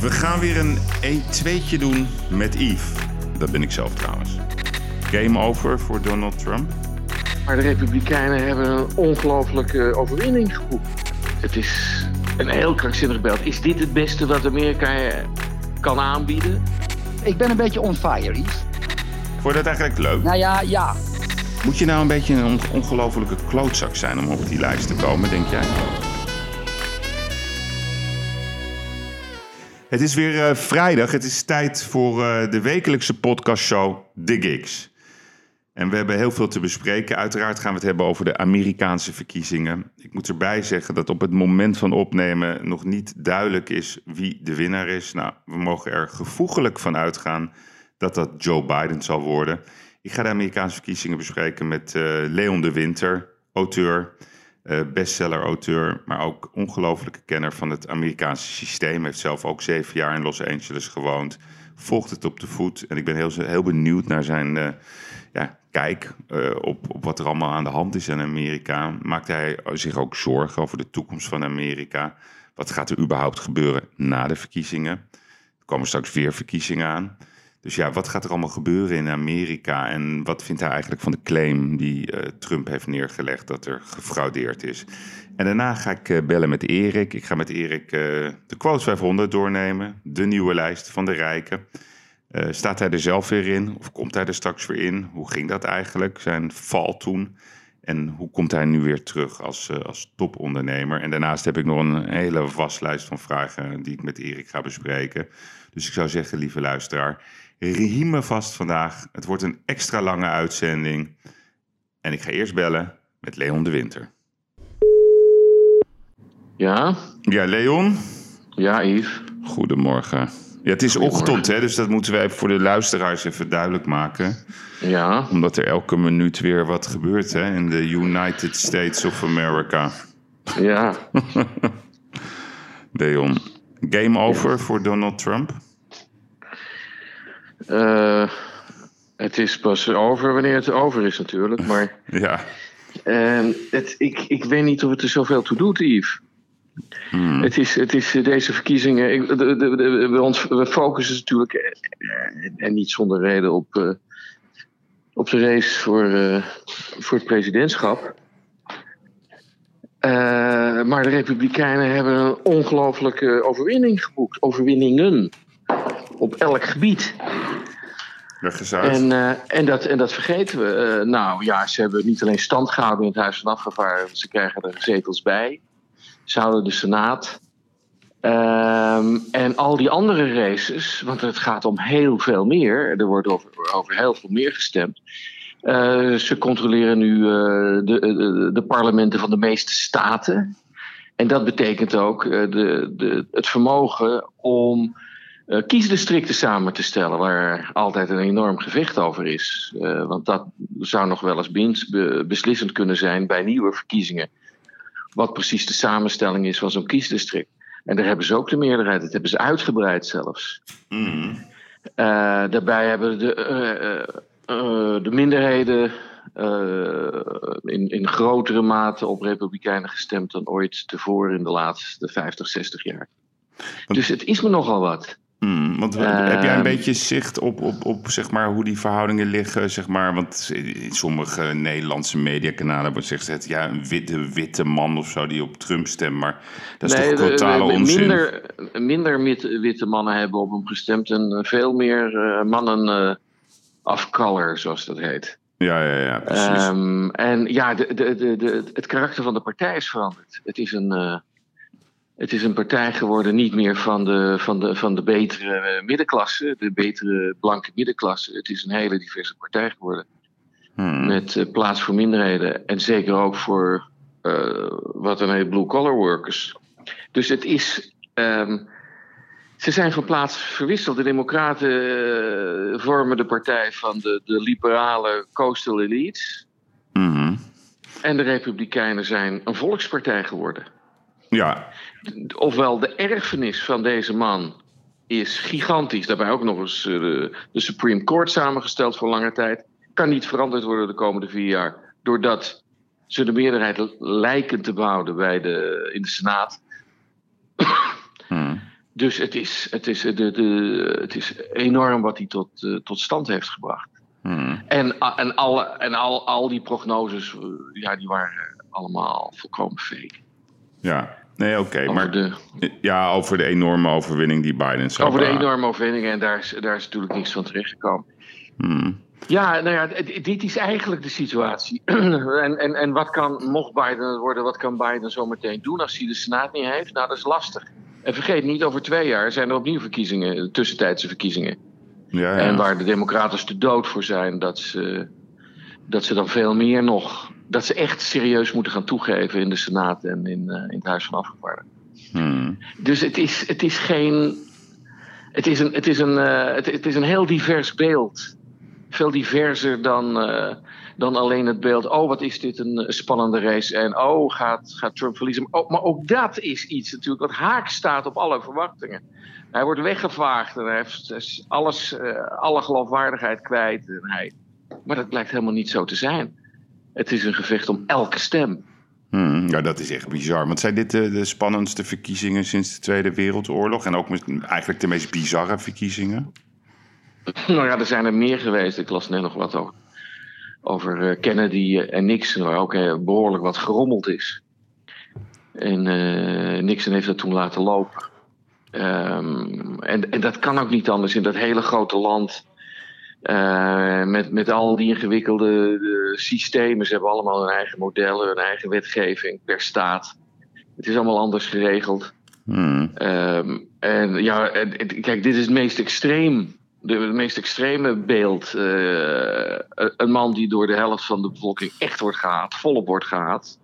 We gaan weer een E2'tje doen met Yves. Dat ben ik zelf trouwens. Game over voor Donald Trump. Maar de Republikeinen hebben een ongelofelijke overwinning geboekt. Het is een heel krankzinnig beeld. Is dit het beste wat Amerika eh, kan aanbieden? Ik ben een beetje on fire, Yves. Vond je dat eigenlijk leuk? Nou ja, ja. Moet je nou een beetje een on- ongelofelijke klootzak zijn om op die lijst te komen, denk jij? Het is weer eh, vrijdag. Het is tijd voor eh, de wekelijkse podcastshow The Gigs. En we hebben heel veel te bespreken. Uiteraard gaan we het hebben over de Amerikaanse verkiezingen. Ik moet erbij zeggen dat op het moment van opnemen nog niet duidelijk is wie de winnaar is. Nou, we mogen er gevoeglijk van uitgaan dat dat Joe Biden zal worden. Ik ga de Amerikaanse verkiezingen bespreken met eh, Leon de Winter, auteur, bestseller-auteur, maar ook ongelofelijke kenner van het Amerikaanse systeem. Heeft zelf ook zeven jaar in Los Angeles gewoond. Volgt het op de voet en ik ben heel, heel benieuwd naar zijn eh, ja, kijk eh, op, op wat er allemaal aan de hand is in Amerika. Maakt hij zich ook zorgen over de toekomst van Amerika? Wat gaat er überhaupt gebeuren na de verkiezingen? Er komen straks weer verkiezingen aan. Dus ja, wat gaat er allemaal gebeuren in Amerika? En wat vindt hij eigenlijk van de claim die eh, Trump heeft neergelegd dat er gefraudeerd is? En daarna ga ik eh, bellen met Erik. Ik ga met Erik eh, de Quote 500 doornemen. De nieuwe lijst van de rijken. Staat hij er zelf weer in? Of komt hij er straks weer in? Hoe ging dat eigenlijk? Zijn val toen? En hoe komt hij nu weer terug als, als topondernemer? En daarnaast heb ik nog een hele waslijst van vragen die ik met Erik ga bespreken. Dus ik zou zeggen, lieve luisteraar, riem me vast vandaag. Het wordt een extra lange uitzending. En ik ga eerst bellen met Leon de Winter. Ja? Ja, Leon, Ja, Yves. goedemorgen. Ja, het is ochtend, hè, dus dat moeten wij voor de luisteraars even duidelijk maken. Ja. Omdat er elke minuut weer wat gebeurt hè, in de United States of America. Ja. Leon, game over voor Donald Trump? Eh, het is pas over wanneer het over is natuurlijk. Maar Ja, eh, het, ik, ik weet niet of het er zoveel toe doet, Yves. Hmm. Het is, het is eh, deze verkiezingen. Ik, de, de, de- we, ons, we focussen natuurlijk, eh, en, en niet zonder reden, op, op de race voor, voor het presidentschap. Maar de Republikeinen hebben een ongelofelijke overwinning geboekt. Overwinningen. Op elk gebied. En, eh, en, dat, en dat vergeten we. Eh, nou ja, ze hebben niet alleen stand gehouden in het Huis van Afgevaardigden, ze krijgen er zetels bij. Ze houden de Senaat. Ehm, en al die andere races, want het gaat om heel veel meer. Er wordt over, over heel veel meer gestemd. Eh, ze controleren nu de, de, de parlementen van de meeste staten. En dat betekent ook de, de, het vermogen om kiesdistricten samen te stellen, waar altijd een enorm gevecht over is. Eh, want dat zou nog wel eens beslissend kunnen zijn bij nieuwe verkiezingen. Wat precies de samenstelling is van zo'n kiesdistrict. En daar hebben ze ook de meerderheid. Dat hebben ze uitgebreid zelfs. Mhm. Eh, daarbij hebben de, eh, eh, eh, de minderheden eh, in, in grotere mate op Republikeinen gestemd dan ooit tevoren in de laatste 50, 60 jaar. Dus het is me nogal wat. Mhm, Want heb jij een Ehm. beetje zicht op, op, op zeg maar, hoe die verhoudingen liggen? Zeg maar, want in sommige Nederlandse mediakanalen wordt gezegd... ja, een witte, witte man of zo die op Trump stemt. Maar dat is Nee, toch totale we- onzin? Minder, minder witte, mannen hebben op hem gestemd en eh, veel meer eh, mannen eh of color, zoals dat heet. Ja, ja, ja, precies. Ehm, en ja, de, de, de, de, het karakter van de partij is veranderd. Het is een, het is een partij geworden niet meer van de, van de, van de betere middenklasse, de betere blanke middenklasse. Het is een hele diverse partij geworden. Mhm. Met eh, plaats voor minderheden en zeker ook voor eh, wat dan heet blue-collar workers. Dus het is. ehm, ze zijn van plaats verwisseld. De Democraten eh, vormen de partij van de, de liberale coastal elites. Mhm. En de Republikeinen zijn een volkspartij geworden. Ja, Ofwel, de erfenis van deze man is gigantisch. Daarbij ook nog eens eh, de, de Supreme Court samengesteld voor lange tijd. Kan niet veranderd worden de komende vier jaar. Doordat ze de meerderheid lijken te behouden bij de, in de Senaat. Mhm. Dus het is, het is, de, de, het is enorm wat hij tot, uh, tot stand heeft gebracht. Hmm. En, en, alle, en al, al die prognoses, uh, ja, die waren allemaal volkomen fake. Ja, nee, oké. Maar de- ja, over de enorme overwinning die Biden zou Over de enorme overwinningen en daar is, daar is natuurlijk niks van terechtgekomen. Hmm. Ja, nou ja, dit is eigenlijk de situatie. en, en, en wat kan, mocht Biden het worden, wat kan Biden zo meteen doen als hij de Senaat niet heeft? Nou, dat is lastig. En vergeet niet, over twee jaar zijn er opnieuw verkiezingen, tussentijdse verkiezingen. Ja, ja. En waar de Democraten te dood voor zijn, dat ze, dat ze dan veel meer nog. Dat ze echt serieus moeten gaan toegeven in de Senaat en in, eh, in het Huis van Afgevaardigden. Hmm. Dus het is, het is geen. Het is een, het is een, eh, het, het is een heel divers beeld. Veel diverser dan, eh, dan alleen het beeld. Oh, wat is dit een spannende race. En oh, gaat, gaat Trump verliezen. Maar ook, maar ook dat is iets natuurlijk wat haak staat op alle verwachtingen. Hij wordt weggevaagd en hij heeft alles, alle geloofwaardigheid kwijt. En hij, maar dat blijkt helemaal niet zo te zijn. Het is een gevecht om elke stem. Hmm. Ja, dat is echt bizar. Want zijn dit de, de spannendste verkiezingen sinds de Tweede Wereldoorlog? En ook eigenlijk de meest bizarre verkiezingen? Nou ja, er zijn er meer geweest. Ik las net nog wat over, over eh, Kennedy en Nixon, waar ook eh, behoorlijk wat gerommeld is. En eh, Nixon heeft dat toen laten lopen. Ehm, en, en dat kan ook niet anders in dat hele grote land. Eh, met, met al die ingewikkelde eh, systemen. Ze hebben allemaal hun eigen modellen, hun eigen wetgeving per staat. Het is allemaal anders geregeld. Hmm. Ehm, en ja, en- kijk, dit is het meest extreem. De, het meest extreme beeld. eh, een man die door de helft van de bevolking echt wordt gehaat, volop wordt gehaat.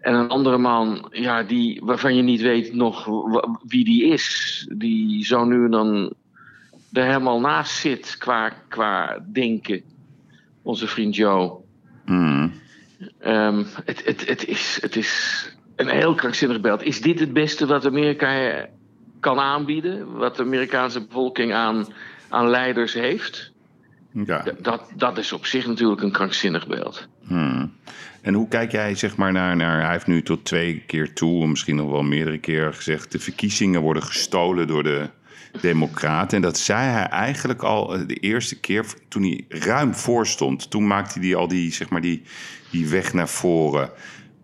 En een andere man, ja, die, waarvan je niet weet nog wie die is. Die zo nu en dan er helemaal naast zit qua, qua denken. Onze vriend Joe. Hmm. Ehm, het, het, het, is, het is een heel krankzinnig beeld. Is dit het beste wat Amerika eh, kan aanbieden? Wat de Amerikaanse bevolking aan, aan leiders heeft? Ja. Dat, dat is op zich natuurlijk een krankzinnig beeld. Hmm. En hoe kijk jij zeg maar naar, naar... Hij heeft nu tot twee keer toe, misschien nog wel meerdere keren gezegd... de verkiezingen worden gestolen door de democraten. En dat zei hij eigenlijk al eh, de eerste keer toen hij ruim voor stond. Toen maakte hij al die, zeg maar, die, die weg naar voren.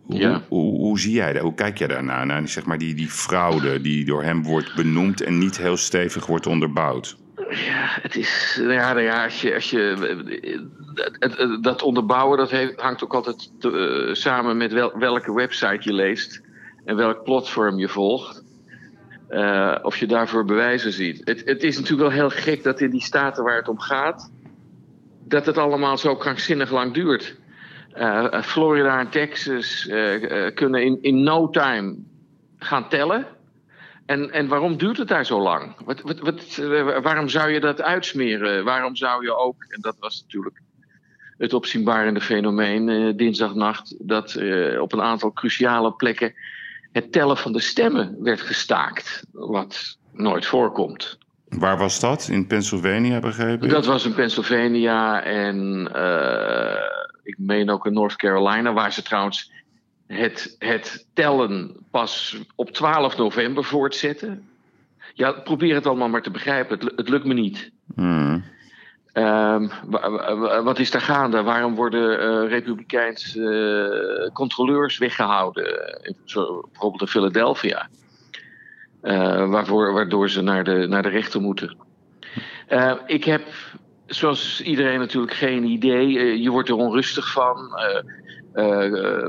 Hoe, Ja. hoe, hoe zie jij dat? Hoe kijk jij daarnaar? Naar die, zeg maar, die, die fraude die door hem wordt benoemd... en niet heel stevig wordt onderbouwd. Ja, het is. Ja, nou ja als je. Als je het- het- dat onderbouwen dat heeft, hangt ook altijd eh, samen met wel, welke website je leest. En welk platform je volgt. Eh, of je daarvoor bewijzen ziet. Het, het is natuurlijk wel heel gek dat in die staten waar het om gaat. dat het allemaal zo krankzinnig lang duurt. Eh, eh, Florida en Texas kunnen in, in no time gaan tellen. En, en waarom duurt het daar zo lang? Wat, wat, wat, waarom zou je dat uitsmeren? Waarom zou je ook, en dat was natuurlijk het opzienbarende fenomeen dinsdagnacht, dat op een aantal cruciale plekken het tellen van de stemmen werd gestaakt. Wat nooit voorkomt. Waar was dat? In Pennsylvania, begrepen? ik? Dat was in Pennsylvania en eh, ik meen ook in North Carolina, waar ze trouwens het, het tellen pas op 12 november voortzetten. Ja, probeer het allemaal maar te begrijpen. Het lukt me niet. Hmm. Ehm, wa- wa- wa- wat is daar gaande? Waarom worden eh Republikeinse eh, controleurs weggehouden? Zo, bijvoorbeeld in Philadelphia. Eh, waarvoor, waardoor ze naar de, naar de rechter moeten. Eh, ik heb, zoals iedereen natuurlijk, geen idee. Je wordt er onrustig van.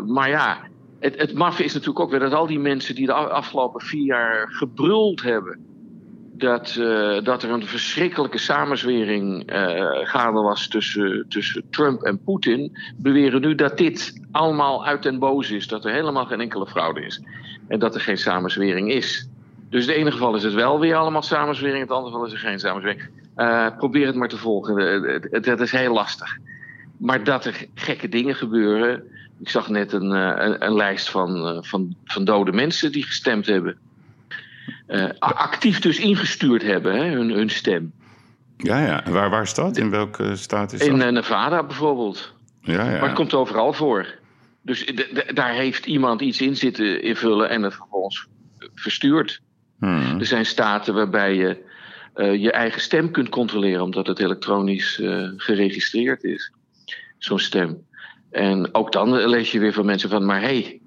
Maar ja, het, het is natuurlijk ook weer dat al die mensen die de afgelopen vier jaar gebruld hebben. Dat, eh, dat er een verschrikkelijke samenzwering eh, gaande was tussen, tussen Trump en Poetin. beweren nu dat dit allemaal uit den boze is. Dat er helemaal geen enkele fraude is. En dat er geen samenzwering is. Dus in het ene geval is het wel weer allemaal samenzwering. In het andere geval is er geen samenzwering. Eh, probeer het maar te volgen. Het is heel lastig. Maar dat er gekke dingen gebeuren. Ik zag net een, een, een lijst van, van, van dode mensen die gestemd hebben. Eh, actief dus ingestuurd hebben, hè, hun, hun stem. Ja, ja. En Waar, waar is dat? In welke staat is dat? In eh, Nevada bijvoorbeeld. ja, ja. Maar het komt overal voor. Dus daar heeft iemand iets in zitten invullen en het vervolgens verstuurd. Hmm. Er zijn staten waarbij je je eigen stem kunt controleren, omdat het elektronisch geregistreerd is, zo'n stem. En ook dan lees je weer van mensen van, maar hé, hey,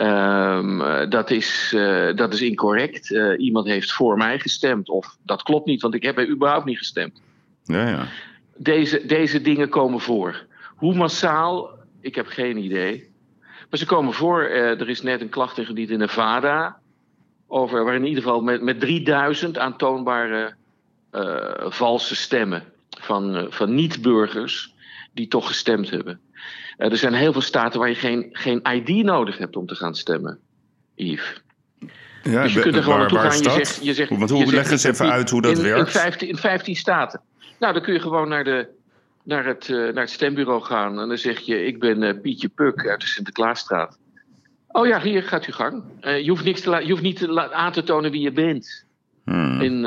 ehm, dat, is, dat is incorrect. iemand heeft voor mij gestemd. Of dat klopt niet, want ik heb er überhaupt niet gestemd. Ja, ja. Deze, deze dingen komen voor. Hoe massaal, ik heb geen idee. Maar ze komen voor. er is net een klacht ingediend in Nevada. Over, waar in ieder geval met, met 3000 aantoonbare valse stemmen van, van niet-burgers die toch gestemd hebben. Er zijn heel veel staten waar je geen, geen ID nodig hebt om te gaan stemmen, Yves. Ja, dus je kunt er gewoon naartoe gaan. Je zegt, je zegt, Want hoe, je leg eens even uit hoe dat in, werkt. In 15, in 15 staten. Nou, dan kun je gewoon naar, de, naar, het, uh, naar het stembureau gaan. En dan zeg je: Ik ben uh, Pietje Puk uit de Sinterklaasstraat. Oh ja, hier gaat u gang. Uh, je, hoeft niks te je hoeft niet te aan te tonen wie je bent. Hmm. In,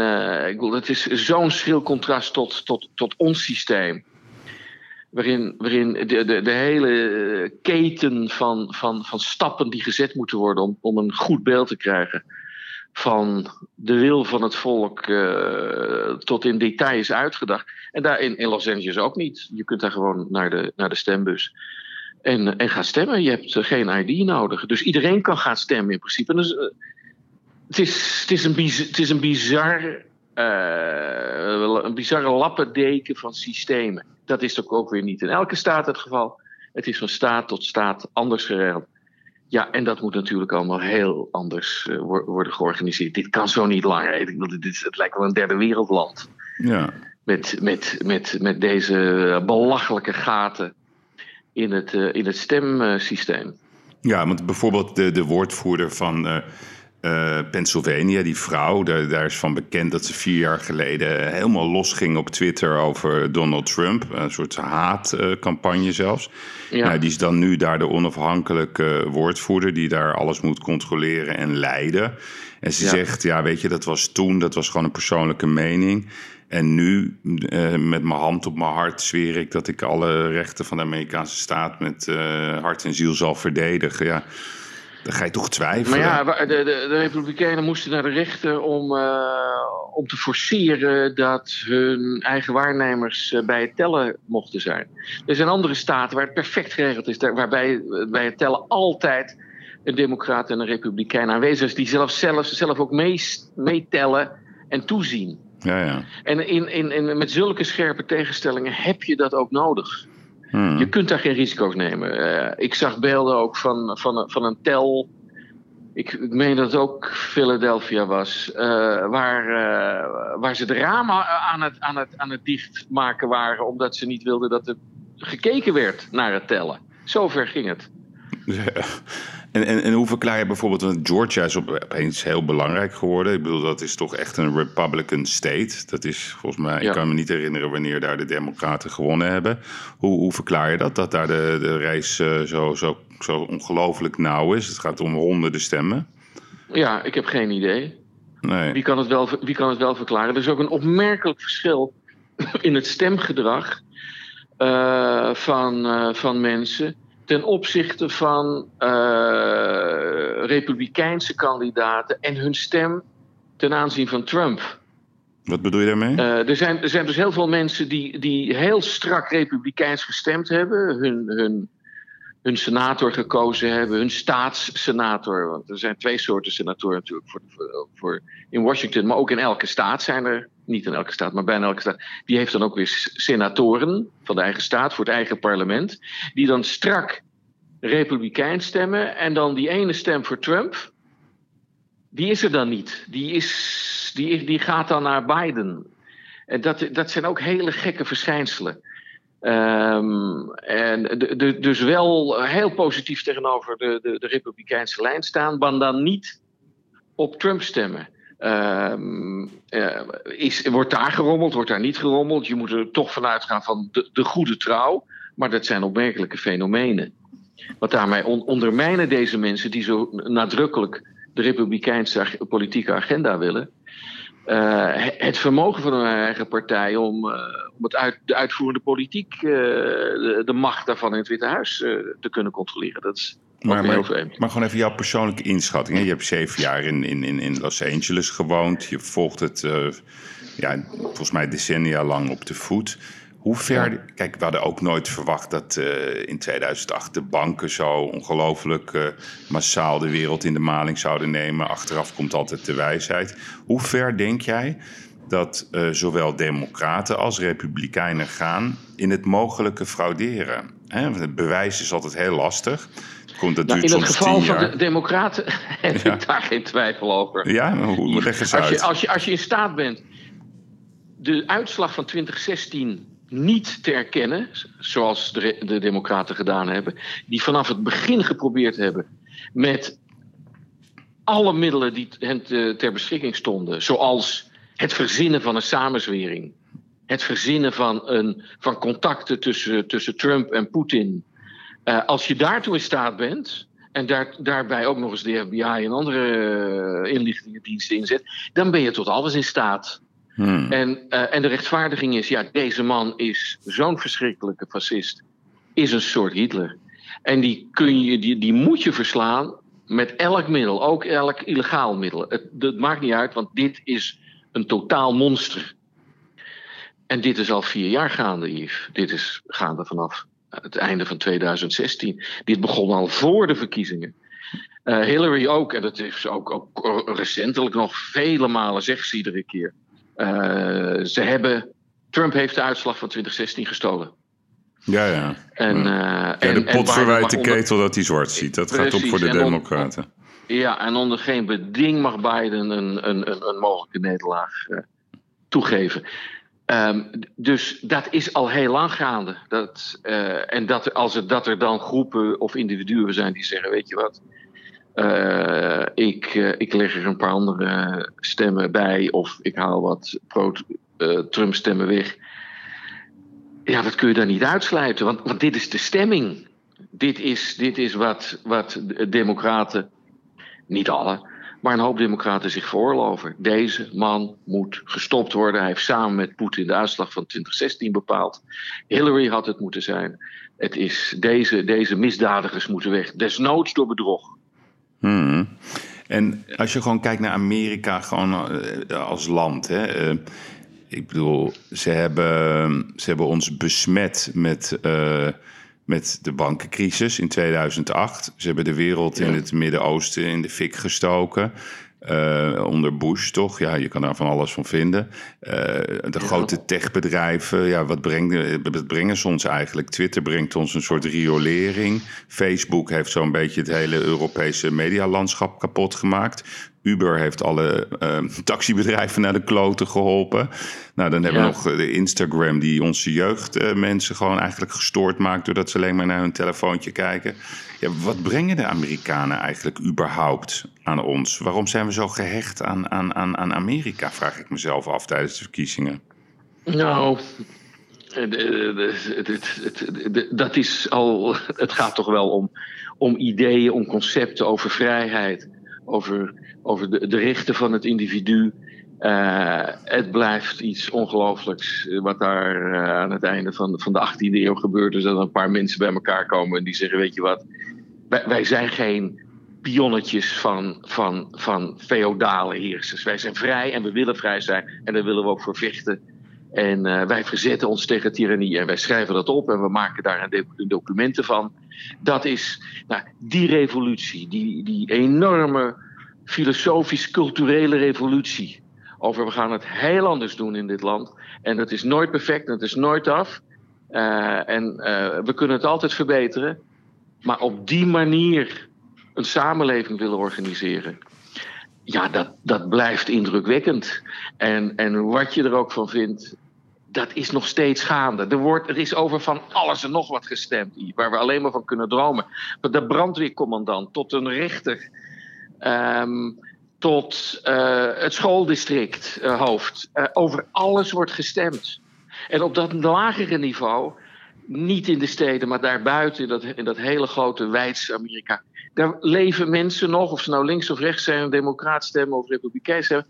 ik bedoel, het is zo'n schril contrast tot, tot, tot ons systeem waarin, de, de, de hele keten van, van, van stappen die gezet moeten worden om, om een goed beeld te krijgen van de wil van het volk uh, tot in detail is uitgedacht. En daar in, Los Angeles ook niet. Je kunt daar gewoon naar de, naar de stembus en, en gaan stemmen. Je hebt geen ID nodig. Dus iedereen kan gaan stemmen in principe. Dus, uh, het, is, het, is een het is een bizar, een bizarre lappendeken van systemen. Dat is toch ook weer niet in elke staat het geval. Het is van staat tot staat anders geregeld. Ja, en dat moet natuurlijk allemaal heel anders uh, worden georganiseerd. Dit kan zo niet langer. Ik bedoel, dit is, het lijkt wel een derde wereldland. Ja. Met, met, met, met deze belachelijke gaten in het, uh, in het stemsysteem. Ja, want bijvoorbeeld de, de woordvoerder van uh, uh, Pennsylvania, die vrouw, daar, daar, is van bekend dat ze vier jaar geleden helemaal losging op Twitter over Donald Trump. Een soort haatcampagne zelfs. Ja. Nou, die is dan nu daar de onafhankelijke woordvoerder die daar alles moet controleren en leiden. En ze Ja. zegt, ja, weet je, dat was toen, dat was gewoon een persoonlijke mening. En nu, eh, met mijn hand op mijn hart, zweer ik dat ik alle rechten van de Amerikaanse staat met eh, hart en ziel zal verdedigen. Ja, dan ga je toch twijfelen. Maar ja, de, de, de Republikeinen moesten naar de rechter om, eh, om te forceren dat hun eigen waarnemers eh, bij het tellen mochten zijn. Er zijn andere staten waar het perfect geregeld is, daar- waarbij eh, bij het tellen altijd een democraat en een republikein aanwezig is, die zelf, zelf, zelf ook meetellen en toezien. Ja, ja. En in, in, in, met zulke scherpe tegenstellingen heb je dat ook nodig. Hmm. Je kunt daar geen risico's nemen. Eh, ik zag beelden ook van, van, van een tel. Ik, ik meen dat het ook Philadelphia was. eh, waar, eh, waar ze de ramen aan het, aan, het, aan het dichtmaken waren. Omdat ze niet wilden dat er gekeken werd naar het tellen. Zover ging het. En, en, en hoe verklaar je bijvoorbeeld, want Georgia is op, opeens heel belangrijk geworden. Ik bedoel, dat is toch echt een Republican state. Dat is volgens mij, Ja. ik kan me niet herinneren wanneer daar de Democraten gewonnen hebben. Hoe, hoe verklaar je dat, dat daar de, de race eh, zo, zo, zo ongelooflijk nauw is? Het gaat om honderden stemmen. Ja, ik heb geen idee. Nee. Wie kan het wel, wie kan het wel verklaren? Er is ook een opmerkelijk verschil in het stemgedrag eh, van, eh, van mensen ten opzichte van eh, republikeinse kandidaten en hun stem ten aanzien van Trump. Wat bedoel je daarmee? Eh, er, zijn, er zijn dus heel veel mensen die, die heel strak republikeins gestemd hebben, hun, hun, hun senator gekozen hebben, hun staatssenator. Want er zijn twee soorten senatoren natuurlijk voor, voor, voor in Washington, maar ook in elke staat zijn er, niet in elke staat, maar bijna elke staat. Die heeft dan ook weer senatoren van de eigen staat voor het eigen parlement, die dan strak republikeins stemmen en dan die ene stem voor Trump. Die is er dan niet. Die, is, die, die gaat dan naar Biden. En dat, dat zijn ook hele gekke verschijnselen. Ehm, en de- dus wel heel positief tegenover de, de, de Republikeinse lijn staan, maar dan niet op Trump stemmen. Ehm, eh, is, wordt daar gerommeld, wordt daar niet gerommeld? Je moet er toch vanuit gaan van de, de goede trouw. Maar dat zijn opmerkelijke fenomenen. Want daarmee on- ondermijnen deze mensen die zo nadrukkelijk de Republikeinse politieke agenda willen. eh, he- het vermogen van hun eigen partij om, eh, om het uit, de uitvoerende politiek, eh, de, de macht daarvan in het Witte Huis te kunnen controleren. Dat is Maar, maar, gewoon even jouw persoonlijke inschatting. Hè? Je hebt zeven jaar in, in, in, in Los Angeles gewoond. Je volgt het eh, ja, volgens mij decennia lang op de voet. Hoe ver... Kijk, we hadden ook nooit verwacht dat eh, in 2008 de banken zo ongelooflijk eh, massaal de wereld in de maling zouden nemen. Achteraf komt altijd de wijsheid. Hoe ver denk jij dat zowel democraten als republikeinen gaan in het mogelijke frauderen? Hè? Want Het bewijs is altijd heel lastig. Komt, dat Nou, duurt in het geval tien van de Democraten heb Ja. ik daar geen twijfel over. Ja, maar hoe leg eens Als je, als, je, als je in staat bent de uitslag van 2016 niet te erkennen, zoals de, de Democraten gedaan hebben, die vanaf het begin geprobeerd hebben met alle middelen die hen te- ter beschikking stonden, zoals het verzinnen van een samenzwering, het verzinnen van, een, van contacten tussen, tussen Trump en Poetin. Eh, als je daartoe in staat bent, en daar, daarbij ook nog eens de FBI en andere eh, inlichtingendiensten inzet, dan ben je tot alles in staat. Hmm. En, eh, en de rechtvaardiging is, ja, deze man is zo'n verschrikkelijke fascist, is een soort Hitler. En die, kun je, die, die moet je verslaan met elk middel, ook elk illegaal middel. Het, dat maakt niet uit, want dit is een totaal monster. En dit is al vier jaar gaande, Yves. Dit is gaande vanaf het einde van 2016. Dit begon al voor de verkiezingen. Eh, Hillary ook, en dat is ook, ook recentelijk nog vele malen, zegt ze iedere keer. Eh, ze hebben, Trump heeft de uitslag van 2016 gestolen. Ja, ja. En, eh, ja en, de pot verwijt de ketel dat hij zwart ziet. Dat gaat op voor de democraten. Ja, en onder geen beding mag Biden een, een, een, een mogelijke nederlaag eh, toegeven. Ehm, dus dat is al heel lang gaande. Dat, eh, en dat, als er, dat er dan groepen of individuen zijn die zeggen: Weet je wat, eh, ik, eh, ik leg er een paar andere stemmen bij, of ik haal wat pro-Trump-stemmen weg. Ja, dat kun je dan niet uitsluiten, want, want dit is de stemming. Dit is, dit is wat, wat de Democraten, niet alle, maar een hoop Democraten zich veroorloven. Deze man moet gestopt worden. Hij heeft samen met Poetin de uitslag van 2016 bepaald. Hillary had het moeten zijn. Het is, deze, deze misdadigers moeten weg. Desnoods door bedrog. Hmm. En als je gewoon kijkt naar Amerika gewoon eh, als land. Hè, eh, ik bedoel, ze hebben, ze hebben ons besmet met, eh, met de bankencrisis in 2008. Ze hebben de wereld in het Midden-Oosten in de fik gestoken. Eh, onder Bush, toch? Ja, je kan daar van alles van vinden. Eh, de grote techbedrijven, ja, wat, brengen, wat brengen ze ons eigenlijk? Twitter brengt ons een soort riolering. Facebook heeft zo'n beetje het hele Europese medialandschap kapot gemaakt. Uber heeft alle eh, taxibedrijven naar de kloten geholpen. Nou, dan hebben we nog eh, de Instagram die onze jeugdmensen mensen gewoon eigenlijk gestoord maakt... doordat ze alleen maar naar hun telefoontje kijken. Ja, wat brengen de Amerikanen eigenlijk überhaupt aan ons? Waarom zijn we zo gehecht aan, aan, aan, aan Amerika, vraag ik mezelf af tijdens de verkiezingen. Nou, eh, dat is al. Het gaat toch wel om, om ideeën, om concepten over vrijheid, over, over de, de rechten van het individu. Eh, het blijft iets ongelooflijks eh, wat daar eh, aan het einde van, van de 18e eeuw gebeurt. Dus dat een paar mensen bij elkaar komen en die zeggen: Weet je wat, wij, wij zijn geen pionnetjes van, van, van feodale heersers. Wij zijn vrij en we willen vrij zijn en daar willen we ook voor vechten. En eh, wij verzetten ons tegen tirannie en wij schrijven dat op en we maken daar een documenten van. Dat is nou, die revolutie, die, die enorme filosofisch-culturele revolutie. Over we gaan het heel anders doen in dit land. En dat is nooit perfect het is nooit af. Eh, en eh, we kunnen het altijd verbeteren. Maar op die manier een samenleving willen organiseren. Ja, dat, dat blijft indrukwekkend. En, en wat je er ook van vindt, dat is nog steeds gaande. Er, wordt, er is over van alles en nog wat gestemd, waar we alleen maar van kunnen dromen. Van de brandweercommandant tot een rechter, ehm, tot eh, het schooldistrict eh, hoofd. Eh, over alles wordt gestemd. En op dat lagere niveau, niet in de steden, maar daarbuiten, in dat, in dat hele grote wijdse Amerika. Daar leven mensen nog, of ze nou links of rechts zijn, democraat stemmen of republikein stemmen.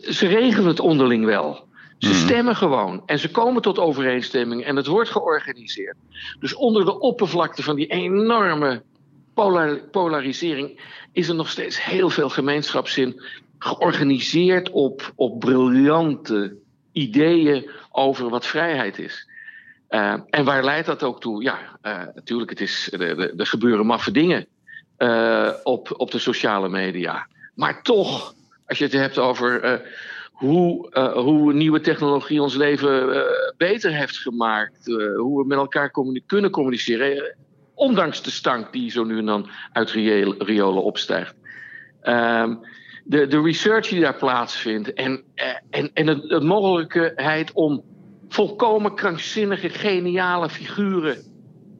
Ze regelen het onderling wel. Ze Mhm. stemmen gewoon en ze komen tot overeenstemming en het wordt georganiseerd. Dus onder de oppervlakte van die enorme polar- polarisering is er nog steeds heel veel gemeenschapszin georganiseerd op, op briljante ideeën over wat vrijheid is. Uh, en waar leidt dat ook toe? Ja, uh, natuurlijk, het is, er, er gebeuren maffe dingen uh, op, op de sociale media. Maar toch, als je het hebt over hoe, hoe nieuwe technologie ons leven beter heeft gemaakt, hoe we met elkaar communi kunnen communiceren, ondanks de stank die zo nu en dan uit riolen opstijgt. Ehm, de, de research die daar plaatsvindt en, en, en de, de mogelijkheid om volkomen krankzinnige, geniale figuren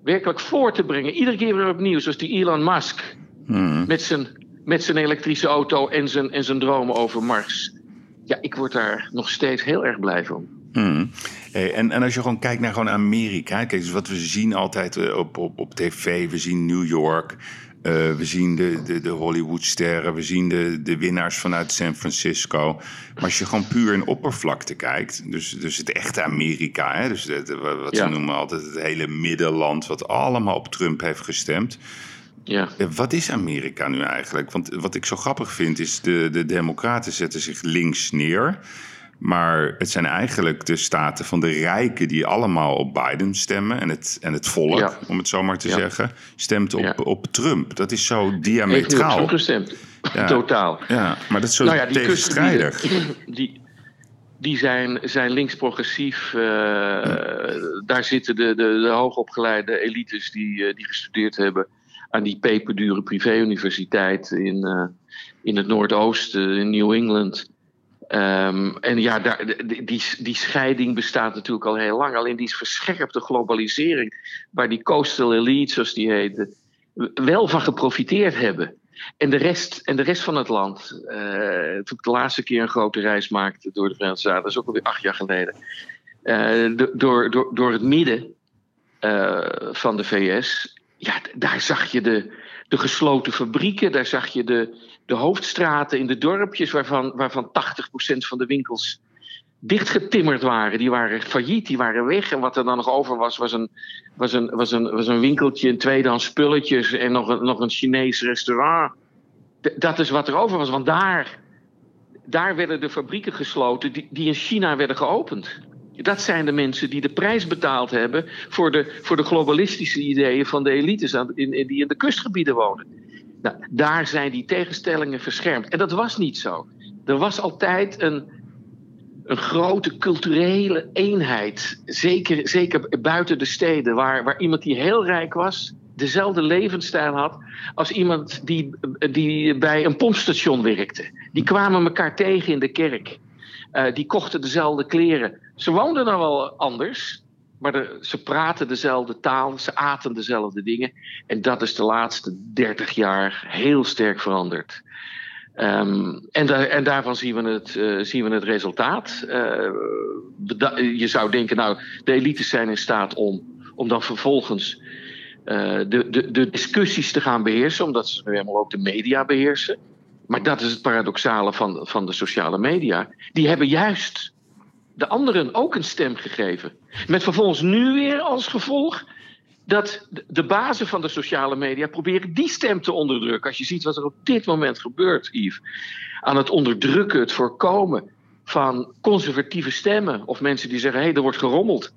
werkelijk voor te brengen. Iedere keer weer opnieuw, zoals die Elon Musk. Hmm. Met, zijn, met zijn elektrische auto en zijn, en zijn dromen over Mars. Ja, ik word daar nog steeds heel erg blij van. Hmm. Hey, en, en als je gewoon kijkt naar gewoon Amerika. Kijk, dus wat we zien altijd eh, op, op, op tv. We zien New York. Uh, we zien de, de, de Hollywoodsterren, we zien de, de winnaars vanuit San Francisco. Maar als je gewoon puur in oppervlakte kijkt, dus, dus het echte Amerika, hè, dus de, wat ja. ze noemen altijd het hele middenland, wat allemaal op Trump heeft gestemd. Ja. Eh, wat is Amerika nu eigenlijk? Want wat ik zo grappig vind is, de, de Democraten zetten zich links neer. Maar het zijn eigenlijk de staten van de rijken die allemaal op Biden stemmen. En het, en het volk, om het zo maar te zeggen, stemt op, op Trump. Dat is zo diametraal. Trump gestemd. Totaal. Ja, maar dat is zo nou die tegenstrijdig. Die, die, zijn, zijn links-progressief. Uh, Daar zitten de, de, de hoogopgeleide elites die, uh, die gestudeerd hebben aan die peperdure privé-universiteit in, uh, in het Noordoosten, in New England. Um, en ja, daar, die, die scheiding bestaat natuurlijk al heel lang. Alleen die verscherpte globalisering, waar die coastal elite, zoals die heten, wel van geprofiteerd hebben. En de rest, en de rest van het land, uh, toen ik de laatste keer een grote reis maakte door de Verenigde Staten, dat is ook alweer acht jaar geleden, uh, door, door, door het midden van de VS, ja, daar zag je de, de gesloten fabrieken, daar zag je de, de hoofdstraten in de dorpjes, waarvan, waarvan 80% van de winkels dichtgetimmerd waren. Die waren failliet, die waren weg. En wat er dan nog over was, was een, was een, was een, was een winkeltje, een tweedehands spulletjes en nog een, nog een Chinees restaurant. dat is wat er over was, want daar, daar werden de fabrieken gesloten die, die in China werden geopend. Dat zijn de mensen die de prijs betaald hebben voor de, voor de globalistische ideeën van de elites aan, in, die in de kustgebieden wonen. Nou, daar zijn die tegenstellingen verschermd. En dat was niet zo. Er was altijd een, een grote culturele eenheid. Zeker, zeker buiten de steden, waar, waar iemand die heel rijk was, dezelfde levensstijl had als iemand die, die bij een pompstation werkte. Die kwamen elkaar tegen in de kerk. Uh, die kochten dezelfde kleren. Ze woonden dan wel anders, maar ze praten dezelfde taal, ze aten dezelfde dingen. En dat is de laatste 30 jaar heel sterk veranderd. Um, en, en, daarvan zien we het, uh, zien we het resultaat. Uh, je zou denken, nou, de elites zijn in staat om, om dan vervolgens uh, de, de, de, discussies te gaan beheersen, omdat ze nu helemaal ook de media beheersen. Maar dat is het paradoxale van, van de sociale media. Die hebben juist de anderen ook een stem gegeven. Met vervolgens nu weer als gevolg dat de bazen van de sociale media proberen die stem te onderdrukken. Als je ziet wat er op dit moment gebeurt, Yves. Aan het onderdrukken, het voorkomen van conservatieve stemmen. Of mensen die zeggen, hé, hey, er wordt gerommeld.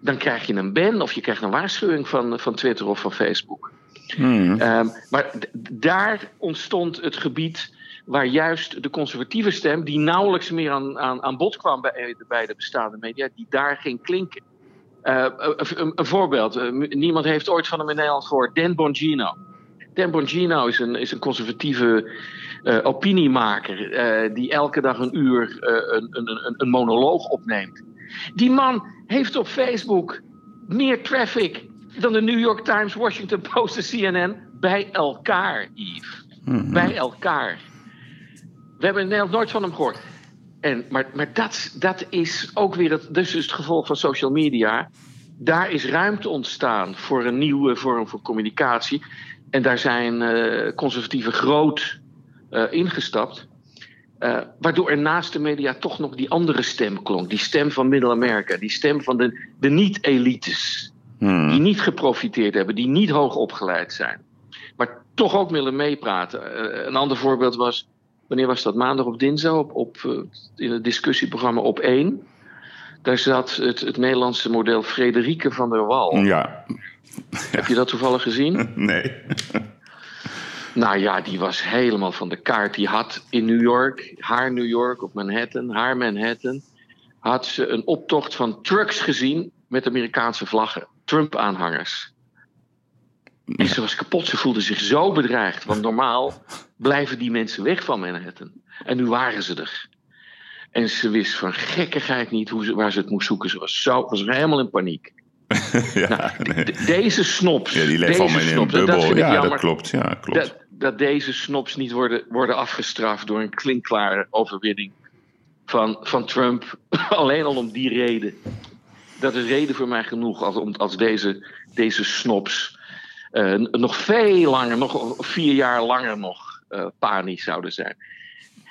Dan krijg je een ban of je krijgt een waarschuwing van, van Twitter of van Facebook. Hmm. Um, maar daar ontstond het gebied waar juist de conservatieve stem, die nauwelijks meer aan, aan, aan bod kwam bij, bij de bestaande media, die daar ging klinken. Uh, een, een, voorbeeld. Uh, niemand heeft ooit van hem in Nederland gehoord. Dan Bongino. Dan Bongino is een, is een conservatieve uh, opiniemaker. die elke dag een uur een, een, een, monoloog opneemt. Die man heeft op Facebook meer traffic dan de New York Times, Washington Post en CNN bij elkaar, Yves. Mm Bij elkaar. We hebben in Nederland nooit van hem gehoord. En, maar maar dat, dat is ook weer het, dus het gevolg van social media. Daar is ruimte ontstaan voor een nieuwe vorm van communicatie. En daar zijn uh, conservatieven groot uh, ingestapt. Uh, waardoor er naast de media toch nog die andere stem klonk. Die stem van Middel-Amerika. Die stem van de, de niet-elites. Hmm. Die niet geprofiteerd hebben. Die niet hoog opgeleid zijn. Maar toch ook willen meepraten. Eh, een ander voorbeeld was, wanneer was dat? Maandag of dinsdag op, op, eh, in het discussieprogramma op 1. Daar zat het, het Nederlandse model Frederike van der Wal. Ja, Heb je dat toevallig gezien? nee. Nou ja, die was helemaal van de kaart. Die had in New York, haar New York op Manhattan, haar Manhattan, had ze een optocht van trucks gezien met Amerikaanse vlaggen, Trump-aanhangers. En ze was kapot, ze voelde zich zo bedreigd, want normaal blijven die mensen weg van Manhattan. En nu waren ze er. En ze wist van gekkigheid niet hoe ze, waar ze het moest zoeken. Ze was, zo, was helemaal in paniek. ja, nee. De- deze snops. ja, die deze allemaal in een snops, dat- Ja, dat klopt. Ja, klopt. Dat, dat deze snops niet worden, worden afgestraft door een klinkklare overwinning van, van Trump. Alleen al om die reden. Dat is reden voor mij genoeg als, om- als deze, deze snops eh, nog veel langer, nog vier jaar langer nog eh panisch zouden zijn.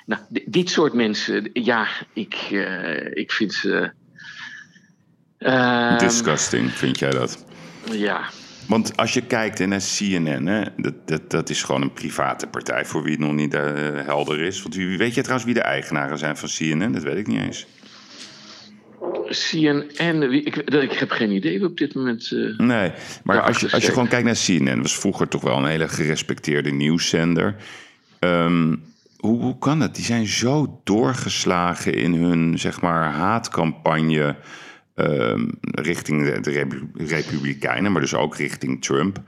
Nou, di- dit soort mensen, ja, ik, eh, ik vind ze. ehm, Disgusting, vind jij dat? ja, Want als je kijkt naar CNN, hè, dat, dat, dat is gewoon een private partij voor wie het nog niet helder is. Want wie- weet je trouwens wie de eigenaren zijn van CNN? Dat weet ik niet eens. CNN, wie- ik, ik heb geen idee op dit moment. eh, Nee, maar als, je, als je gewoon kijkt naar CNN, was vroeger toch wel een hele gerespecteerde nieuwszender. Ehm, hoe, hoe kan het? Die zijn zo doorgeslagen in hun, zeg maar, haatcampagne ehm, richting de, de Repu- Republikeinen, maar dus ook richting Trump.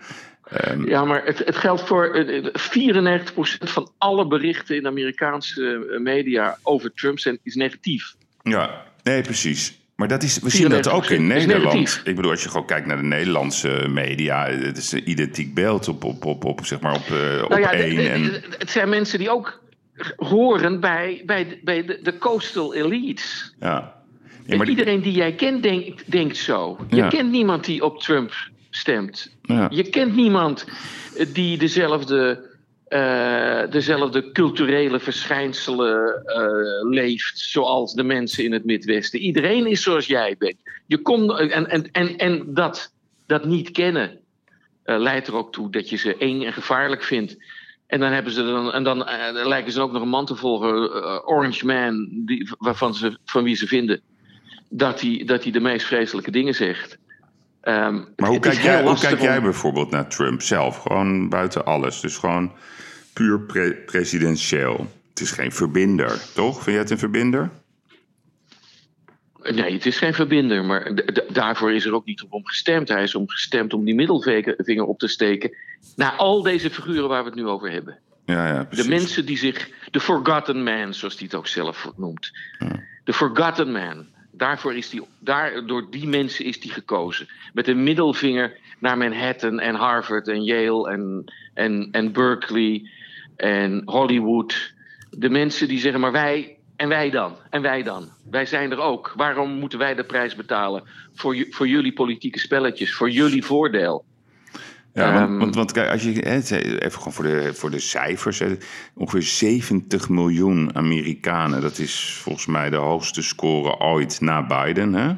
Ja, maar het, het geldt voor eh, eh, 94% van alle berichten in de Amerikaanse eh, media over Trump zijn, is negatief. Ja, nee, precies. Maar dat is, we zien dat ook in 94% is Nederland. Ik bedoel, als je gewoon kijkt naar de Nederlandse media, het is een identiek beeld op, op, op, op zeg maar, op, eh, op Nou ja, één. de- en, het zijn mensen die ook horen bij, bij, de, bij de, de coastal elites. ja. Nee, maar iedereen die jij kent denkt, denkt zo. Je Ja. kent niemand die op Trump stemt. Ja. Je kent niemand die dezelfde, eh, dezelfde culturele verschijnselen eh, leeft zoals de mensen in het Midwesten. Iedereen is zoals jij bent. Je komt, en en, en, en dat, dat niet kennen eh, leidt er ook toe dat je ze eng en gevaarlijk vindt. En dan, hebben ze dan, en dan lijken ze ook nog een man te volgen, Orange Man, die, waarvan ze, van wie ze vinden dat hij, dat hij de meest vreselijke dingen zegt. Ehm, Maar hoe kijk, jij, hoe kijk jij om- bijvoorbeeld naar Trump zelf? Gewoon buiten alles. Dus gewoon puur pre- presidentieel. Het is geen verbinder, toch? Vind jij het een verbinder? Nee, het is geen verbinder, maar daarvoor is er ook niet op om gestemd. Hij is om gestemd om die middelvinger op te steken naar al deze figuren waar we het nu over hebben. Ja, ja, De mensen die zich, de forgotten man, zoals hij het ook zelf noemt. De forgotten man. Daarvoor is die, daar, door die mensen is hij gekozen. Met een middelvinger naar Manhattan en Harvard en Yale en, en, en Berkeley en Hollywood. De mensen die zeggen, maar wij en wij dan? En wij dan? Wij zijn er ook. Waarom moeten wij de prijs betalen voor, voor jullie politieke spelletjes, voor jullie voordeel? Ja, want, Ehm, want, want kijk, als je, even gewoon voor de, voor de cijfers. Hè, ongeveer 70 miljoen Amerikanen. Dat is volgens mij de hoogste score ooit na Biden. Hè?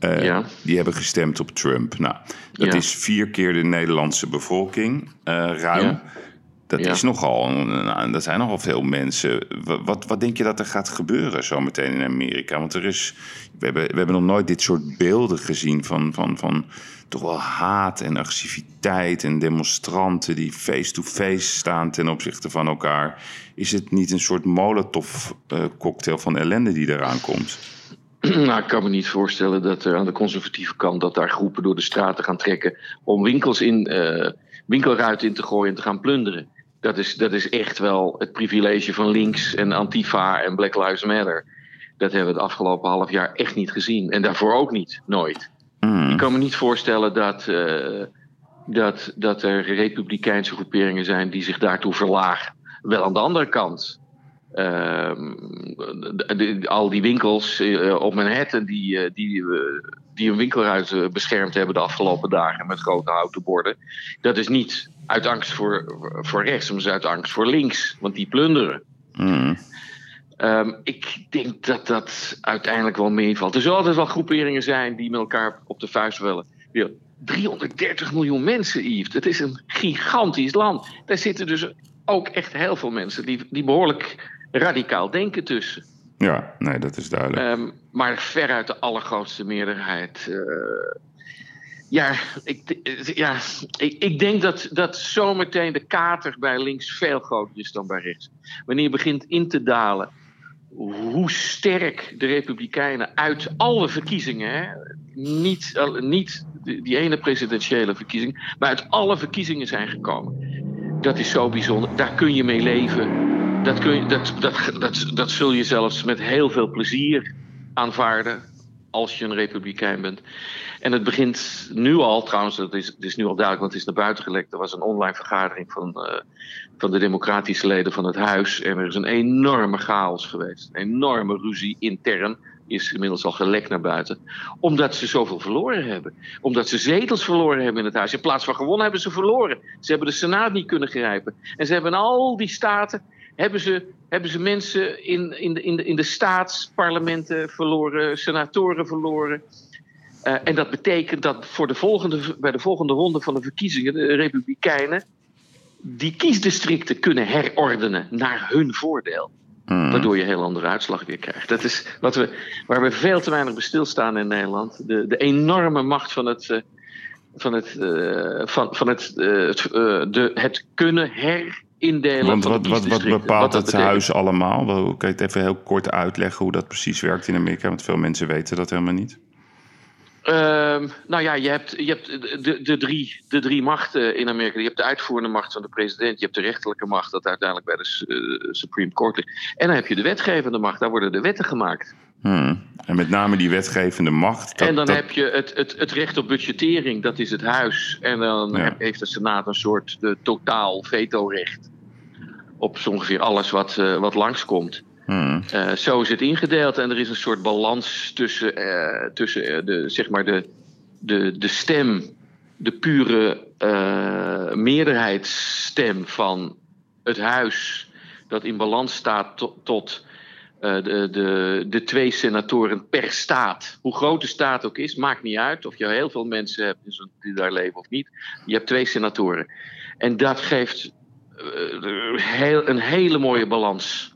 Eh, Ja. Die hebben gestemd op Trump. Nou, dat Ja. is vier keer de Nederlandse bevolking, eh, ruim. Ja. Dat, Ja. is nogal, nou, dat zijn nogal veel mensen. Wat, wat, denk je dat er gaat gebeuren zometeen in Amerika? Want er is, we, hebben, we hebben nog nooit dit soort beelden gezien van, van, van toch wel haat en agressiviteit en demonstranten die face-to-face staan ten opzichte van elkaar. Is het niet een soort molotov-cocktail van ellende die eraan komt? Nou, ik kan me niet voorstellen dat er aan de conservatieve kant dat daar groepen door de straten gaan trekken om winkels in, eh, winkelruiten in te gooien en te gaan plunderen. Dat is, dat is echt wel het privilege van links en Antifa en Black Lives Matter. Dat hebben we het afgelopen half jaar echt niet gezien. En daarvoor ook niet, nooit. Hmm. Ik kan me niet voorstellen dat, eh, dat, dat er republikeinse groeperingen zijn die zich daartoe verlagen. Wel aan de andere kant. ehm, de- de- al die winkels eh, op Manhattan die, eh, die, die een winkelruit eh, beschermd hebben de afgelopen dagen met grote houten borden. Dat is niet uit angst voor, voor rechts, maar uit angst voor links. Want die plunderen. Hmm. Ehm, ik denk dat dat uiteindelijk wel meevalt. Er zullen altijd wel groeperingen zijn die met elkaar op de vuist willen. wil- 330 miljoen mensen, Yves. Het is een gigantisch land. Daar zitten dus ook echt heel veel mensen die, die behoorlijk radicaal denken tussen. Ja, nee, dat is duidelijk. Ehm, maar veruit de allergrootste meerderheid. eh, ja, ik, ja ik, ik denk dat, dat zometeen de kater bij links veel groter is dan bij rechts. Wanneer begint in te dalen hoe sterk de Republikeinen uit alle verkiezingen, hè, niet, niet die, die ene presidentiële verkiezing, maar uit alle verkiezingen zijn gekomen. Dat is zo bijzonder. Daar kun je mee leven. Dat, kun je, dat, dat, dat, dat zul je zelfs met heel veel plezier aanvaarden als je een republikein bent. En het begint nu al, trouwens, het is, het is nu al duidelijk, want het is naar buiten gelekt. Er was een online vergadering van, eh, van de democratische leden van het huis. En er is een enorme chaos geweest. Een enorme ruzie intern. Is inmiddels al gelekt naar buiten. Omdat ze zoveel verloren hebben. Omdat ze zetels verloren hebben in het huis. In plaats van gewonnen hebben ze verloren. Ze hebben de Senaat niet kunnen grijpen. En ze hebben al die staten. Hebben ze, hebben ze mensen in, in, de, in, de, in de staatsparlementen verloren. Senatoren verloren. Eh, en dat betekent dat voor de volgende, bij de volgende ronde van de verkiezingen. de Republikeinen. die kiesdistricten kunnen herordenen naar hun voordeel. Hmm. Waardoor je een heel andere uitslag weer krijgt. Dat is wat we, waar we veel te weinig bij stilstaan in Nederland. De, de enorme macht van het, eh, van het, eh, van, van het, het, de, het kunnen herindelen. Want wat, wat, wat bepaalt dat het huis allemaal? Kan je het even heel kort uitleggen hoe dat precies werkt in Amerika? Want veel mensen weten dat helemaal niet. Ehm, nou ja, je hebt, je hebt de, de, drie, de drie machten in Amerika. Je hebt de uitvoerende macht van de president. Je hebt de rechterlijke macht, dat uiteindelijk bij de eh, Supreme Court ligt. En dan heb je de wetgevende macht. Daar worden de wetten gemaakt. Hmm. En met name die wetgevende macht. Dat, en dan dat- heb je het, het, het recht op budgettering, dat is het huis. En dan Ja. heb- heeft de Senaat een soort de totaal vetorecht. Op ongeveer alles wat, eh, wat langskomt. Hmm. Eh, zo is het ingedeeld en er is een soort balans tussen, eh, tussen eh, de, zeg maar de, de, de stem, de pure meerderheidsstem van het huis, dat in balans staat to- tot de, de, de twee senatoren per staat. Hoe groot de staat ook is, maakt niet uit of je heel veel mensen hebt die daar leven of niet. Je hebt twee senatoren. En dat geeft heel, een hele mooie balans.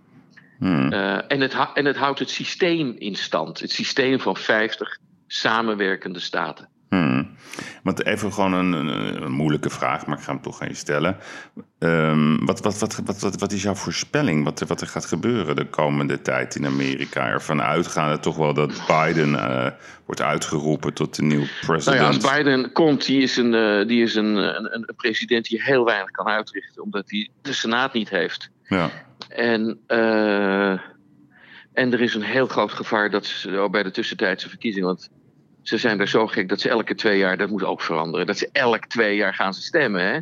Hmm. Eh, en, het, en het houdt het systeem in stand. Het systeem van 50 samenwerkende staten. Hmm. Want even gewoon een, een, een moeilijke vraag, maar ik ga hem toch aan je stellen. Ehm, wat, wat, wat, wat, wat, wat is jouw voorspelling? Wat, er- wat er gaat gebeuren de komende tijd in Amerika? Ervan uitgaande toch wel dat Biden eh, wordt uitgeroepen tot de nieuwe Nou president. ja, als Biden komt, die is, een, eh, die is een, een, een president die heel weinig kan uitrichten, omdat hij de Senaat niet heeft. Ja. En, eh, en er is een heel groot gevaar dat ze bij de tussentijdse verkiezingen, want ze zijn daar zo gek dat ze elke twee jaar, dat moet ook veranderen, dat ze elk twee jaar gaan ze stemmen. Hè?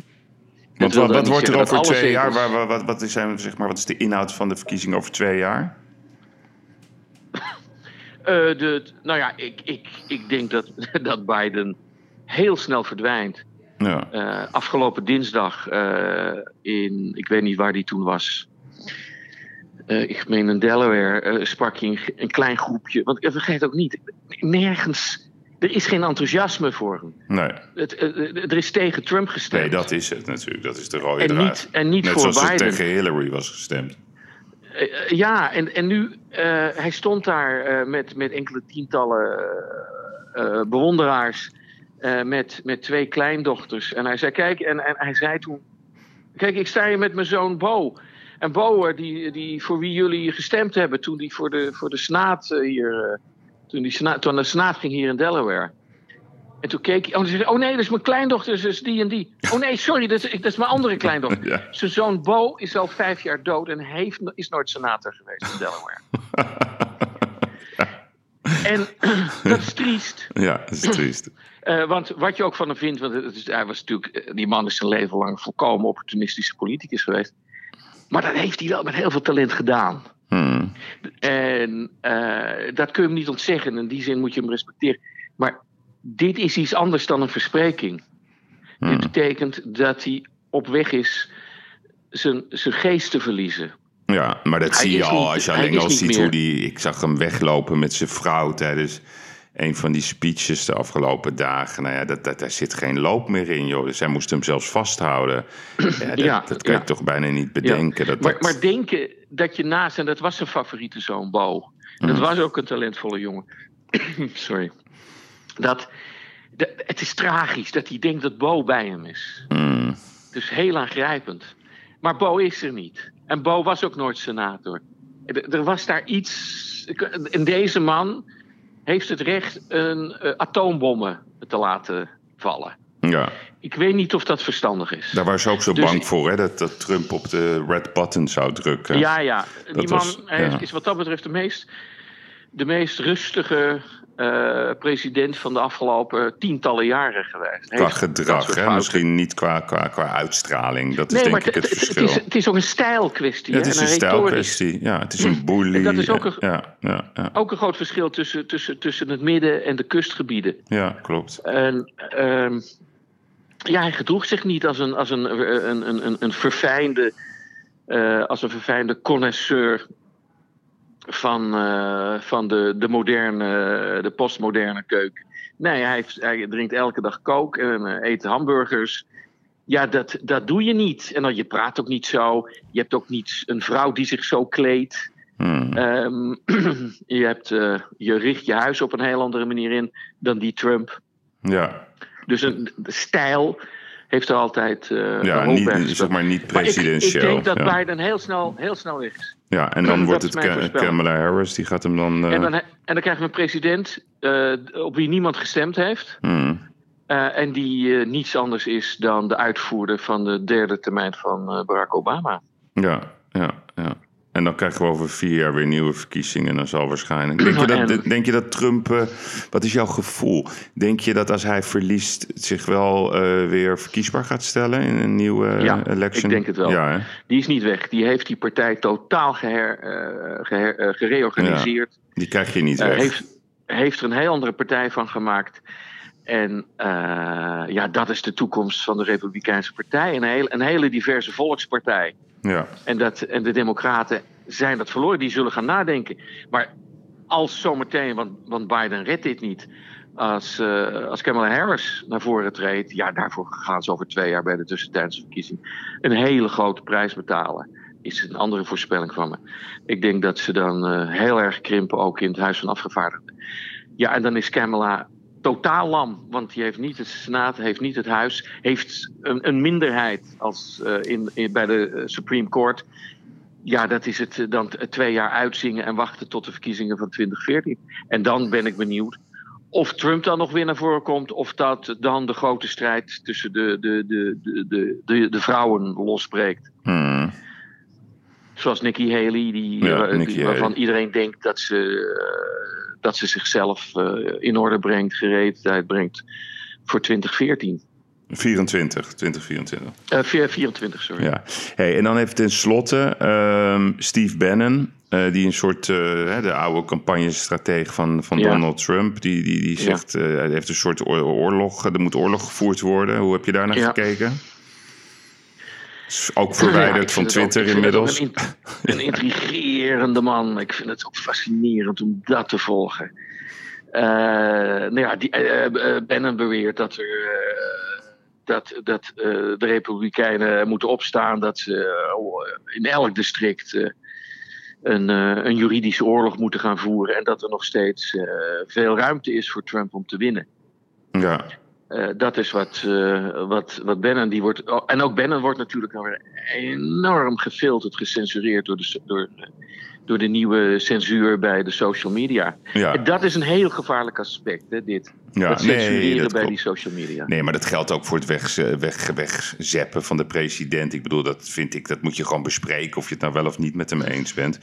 Want wat, wat wordt er over twee jaar? Waar, waar- wat, wat, is, zeg maar, wat is de inhoud van de verkiezingen over twee jaar? Eh, de, nou ja, ik, ik, ik denk dat, dat Biden heel snel verdwijnt. Ja. Eh, afgelopen dinsdag in, ik weet niet waar die toen was. Eh, ik meen in Delaware eh, sprak hij een, een klein groepje. Want eh, vergeet ook niet, nergens, er is geen enthousiasme voor hem. Nee. Het, er is tegen Trump gestemd. nee, dat is het natuurlijk. Dat is de rode en, draad. niet, en niet Net voor zoals er Biden. tegen Hillary was gestemd. Ja, en, en nu, hij stond daar met, met enkele tientallen bewonderaars, met, met twee kleindochters. En hij zei, kijk, en, en hij zei toen, kijk, ik sta hier met mijn zoon Bo. En Bo, eh, die, die, voor wie jullie gestemd hebben toen die voor de, voor de Senaat eh, hier, eh, toen, die Senaat, toen de Senaat ging hier in Delaware. En toen keek hij, oh, zei, oh nee, dat is mijn kleindochter, is die en die. Oh nee, sorry, dat is, dat is mijn andere kleindochter. Ja. Zijn zoon Bo is al vijf jaar dood en heeft, is nooit senator geweest in Delaware. en dat is triest. Ja, dat is triest. Want wat je ook van hem vindt, want het is, hij was natuurlijk, die man is zijn leven lang volkomen opportunistische politicus geweest. Maar dat heeft hij wel met heel veel talent gedaan. Hmm. En eh, dat kun je hem niet ontzeggen. In die zin moet je hem respecteren. Maar dit is iets anders dan een verspreking. Hmm. Dit betekent dat hij op weg is zijn, zijn geest te verliezen. Ja, maar dat Hij zie je al niet- als je alleen al ziet meer- hoe die... Ik zag hem weglopen met zijn vrouw tijdens een van die speeches de afgelopen dagen. Nou ja, dat, dat, daar zit geen loop meer in, joh. Dus zij moesten hem zelfs vasthouden. Ja, dat, Ja, dat kan je toch bijna niet bedenken. Dat, Maar, dat- maar denken dat je naast, en dat was zijn favoriete zoon, Bo. Dat Mhm. was ook een talentvolle jongen. Sorry. Dat, dat, het is tragisch dat hij denkt dat Bo bij hem is. Mm, Dus heel aangrijpend. Maar Bo is er niet. En Bo was ook nooit senator. Er, er was daar iets. En deze man heeft het recht een eh, atoombommen te laten vallen. ja, Ik weet niet of dat verstandig is. daar waren ze ook zo Dus- bang voor, hè? Dat, dat Trump op de red button zou drukken. Ja, ja. Die man was- heeft- is wat dat betreft de meest, de meest rustige eh, president van de afgelopen tientallen jaren geweest. Qua gedrag, hè? Misschien niet qua, qua, qua uitstraling. Dat is Nee, denk ik het het, het, verschil. is, het is ook een stijlkwestie. Ja, het is en een stijlkwestie. Ja, het is een bully. En dat is ook een- ja, ja, ja, Ook een groot verschil tussen, tussen, tussen het midden en de kustgebieden. ja, klopt. En ehm, ja, hij gedroeg zich niet als een, als een, een, een, een, een verfijnde, eh, als een verfijnde connoisseur van, eh, van de, de moderne, de postmoderne keuken. Nee, hij, heeft, hij drinkt elke dag kook en eh, eet hamburgers. Ja, dat, dat doe je niet. En dan, je praat ook niet zo. Je hebt ook niet een vrouw die zich zo kleedt. Hmm. Ehm, je, hebt, eh, je richt je huis op een heel andere manier in dan die Trump. Ja, Dus een, stijl heeft er altijd eh ja niet, zeg maar niet Maar ik, presidentieel. ik denk dat ja. Biden heel snel, heel snel weg is. ja, en dan dat wordt het. Kamala Harris, die gaat hem dan... eh, En, dan, he- en dan krijgen we een president eh, op wie niemand gestemd heeft. hmm. eh, en die eh, niets anders is dan de uitvoerder van de derde termijn van eh, Barack Obama. Ja, ja, ja. En dan krijgen we over vier jaar weer nieuwe verkiezingen. En dan zal waarschijnlijk. Denk je dat, En- denk je dat Trump. eh, wat is jouw gevoel? Denk je dat als hij verliest. zich wel eh, weer verkiesbaar gaat stellen in een nieuwe Ja, election? ik denk het wel. Ja? Die is niet weg. Die heeft die partij totaal geher, eh, geher- gereorganiseerd. die krijg je niet weg. heeft, heeft er een heel andere partij van gemaakt. En eh, ja, dat is de toekomst van de Republikeinse Partij. Een, heel, een hele diverse volkspartij. Ja, En, dat, en de Democraten zijn dat verloren. Die zullen gaan nadenken. Maar als zometeen, want, want Biden redt dit niet. Als, eh, als Kamala Harris naar voren treedt. Ja, daarvoor gaan ze over twee jaar bij de tussentijdse verkiezing. een hele grote prijs betalen. Is een andere voorspelling van me. Ik denk dat ze dan eh, heel erg krimpen, ook in het Huis van Afgevaardigden. Ja, en dan is Kamala totaal lam. Want die heeft niet het Senaat, heeft niet het Huis. Heeft een, een minderheid als, eh, in, in, bij de eh, Supreme Court. Ja, dat is het eh, dan twee jaar uitzingen en wachten tot de verkiezingen van 2014. En dan ben ik benieuwd of Trump dan nog weer naar voren komt. Of dat dan de grote strijd tussen de, de, de, de, de, de, de vrouwen losbreekt. Hmm. Zoals Nikki Haley, die, Ja, Nikki die- waarvan Haley. iedereen denkt dat ze, dat ze zichzelf eh, in orde brengt, gereedheid brengt voor 2014. 24, 2024. Eh 24, sorry. Ja. Hey, en dan even tenslotte ehm Steve Bannon. eh, die een soort, eh, de oude campagnestratege van, van Ja. Donald Trump. Die, die, die zegt, hij heeft een soort oor- oorlog. Er moet oorlog gevoerd worden. Hoe heb je daar naar Ja. gekeken? Is ook verwijderd van Twitter ook inmiddels. Een, in- een intrigerende man. Ik vind het ook fascinerend om dat te volgen. Eh nou ja, die, eh, eh, Bannon beweert dat er. dat, dat de Republikeinen moeten opstaan. Dat ze in elk district een, een juridische oorlog moeten gaan voeren. En dat er nog steeds veel ruimte is voor Trump om te winnen. Ja, Eh, dat is wat, eh, wat, wat Bannon die wordt. oh, en ook Bannon wordt natuurlijk enorm gefilterd, gecensureerd door de, door, door de nieuwe censuur bij de social media. ja, En dat is een heel gevaarlijk aspect, hè, dit. ja. dat censureren Nee, dat bij klopt. die social media. Nee, maar dat geldt ook voor het weg, weg, wegzeppen van de president. Ik bedoel, dat vind ik, dat moet je gewoon bespreken of je het nou wel of niet met hem eens bent.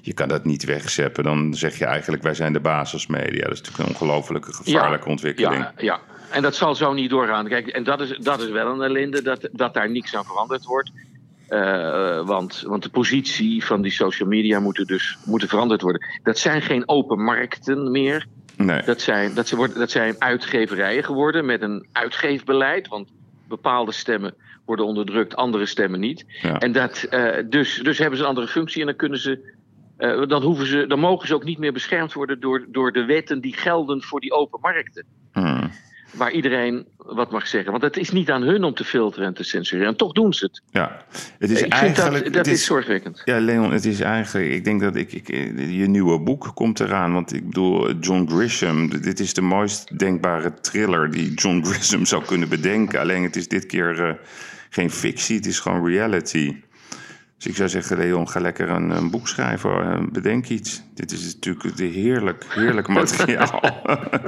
Je kan dat niet wegzeppen. Dan zeg je eigenlijk, wij zijn de basismedia. Dat is natuurlijk een ongelofelijke gevaarlijke ontwikkeling. Ja, ja, en dat zal zo niet doorgaan. Kijk, en dat is, dat is wel een ellende, dat, dat daar niks aan veranderd wordt. Eh, want, want de positie van die social media moeten dus moeten veranderd worden. Dat zijn geen open markten meer. Nee, Dat zijn, dat, ze worden, dat zijn uitgeverijen geworden met een uitgeefbeleid. Want bepaalde stemmen worden onderdrukt, andere stemmen niet. ja. En dat, eh, dus, dus hebben ze een andere functie en dan kunnen ze eh, dan, hoeven ze, dan mogen ze ook niet meer beschermd worden door, door de wetten die gelden voor die open markten. Hmm. Waar iedereen wat mag zeggen. Want het is niet aan hun om te filteren en te censureren. En toch doen ze het. Ja, het is Ik eigenlijk. dat, is zorgwekkend. Ja, Leon, het is eigenlijk. Ik denk dat ik, ik. Je nieuwe boek komt eraan. Want ik bedoel, John Grisham. Dit is de mooist denkbare thriller die John Grisham zou kunnen bedenken. Alleen het is dit keer eh, geen fictie, het is gewoon reality. Dus ik zou zeggen, Leon, ga lekker een, een boek schrijven. eh, Bedenk iets. Dit is natuurlijk de heerlijk, heerlijk materiaal.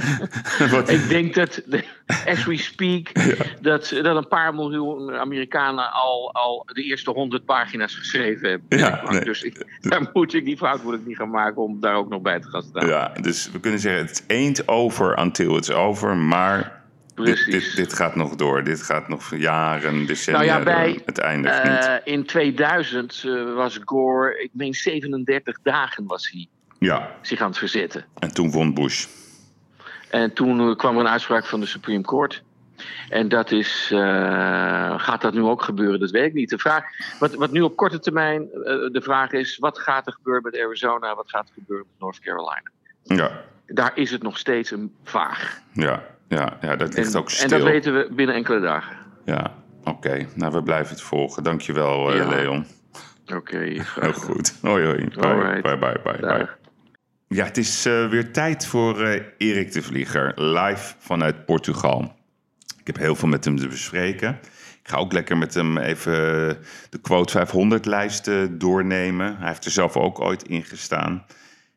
Wat, Ik denk dat, as we speak, dat, dat een paar miljoen Amerikanen al, al de eerste honderd pagina's geschreven hebben. Ja, nee. Dus ik, daar moet ik die fout moet ik niet gaan maken om daar ook nog bij te gaan staan. ja, dus we kunnen zeggen, het ain't over until it's over. Maar Precies. dit, dit gaat nog door. Dit gaat nog jaren, decennia Nou ja, bij, door. Het eindigt niet. Eh, in 2000 eh, was Gore, ik meen 37 dagen was hij Ja, zich aan het verzetten. en toen won Bush. En toen eh, kwam er een uitspraak van de Supreme Court. En dat is, gaat dat nu ook gebeuren? Dat weet ik niet. De vraag, wat, wat nu op korte termijn de vraag is: wat gaat er gebeuren met Arizona? Wat gaat er gebeuren met North Carolina? Ja, Daar is het nog steeds een vaag. ja, ja, ja dat ligt En, ook en stil. dat weten we binnen enkele dagen. Ja, oké. Nou, we blijven het volgen. Dankjewel, eh Ja. Leon. Oké, Heel goed. Hoi, hoi. Bye, Alright. bye, bye, bye. Ja, het is eh, weer tijd voor eh, Erik de Vlieger, live vanuit Portugal. Ik heb heel veel met hem te bespreken. Ik ga ook lekker met hem even de Quote 500-lijst doornemen. Hij heeft er zelf ook ooit in gestaan.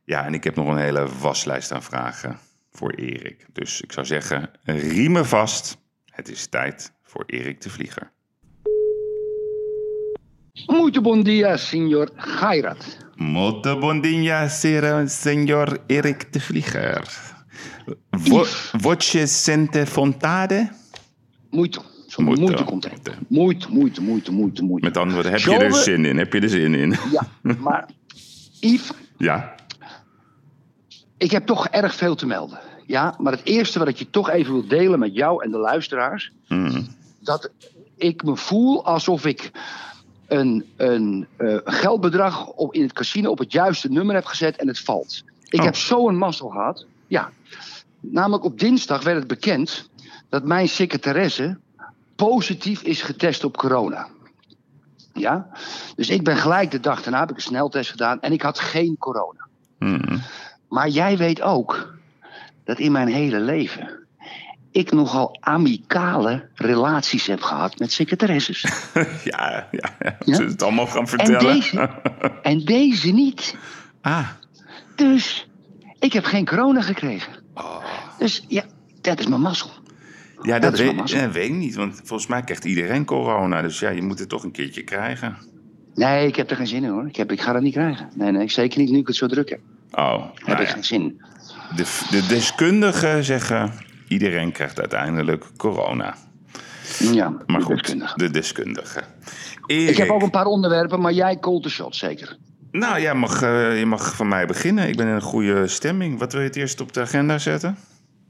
Ja, en ik heb nog een hele waslijst aan vragen voor Erik. Dus ik zou zeggen, riemen vast. Het is tijd voor Erik de Vlieger. Muito bom dia, senhor Gairat. Molto bom dia, senhor Erik de Vlieger. Vo, voce sente vontade? Muito. Muito. moeite er. Muito. Moeite, moeite, moeite, moeite, moeite. Met andere woorden, heb je er zin in? Heb je er zin in? Ja, maar Yves, Ja? ik heb toch erg veel te melden. Ja, maar het eerste wat ik je toch even wil delen met jou en de luisteraars... Mm. dat ik me voel alsof ik een, een eh, geldbedrag op, in het casino op het juiste nummer heb gezet en het valt. Ik Oh. heb zo'n mazzel gehad. Ja. Namelijk op dinsdag werd het bekend dat mijn secretaresse positief is getest op corona. Ja? Dus ik ben gelijk de dag daarna heb ik een sneltest gedaan en ik had geen corona. Mm. Maar jij weet ook dat in mijn hele leven ik nogal amicale relaties heb gehad met secretaresses. ja, ja, ja. We het allemaal gaan En vertellen? deze, en deze niet. ah, Dus ik heb geen corona gekregen. Oh. Dus ja, dat is mijn mazzel. ja, dat, Dat weet, weet ik niet. Want volgens mij krijgt iedereen corona. Dus ja, je moet het toch een keertje krijgen. Nee, ik heb er geen zin in hoor. Ik, heb, ik ga dat niet krijgen. Nee, nee, zeker niet nu ik het zo druk heb. Oh, Heb nou ik ja. geen zin. De, de deskundigen zeggen... iedereen krijgt uiteindelijk corona. Ja, Maar de goed, deskundige. de deskundigen. Ik heb ook een paar onderwerpen, maar jij called the shot zeker. Nou, jij mag, eh, je mag van mij beginnen. Ik ben in een goede stemming. Wat wil je het eerst op de agenda zetten?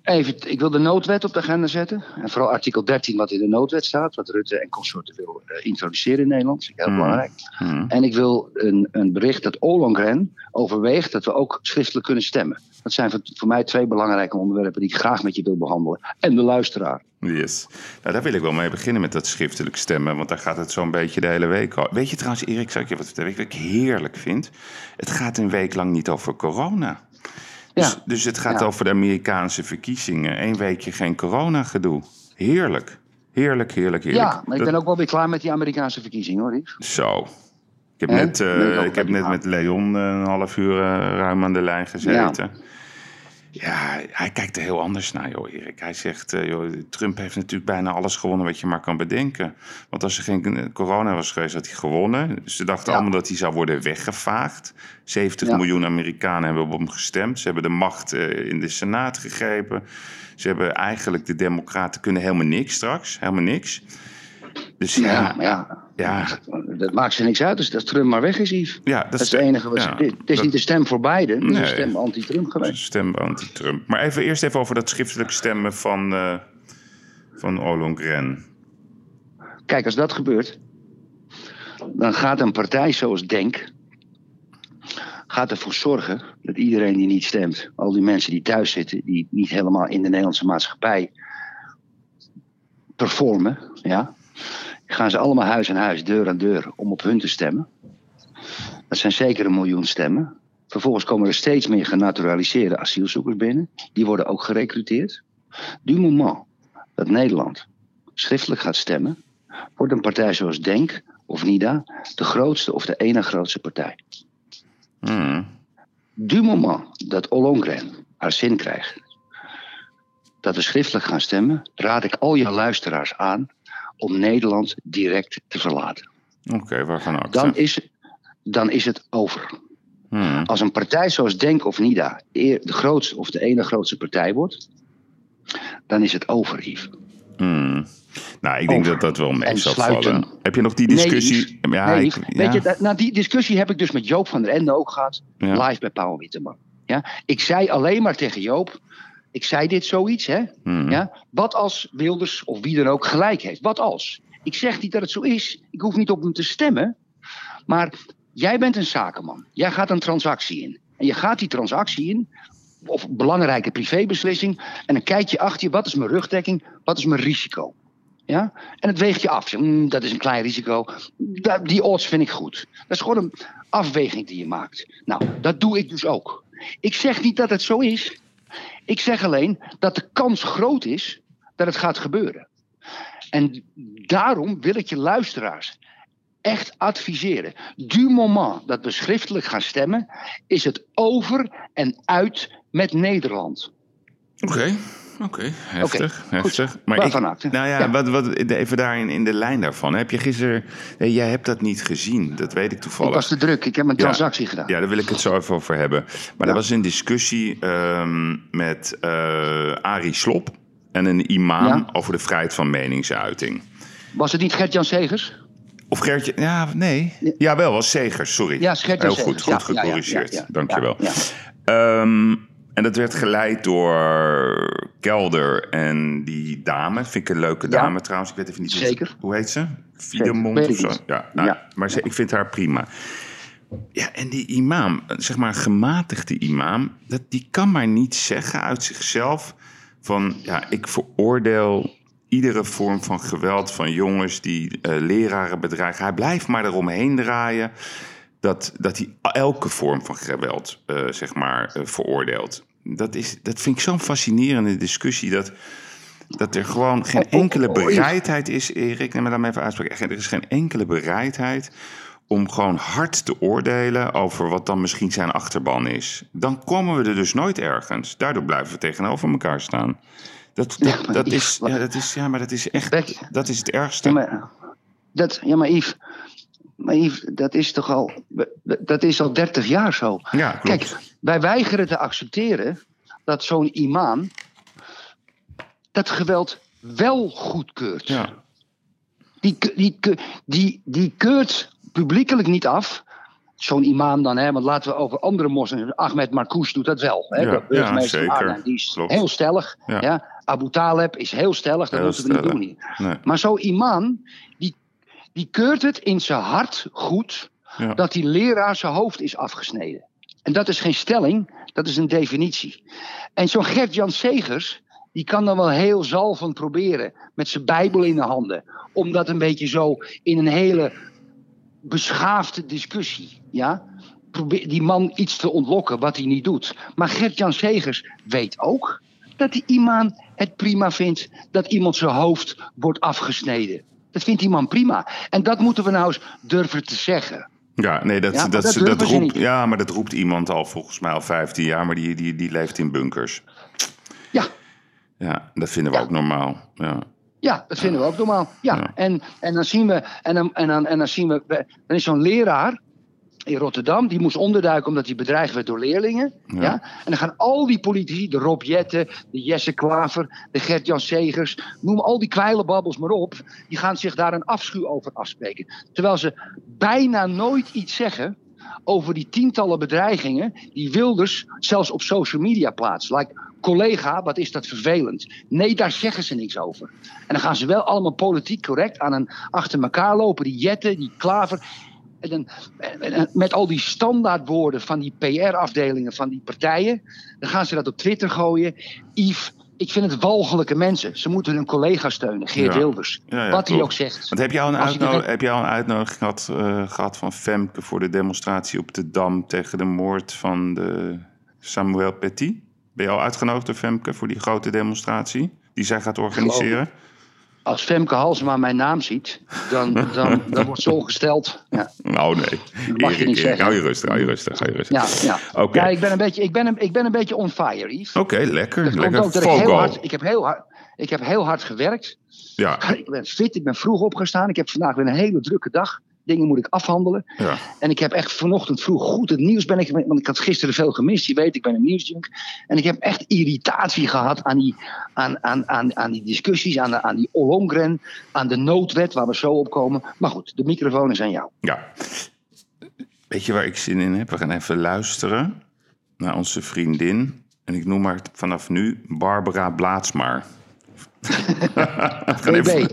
Even, ik wil de noodwet op de agenda zetten. En vooral artikel 13 wat in de noodwet staat. Wat Rutte en consorten wil eh, introduceren in Nederland. Dat is heel Hmm. belangrijk. Hm. En ik wil een, een bericht dat Ollongren overweegt dat we ook schriftelijk kunnen stemmen. Dat zijn voor, voor mij twee belangrijke onderwerpen die ik graag met je wil behandelen. En de luisteraar. Yes. Nou, daar wil ik wel mee beginnen met dat schriftelijk stemmen. Want daar gaat het zo'n beetje de hele week al. Weet je trouwens, Erik, zou ik je wat vertellen? Wat ik heerlijk vind? Het gaat een week lang niet over corona. Dus, Ja. dus het gaat Ja. over de Amerikaanse verkiezingen. Eén weekje geen corona-gedoe. Heerlijk. Heerlijk, heerlijk, heerlijk. Ja, maar ik ben ook wel weer klaar met die Amerikaanse verkiezingen hoor. Zo. Ik heb net, eh, ik heb net met Leon eh, een half uur eh, ruim aan de lijn gezeten. Ja. Hij kijkt er heel anders naar, joh, Erik. Hij zegt, eh, joh, Trump heeft natuurlijk bijna alles gewonnen wat je maar kan bedenken. Want als er geen eh, corona was geweest, had hij gewonnen. Ze dachten Ja. allemaal dat hij zou worden weggevaagd. 70 Ja. miljoen Amerikanen hebben op hem gestemd. Ze hebben de macht eh, in de Senaat gegrepen. Ze hebben eigenlijk, de democraten kunnen helemaal niks straks. Helemaal niks. Dus ja, Ja, ja, dat maakt ze niks uit. Dus dat Trump maar weg is, Yves. ja, Dat is het enige wat ja, het is dat- niet de stem voor Biden, het is een stem anti-Trump geweest. Stem anti-Trump. Maar even, eerst even over dat schriftelijk stemmen van, eh van Ollongren. Kijk, als dat gebeurt, dan gaat een partij zoals Denk, gaat ervoor zorgen dat iedereen die niet stemt, al die mensen die thuis zitten, die niet helemaal in de Nederlandse maatschappij performen, ja, gaan ze allemaal huis aan huis, deur aan deur om op hun te stemmen. Dat zijn zeker een miljoen stemmen. Vervolgens komen er steeds meer genaturaliseerde asielzoekers binnen. Die worden ook gerecruiteerd. Du moment dat Nederland schriftelijk gaat stemmen, wordt een partij zoals Denk of NIDA de grootste of de ene grootste partij. Hmm. Du moment dat Ollongren haar zin krijgt, dat we schriftelijk gaan stemmen, raad ik al je luisteraars aan om Nederland direct te verlaten. Oké, waarvan acte? Dan is, dan is het over. Hmm. Als een partij zoals Denk of NIDA de grootste of de ene grootste partij wordt, dan is het over, Yves. Hmm. Nou, ik denk Over. dat dat wel mee zal vallen. Heb je nog die Nee, discussie? Yves. ja, nee, ik- ja. Weet je, dat- nou, die discussie heb ik dus met Joop van der Ende ook gehad, Ja. live bij Paul Witteman. Ja? Ik zei alleen maar tegen Joop, ik zei dit zoiets, hè? Hmm. Ja? Wat als Wilders of wie dan ook gelijk heeft? Wat als? Ik zeg niet dat het zo is. Ik hoef niet op hem te stemmen. Maar jij bent een zakenman. Jij gaat een transactie in. En je gaat die transactie in, of belangrijke privébeslissing. En dan kijk je achter je, wat is mijn rugdekking? Wat is mijn risico? Ja? En het weegt je af. "Hmm, dat is een klein risico. Die odds vind ik goed. Dat is gewoon een afweging die je maakt. Nou, dat doe ik dus ook. Ik zeg niet dat het zo is. Ik zeg alleen dat de kans groot is dat het gaat gebeuren. En daarom wil ik je luisteraars echt adviseren. Du moment dat we schriftelijk gaan stemmen, is het over en uit met Nederland. Oké, oké, heftig, goed. heftig. Maar ik, nou ja, Ja. Wat, wat, even daarin in de lijn daarvan. Heb je gisteren, nee, jij hebt dat niet gezien, dat weet ik Ik toevallig. was te druk, ik heb een Ja. transactie gedaan. Ja, daar wil ik het zo even over hebben. Maar Ja. er was een discussie ehm, met eh Arie Slop en een imam over de vrijheid van meningsuiting. Was het niet Gert-Jan Segers? Of Gertje, ja, nee. Ja, wel, was Segers, sorry. Ja, Heel goed, Segers. goed gecorrigeerd. Dankjewel. Ja, Ehm, en dat werd geleid door Kelder en die dame. Vind ik een leuke Ja. dame trouwens. Ik weet even niet hoe- Zeker. hoe heet ze? Fiedemond of zo? Ja, nou, Ja. maar ze, ik vind haar prima. Ja, en die imam, zeg maar een gematigde imam, dat, die kan maar niet zeggen uit zichzelf van, ja, ik veroordeel iedere vorm van geweld van jongens die eh, leraren bedreigen. Hij blijft maar eromheen draaien dat, dat hij elke vorm van geweld, eh, zeg maar, eh, veroordeelt. Dat, is, dat vind ik zo'n fascinerende discussie, dat, dat er gewoon geen Oh, oh, enkele oh, oh, bereidheid is, Erik, en me daarmee even uitspreken. Er is geen enkele bereidheid om gewoon hard te oordelen over wat dan misschien zijn achterban is. Dan komen we er dus nooit ergens. Daardoor blijven we tegenover elkaar staan. Dat, dat, Ja, maar dat, Yves, is, ja, dat, is, ja, maar dat is echt, dat is het ergste. Ja, maar, dat, ja, maar Yves, maar dat is toch al, dat is al 30 jaar zo. Ja, klopt. Kijk, wij weigeren te accepteren dat zo'n imam dat geweld wel goedkeurt. ja. Die, die, die, die keurt publiekelijk niet af. Zo'n imam dan, hè, want laten we over andere moslims. Ahmed Marcouch doet dat wel. Hè, Ja, de burgemeester ja. Arnhem, Die is Klopt. heel stellig. Ja. Ja. Abu Taleb is heel stellig, dat Heel moeten we niet doen hier. Nee. Maar zo'n imam, die, die keurt het in zijn hart goed Ja. dat die leraar zijn hoofd is afgesneden. En dat is geen stelling, dat is een definitie. En zo'n Gert-Jan Segers, die kan dan wel heel zalvend proberen met zijn Bijbel in de handen. Om dat een beetje zo in een hele beschaafde discussie, ja. Probeer die man iets te ontlokken wat hij niet doet. Maar Gert-Jan Segers weet ook dat die imam het prima vindt dat iemand zijn hoofd wordt afgesneden. Dat vindt die man prima. En dat moeten we nou eens durven te zeggen. Ja, nee, dat, Ja, dat, dat dat, roept, ja, maar dat roept iemand al volgens mij al 15 jaar, maar die, die, die leeft in bunkers. Ja, Ja, dat vinden we Ja. ook normaal. Ja. Ja, dat vinden we ook normaal. Ja, Ja. En, en dan zien we, en dan, en dan, en dan zien we, dan is zo'n leraar in Rotterdam, die moest onderduiken omdat hij bedreigd werd door leerlingen. Ja. Ja. En dan gaan al die politici, de Rob Jetten, de Jesse Klaver, de Gert-Jan Segers, noem al die kwijlenbabbels maar op, die gaan zich daar een afschuw over afspreken. Terwijl ze bijna nooit iets zeggen over die tientallen bedreigingen die Wilders zelfs op social media plaatst. Like, collega, wat is dat vervelend. Nee, daar zeggen ze niks over. En dan gaan ze wel allemaal politiek correct aan een achter elkaar lopen. Die Jetten, die Klaver. En met al die standaardwoorden van die PR-afdelingen van die partijen. Dan gaan ze dat op Twitter gooien. Yves, ik vind het walgelijke mensen. Ze moeten hun collega steunen, Geert Ja. Wilders. Ja, ja, wat hij ook zegt. Want heb je al een, heb al uitnodiging gehad, eh, gehad van Femke voor de demonstratie op de Dam tegen de moord van de Samuel Paty? Ben je al uitgenodigd door Femke voor die grote demonstratie die zij gaat organiseren? Als Femke Halsema mijn naam ziet, dan, dan, dan wordt ze ongesteld. Ja, Nou nee, mag je Erik, niet Erik, hou je rustig, hou je rustig, hou je rustig. ja, ja. Oké. ja ik, ben een beetje, ik, ben een, ik ben een beetje on fire, Yves. Oké, lekker, Dat lekker. ook dat ik heel hard, ik heb heel hard, ik heb heel hard gewerkt. Ja, Ik ben fit, ik ben vroeg opgestaan. Ik heb vandaag weer een hele drukke dag. Dingen moet ik afhandelen. ja. En ik heb echt vanochtend vroeg goed het nieuws ben ik, want ik had gisteren veel gemist. Je weet, ik ben een nieuwsjunk. En ik heb echt irritatie gehad aan die, aan, aan, aan, aan die discussies, aan, de, aan die Ollongren, aan de noodwet waar we zo op komen. Maar goed, de microfoon is aan jou. Ja. Weet je waar ik zin in heb? We gaan even luisteren naar onze vriendin. En ik noem haar vanaf nu Barbara Blaatsmaar. We, gaan even,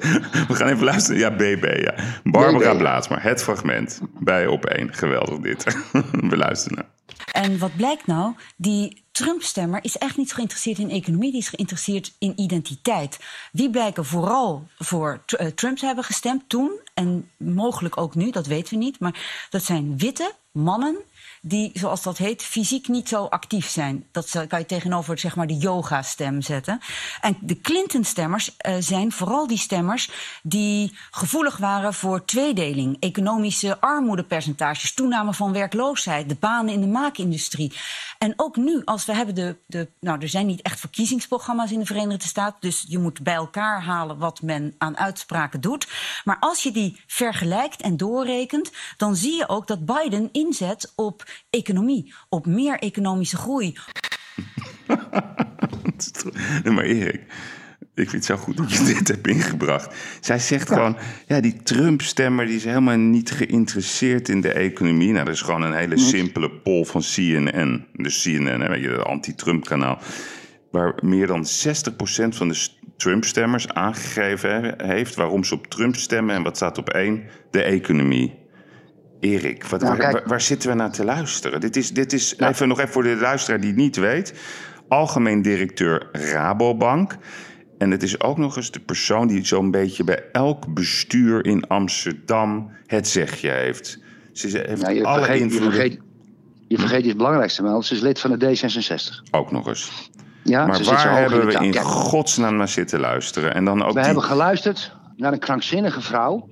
we gaan even luisteren. Ja, BB, ja. Barbara BB. Blaatsmaar, het fragment bij Op1. Geweldig dit. we luisteren. En wat blijkt nou? Die Trump-stemmer is echt niet geïnteresseerd in economie, die is geïnteresseerd in identiteit. Die blijken vooral voor eh, Trump te hebben gestemd toen en mogelijk ook nu, dat weten we niet. Maar dat zijn witte mannen die, zoals dat heet, fysiek niet zo actief zijn. Dat kan je tegenover zeg maar, de yoga-stem zetten. En de Clinton-stemmers eh, zijn vooral die stemmers die gevoelig waren voor tweedeling, economische armoedepercentages, toename van werkloosheid, de banen in de maakindustrie. En ook nu, als we hebben de, de. Nou, er zijn niet echt verkiezingsprogramma's in de Verenigde Staten, dus je moet bij elkaar halen wat men aan uitspraken doet. Maar als je die vergelijkt en doorrekent, dan zie je ook dat Biden inzet op economie, op meer economische groei, Nee, maar Erik, ik vind het zo goed dat je dit hebt ingebracht. Zij zegt gewoon, ja, die Trump-stemmer die is helemaal niet geïnteresseerd in de economie. Nou, dat is gewoon een hele simpele poll van CNN. Dus CNN, hè, weet je, het anti-Trump-kanaal. Waar meer dan 60% van de Trump-stemmers aangegeven he- heeft waarom ze op Trump stemmen. En wat staat op één? De economie. Erik, wat, Nou, waar, zitten we naar te luisteren? Dit is, dit is even nog even voor de luisteraar die het niet weet. Algemeen directeur Rabobank. En het is ook nog eens de persoon die zo'n beetje bij elk bestuur in Amsterdam het zegje heeft. Ze heeft Nou, je, alle vergeet, je, vergeet, je vergeet iets belangrijkste, maar ze is lid van de D66. Ook nog eens. Ja, Maar waar hebben in we in godsnaam naar zitten luisteren? En dan ook We die... hebben geluisterd naar een krankzinnige vrouw.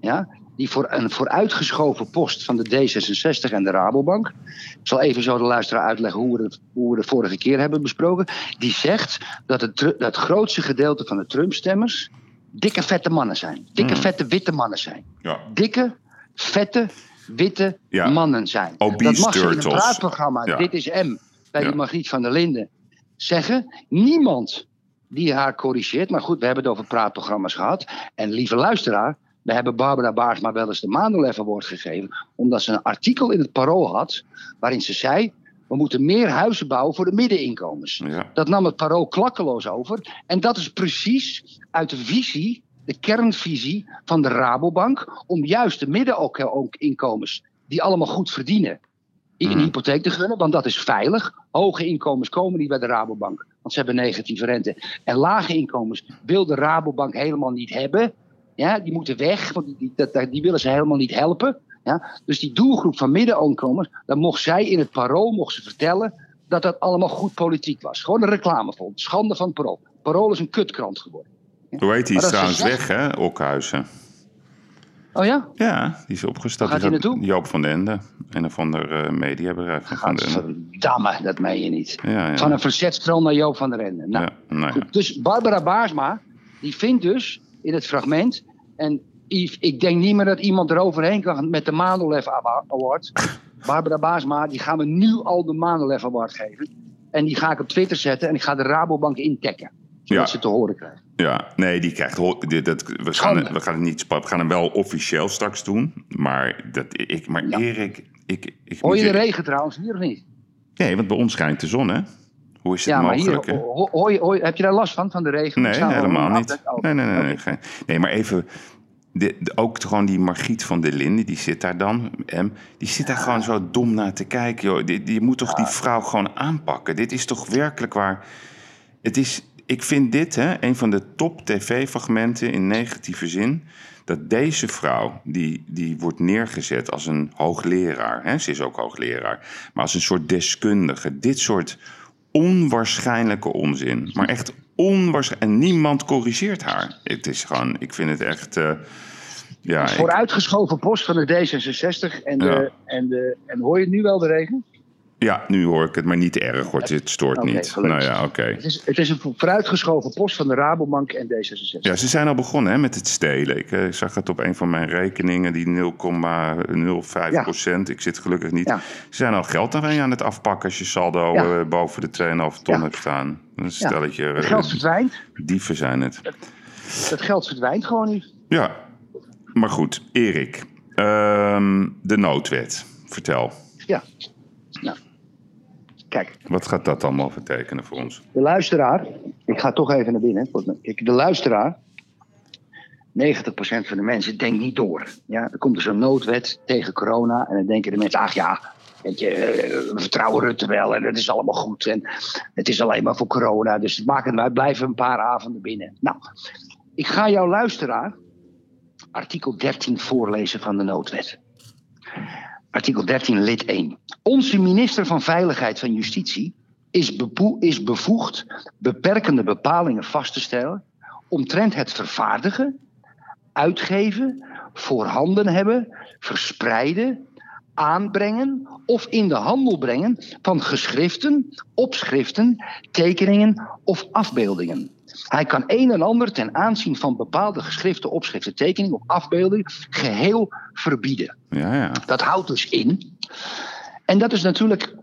Ja, die voor een vooruitgeschoven post van de D66 en de Rabobank. Ik zal even zo de luisteraar uitleggen hoe we het, hoe we de vorige keer hebben besproken. Die zegt dat het, dat het grootste gedeelte van de Trump-stemmers. dikke vette mannen zijn. Dikke Hmm. vette witte mannen zijn. Ja. Dikke vette witte Ja. mannen zijn. Obese dat mag ze in een praatprogramma. Ja. Dit is M. Bij die Margriet van der Linden zeggen. Niemand die haar corrigeert. Maar goed, we hebben het over praatprogramma's gehad. En lieve luisteraar, we hebben Barbara Baarsma wel eens de Maandelef Award gegeven. Omdat ze een artikel in het Parool had. waarin ze zei. We moeten meer huizen bouwen voor de middeninkomens. Ja. Dat nam het Parool klakkeloos over. En dat is precies uit de visie, de kernvisie van de Rabobank. om juist de middeninkomens, die allemaal goed verdienen. een Mhm. hypotheek te gunnen, want dat is veilig. Hoge inkomens komen niet bij de Rabobank, want ze hebben negatieve rente. En lage inkomens wil de Rabobank helemaal niet hebben. Ja, die moeten weg, want die, die, die willen ze helemaal niet helpen. Ja, dus die doelgroep van middeninkomens, dan mocht zij in het parool mocht ze vertellen dat dat allemaal goed politiek was. Gewoon een reclamefonds. Schande van het parool. Parool is een kutkrant geworden. Hoe heet die is trouwens ze weg, hè? Okhuizen. Oh ja? Ja, die is opgestapt. Gaat hij naartoe? Joop van den Ende. Een of ander eh, mediabedrijf van Van. Gadverdamme, dat meen je niet. Ja, ja. Van een verzetstroom naar Joop van der Ende. Nou, nou. Goed, dus Barbara Baarsma, die vindt dus in het fragment. En Yves, ik denk niet meer dat iemand eroverheen kan met de Manolef Award. Barbara Baarsma, die gaan we nu al de Manolef Award geven. En die ga ik op Twitter zetten en ik ga de Rabobank intekken. Zodat Ja. ze te horen krijgen. Ja, nee, die krijgt. dat, we, gaan, we gaan het niet We gaan hem wel officieel straks doen. Maar, dat, ik, maar Ja. Erik. Ik, ik Hoor je de regen trouwens hier of niet? Nee, want bij ons schijnt de zon, hè? Hoe is het Ja, maar hier, mogelijk? hè? ho- je- heb je daar last van, van de regen? Nee, helemaal niet. Nee, nee, nee. Nee, geen- nee, maar even. de, de- ook gewoon die Margriet van der Linden, die zit daar dan. M, die zit daar gewoon zo dom naar te kijken. Joh. Je moet toch die vrouw gewoon aanpakken. Dit is toch werkelijk waar. Het is, ik vind dit hè, een van de top tv-fragmenten in negatieve zin. Dat deze vrouw, die, die wordt neergezet als een hoogleraar. Hè, ze is ook hoogleraar. Maar als een soort deskundige. Dit soort onwaarschijnlijke onzin. Maar echt onwaarschijnlijk. En niemand corrigeert haar. Het is gewoon, ik vind het echt. eh, ja, Vooruitgeschoven post van de D66. En, de, Ja. en, de, en hoor je nu wel de regen? Ja, nu hoor ik het, maar niet erg hoor. Het stoort niet. gelukkig. Nou ja, oké. Het is, het is een vooruitgeschoven post van de Rabobank en D66. Ja, ze zijn al begonnen hè, met het stelen. Ik eh, zag het op een van mijn rekeningen, die 0,05 procent. Ik zit gelukkig niet. Ja. Ze zijn al geld aan aan het afpakken als je saldo Ja. eh, boven de 2,5 ton hebt staan. Een stelletje Het eh, geld verdwijnt. dieven zijn het. Dat geld verdwijnt gewoon niet. Ja, maar goed. Erik, ehm, de noodwet. Vertel, Ja. Kijk, wat gaat dat allemaal betekenen voor ons? de luisteraar. Ik ga toch even naar binnen. De luisteraar. 90% van de mensen denkt niet door. Ja, er komt dus een noodwet tegen corona. En dan denken de mensen, ach ja, weet je, eh, we vertrouwen Rutte wel. En het is allemaal goed. En het is alleen maar voor corona. Dus het maakt het uit. Blijven een paar avonden binnen. Nou, ik ga jouw luisteraar artikel 13 voorlezen van de noodwet. Artikel 13, lid 1. Onze minister van Veiligheid van Justitie is, is bevoegd beperkende bepalingen vast te stellen omtrent het vervaardigen, uitgeven, voorhanden hebben, verspreiden, aanbrengen of in de handel brengen van geschriften, opschriften, tekeningen of afbeeldingen. Hij kan een en ander ten aanzien van bepaalde geschriften, opschriften, tekeningen of afbeeldingen geheel verbieden. Ja, ja. Dat houdt dus in. En dat is natuurlijk.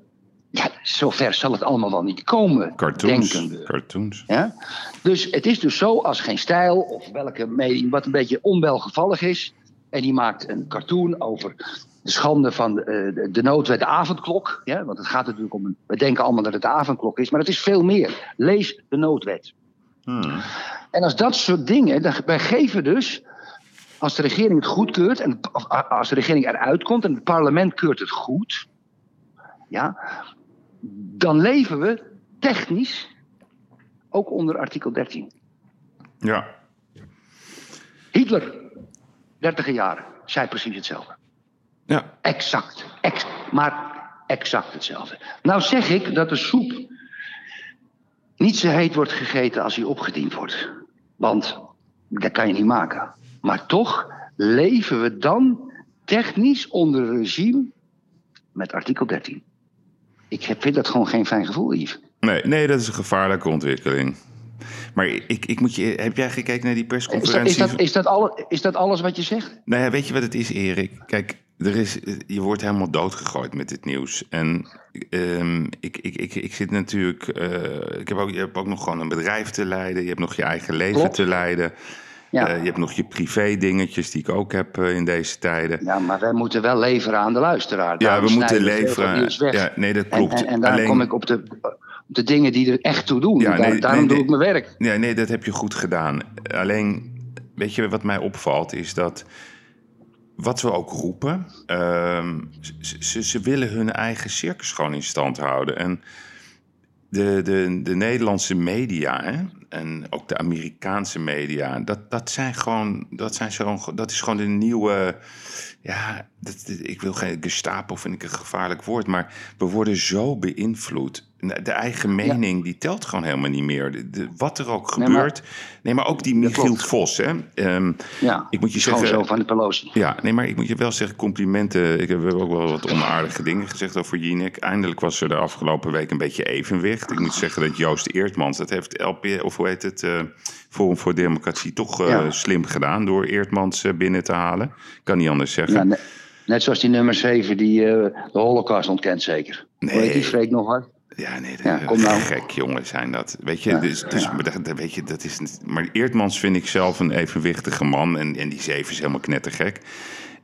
Ja, zover zal het allemaal wel niet komen. Cartoons. Denken we. Cartoons. Ja? Dus het is dus zo als geen stijl of welke medium wat een beetje onwelgevallig is. En die maakt een cartoon over de schande van de, eh, de, de noodwet de avondklok. Ja? Want het gaat natuurlijk om. Een, we denken allemaal dat het de avondklok is, maar het is veel meer. Lees de noodwet. Hmm. En als dat soort dingen, dan, wij geven dus, als de regering het goedkeurt, en, of als de regering eruit komt en het parlement keurt het goed, ja, dan leven we technisch ook onder artikel 13. Ja. Hitler, 30 jaren, zei precies hetzelfde. Ja. Exact, ex, maar exact hetzelfde. Nou zeg ik dat de soep niet zo heet wordt gegeten als hij opgediend wordt. Want dat kan je niet maken. Maar toch leven we dan technisch onder een regime met artikel 13. Ik heb- vind dat gewoon geen fijn gevoel, Yves. Nee, nee, dat is een gevaarlijke ontwikkeling. Maar ik, ik moet je, heb jij gekeken naar die Is dat, persconferentie? is, dat, is, dat alle, is dat alles wat je zegt? Nou ja, weet je wat het is, Erik? Kijk, er is, je wordt helemaal doodgegooid met dit nieuws. En ehm, ik, ik, ik, ik zit natuurlijk... eh, ik heb ook, je hebt ook nog gewoon een bedrijf te leiden. Je hebt nog je eigen leven Klopt. te leiden. Ja. Eh, je hebt nog je privé dingetjes die ik ook heb eh, in deze tijden. ja, maar wij moeten wel leveren aan de luisteraar. Ja, we moeten leveren. Ja, nee, dat klopt. en, en daarom Alleen- kom ik op de, op de dingen die er echt toe doen. Ja, Daar- nee, daarom nee, doe nee. ik mijn werk. Ja, nee, dat heb je goed gedaan. Alleen, weet je wat mij opvalt, is dat wat we ook roepen, ehm, ze, ze, willen hun eigen circus gewoon in stand houden. En de, de, de Nederlandse media hè, en ook de Amerikaanse media, dat, dat zijn gewoon, dat, zijn zo, dat is gewoon de nieuwe. Ja, dat, ik wil geen Gestapo, vind ik een gevaarlijk woord, maar we worden zo beïnvloed. De eigen mening, die telt gewoon helemaal niet meer. De, de- wat er ook Nee, maar- gebeurt. Nee, maar ook die Michiel. Vos, hè. Ehm, Ja, ik moet je zeggen, zo van de Pelosi. ja, nee, maar ik moet je wel zeggen, complimenten. Ik heb ook wel wat onaardige dingen gezegd over Jinek. Eindelijk was er de afgelopen week een beetje evenwicht. Ik moet zeggen dat Joost Eertmans, dat heeft LP, of hoe heet het, eh, Forum voor Democratie, toch eh, Ja. slim gedaan door Eertmans eh, binnen te halen. Kan niet anders zeggen. Ja, net, net zoals die nummer 7 die de holocaust ontkent zeker. Nee. Hoe heet die nog wat? Ja, nee, dat Ja, kom nou. gek jongen zijn dat. Weet je, Ja, dus, dus, ja. dat, weet je dat is, niet- maar Eertmans vind ik zelf een evenwichtige man. En, en die zeven is helemaal knettergek.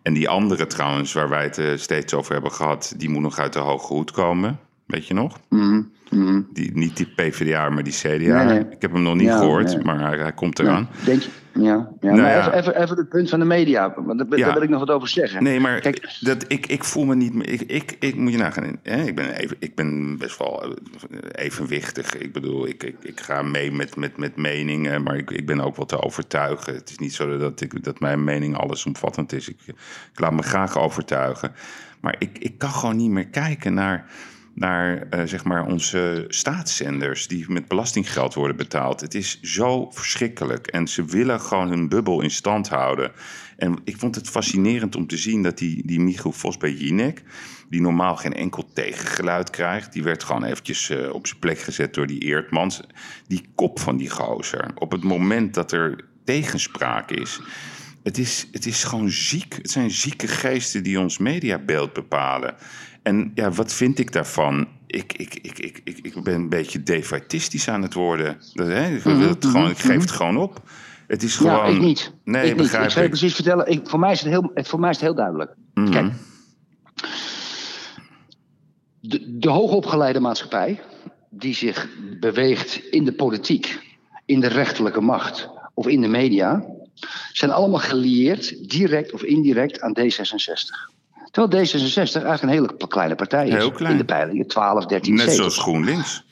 En die andere trouwens, waar wij het eh, steeds over hebben gehad... die moet nog uit de hoge hoed komen. Weet je nog? Mhm, mhm. Die, niet die PvdA, maar die CDA. Nee, nee. Ik heb hem nog niet Ja, gehoord, nee. maar hij, hij komt eraan. Denk je? Ja, ja. Nou maar. Even, even, even het punt van de media, want daar, Ja. daar wil ik nog wat over zeggen. Nee, maar Kijk- dat, ik, ik voel me niet meer. Ik, ik, ik moet je nagaan. Hè? Ik, ben even, ik ben best wel eh, evenwichtig. Ik bedoel, ik, ik, ik ga mee met, met, met meningen, maar ik, ik ben ook wel te overtuigen. Het is niet zo dat, ik, dat mijn mening allesomvattend is. Ik, ik laat me graag overtuigen. Maar ik, ik kan gewoon niet meer kijken naar, naar eh, zeg maar onze staatszenders die met belastinggeld worden betaald. Het is zo verschrikkelijk. En ze willen gewoon hun bubbel in stand houden. En ik vond het fascinerend om te zien dat die, die Michiel Vos bij Jinek, die normaal geen enkel tegengeluid krijgt, die werd gewoon eventjes eh, op zijn plek gezet door die Eertmans. Die kop van die gozer, op het moment dat er tegenspraak is. Het is, het is gewoon ziek. Het zijn zieke geesten die ons mediabeeld bepalen. En ja, wat vind ik daarvan? Ik, ik, ik, ik, ik, ik ben een beetje defaitistisch aan het worden. Dat, hè, ik, wil het gewoon, ik geef het gewoon op. Het is gewoon... Mhm, Ja, ik niet. Nee, ik niet. begrijp Ik zal je precies vertellen. Ik, voor, mij is het heel, voor mij is het heel duidelijk. Mhm. Kijk, de, de hoogopgeleide maatschappij die zich beweegt in de politiek, in de rechterlijke macht of in de media, zijn allemaal gelieerd, direct of indirect, aan D66. Terwijl D66 eigenlijk een hele kleine partij is. Heel klein. In de peilingen, 12, 13 Net zoals GroenLinks.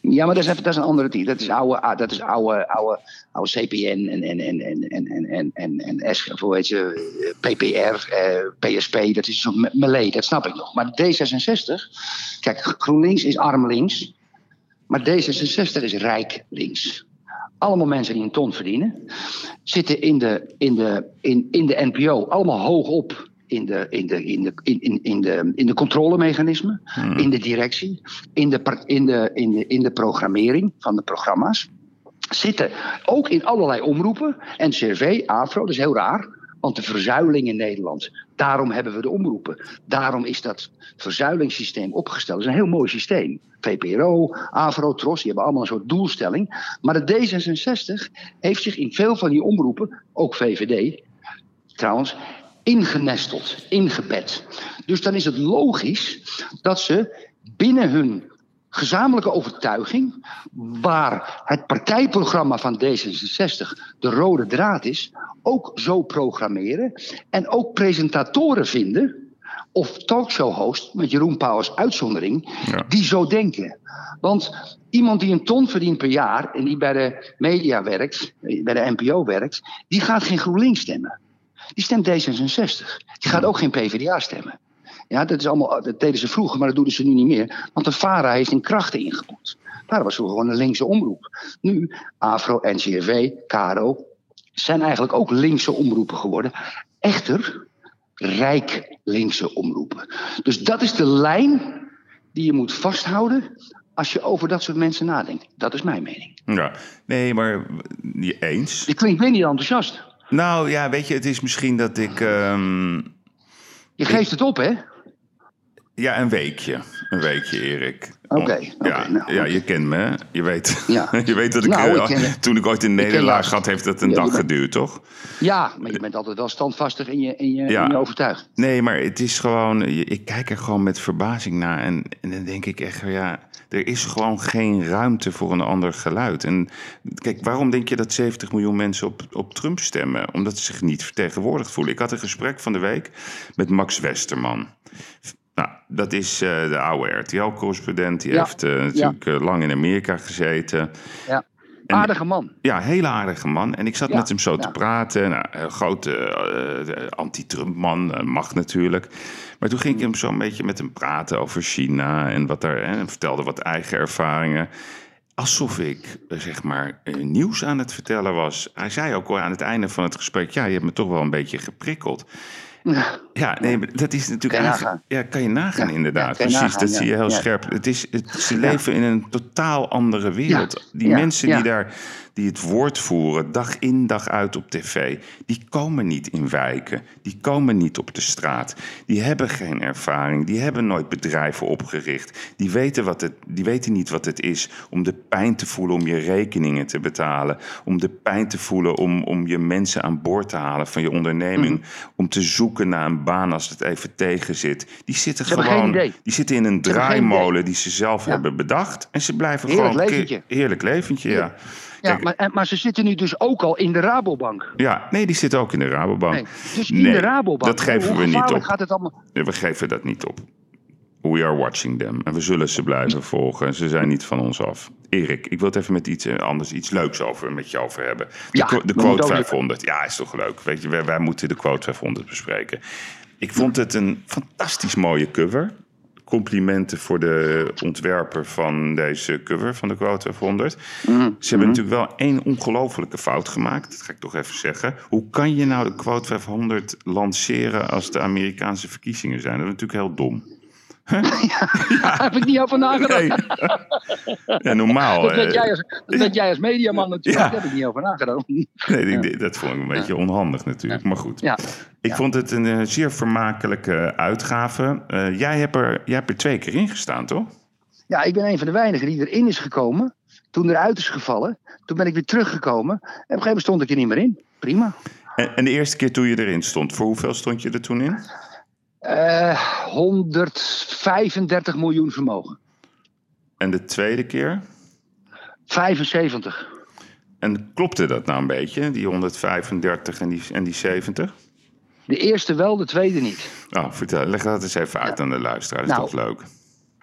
Ja. maar dat is, even, dat is een andere team. Dat is oude, dat is oude, oude, oude CPN en, en, en, en, en, en, en, en S, hoe heet je, PPR, eh, PSP. Dat is zo'n melee, dat snap ik nog. Maar D66, kijk, GroenLinks is arm links. Maar D66 is rijk links allemaal mensen die een ton verdienen, zitten in de, in de, in, in de NPO, allemaal hoog op in de, in de, in de, in, in, in de, in de controlemechanismen. In de directie. In de, in, de, in, de, in de programmering van de programma's. Zitten ook in allerlei omroepen. NCRV, AFRO, dat is heel raar. Want de verzuiling in Nederland, daarom hebben we de omroepen. Daarom is dat verzuilingssysteem opgesteld. Dat is een heel mooi systeem. VPRO, AVRO, TROS, die hebben allemaal een soort doelstelling. Maar de D66 heeft zich in veel van die omroepen, ook VVD trouwens, ingenesteld, ingebed. Dus dan is het logisch dat ze binnen hun gezamenlijke overtuiging, waar het partijprogramma van D66 de rode draad is, ook zo programmeren en ook presentatoren vinden of talkshow-host, met Jeroen Pauw als uitzondering, Ja. die zo denken. Want iemand die een ton verdient per jaar en die bij de media werkt, bij de NPO werkt, die gaat geen GroenLinks stemmen. Die stemt D66. Die gaat ook geen PvdA stemmen. Ja, dat, is allemaal, dat deden ze vroeger, maar dat doen ze nu niet meer. Want de VARA heeft in krachten ingeboet. VARA was gewoon een linkse omroep. Nu, AFRO, NCRV, KRO zijn eigenlijk ook linkse omroepen geworden. Echter, rijk linkse omroepen. Dus dat is de lijn die je moet vasthouden als je over dat soort mensen nadenkt. Dat is mijn mening. Ja, nee, maar je eens. Je klinkt weer niet enthousiast. Nou ja, weet je, het is misschien dat ik. ehm, Je geeft het op, hè? Ja, een weekje. Een weekje, Erik. Oké, ja, nou, ja, je kent me? Je weet, Ja. je weet dat ik. Nou, eh, ik toen ik ooit nederlaag als- had, heeft dat een Ja, dag bent- geduurd, toch? Ja, maar je bent altijd wel standvastig in je, in je, Ja. in je overtuiging. Nee, maar het is gewoon. Ik kijk er gewoon met verbazing naar. En, en dan denk ik echt, ja. Er is gewoon geen ruimte voor een ander geluid. En kijk, waarom denk je dat 70 miljoen mensen op, op Trump stemmen? Omdat ze zich niet vertegenwoordigd voelen. Ik had een gesprek van de week met Max Westerman. Nou, dat is eh, de oude RTL-correspondent. Die Ja, heeft eh, natuurlijk eh, lang in Amerika gezeten. Ja. En- Aardige man. Ja, hele aardige man. En ik zat Ja, met hem zo te praten. Nou, een grote eh, anti-Trump-man, eh, mag natuurlijk. Maar toen ging ik hem zo een beetje met hem praten over China en wat daar. En vertelde wat eigen ervaringen. Alsof ik, zeg maar, nieuws aan het vertellen was. Hij zei ook al aan het einde van het gesprek: Ja, je hebt me toch wel een beetje geprikkeld. Ja, nee, dat is natuurlijk Kan je nagaan. Ja, kan je nagaan Ja, inderdaad. ja, kan je Precies, nagaan, dat zie je heel scherp. Het is, het, ze leven in een totaal andere wereld. Die mensen die daar die het woord voeren, dag in dag uit op tv, die komen niet in wijken. Die komen niet op de straat. Die hebben geen ervaring. Die hebben nooit bedrijven opgericht. Die weten, wat het, die weten niet wat het is om de pijn te voelen om je rekeningen te betalen. Om de pijn te voelen om, om je mensen aan boord te halen van je onderneming. Om te zoeken naar een baan als het even tegen zit. Die zitten Ze gewoon. Die zitten in een draaimolen die ze zelf Ja. hebben bedacht. En ze blijven Heerlijk gewoon. leventje. Heerlijk leventje, ja. Ja, Kijk, maar, en- maar ze zitten nu dus ook al in de Rabobank. ja, nee, die zitten ook in de Rabobank. Nee, dus in Nee, de Rabobank. dat geven we niet op. gaat het allemaal? We geven dat niet op. We are watching them. En we zullen ze blijven volgen. Ze zijn niet van ons af. Erik, ik wil het even met iets eh, anders, iets leuks over, met je over hebben. De, Ja, qu- de quote moet ook 500. Ja, is toch leuk. Weet je, wij, wij moeten de quote 500 bespreken. Ik vond het een fantastisch mooie cover. Complimenten voor de ontwerper van deze cover van de quote 500. Mhm. Ze hebben natuurlijk wel één ongelofelijke fout gemaakt. Dat ga ik toch even zeggen. Hoe kan je nou de quote 500 lanceren als de Amerikaanse verkiezingen zijn? Dat is natuurlijk heel dom. Daar heb ik niet over nagedacht. Nee. ja, normaal. Dat weet eh, jij als, dat jij als mediaman natuurlijk. Ja. Daar heb ik niet over nagedacht. Nee, ik- dat vond ik een beetje onhandig natuurlijk. Maar goed. Ja. Ik vond het een eh, zeer vermakelijke uitgave. Eh, jij, hebt er, jij hebt er twee keer in gestaan, toch? ja, ik ben een van de weinigen die erin is gekomen. Toen eruit is gevallen. Toen ben ik weer teruggekomen. En op een gegeven moment stond ik er niet meer in. Prima. En, en de eerste keer toen je erin stond, voor hoeveel stond je er toen in? Eh 135 miljoen vermogen. En de tweede keer? 75. En klopte dat nou een beetje, die 135 en die, en die 70? De eerste wel, de tweede niet. Nou, vertel, leg dat eens even uit aan de luisteraar. Dat is Nou, toch leuk?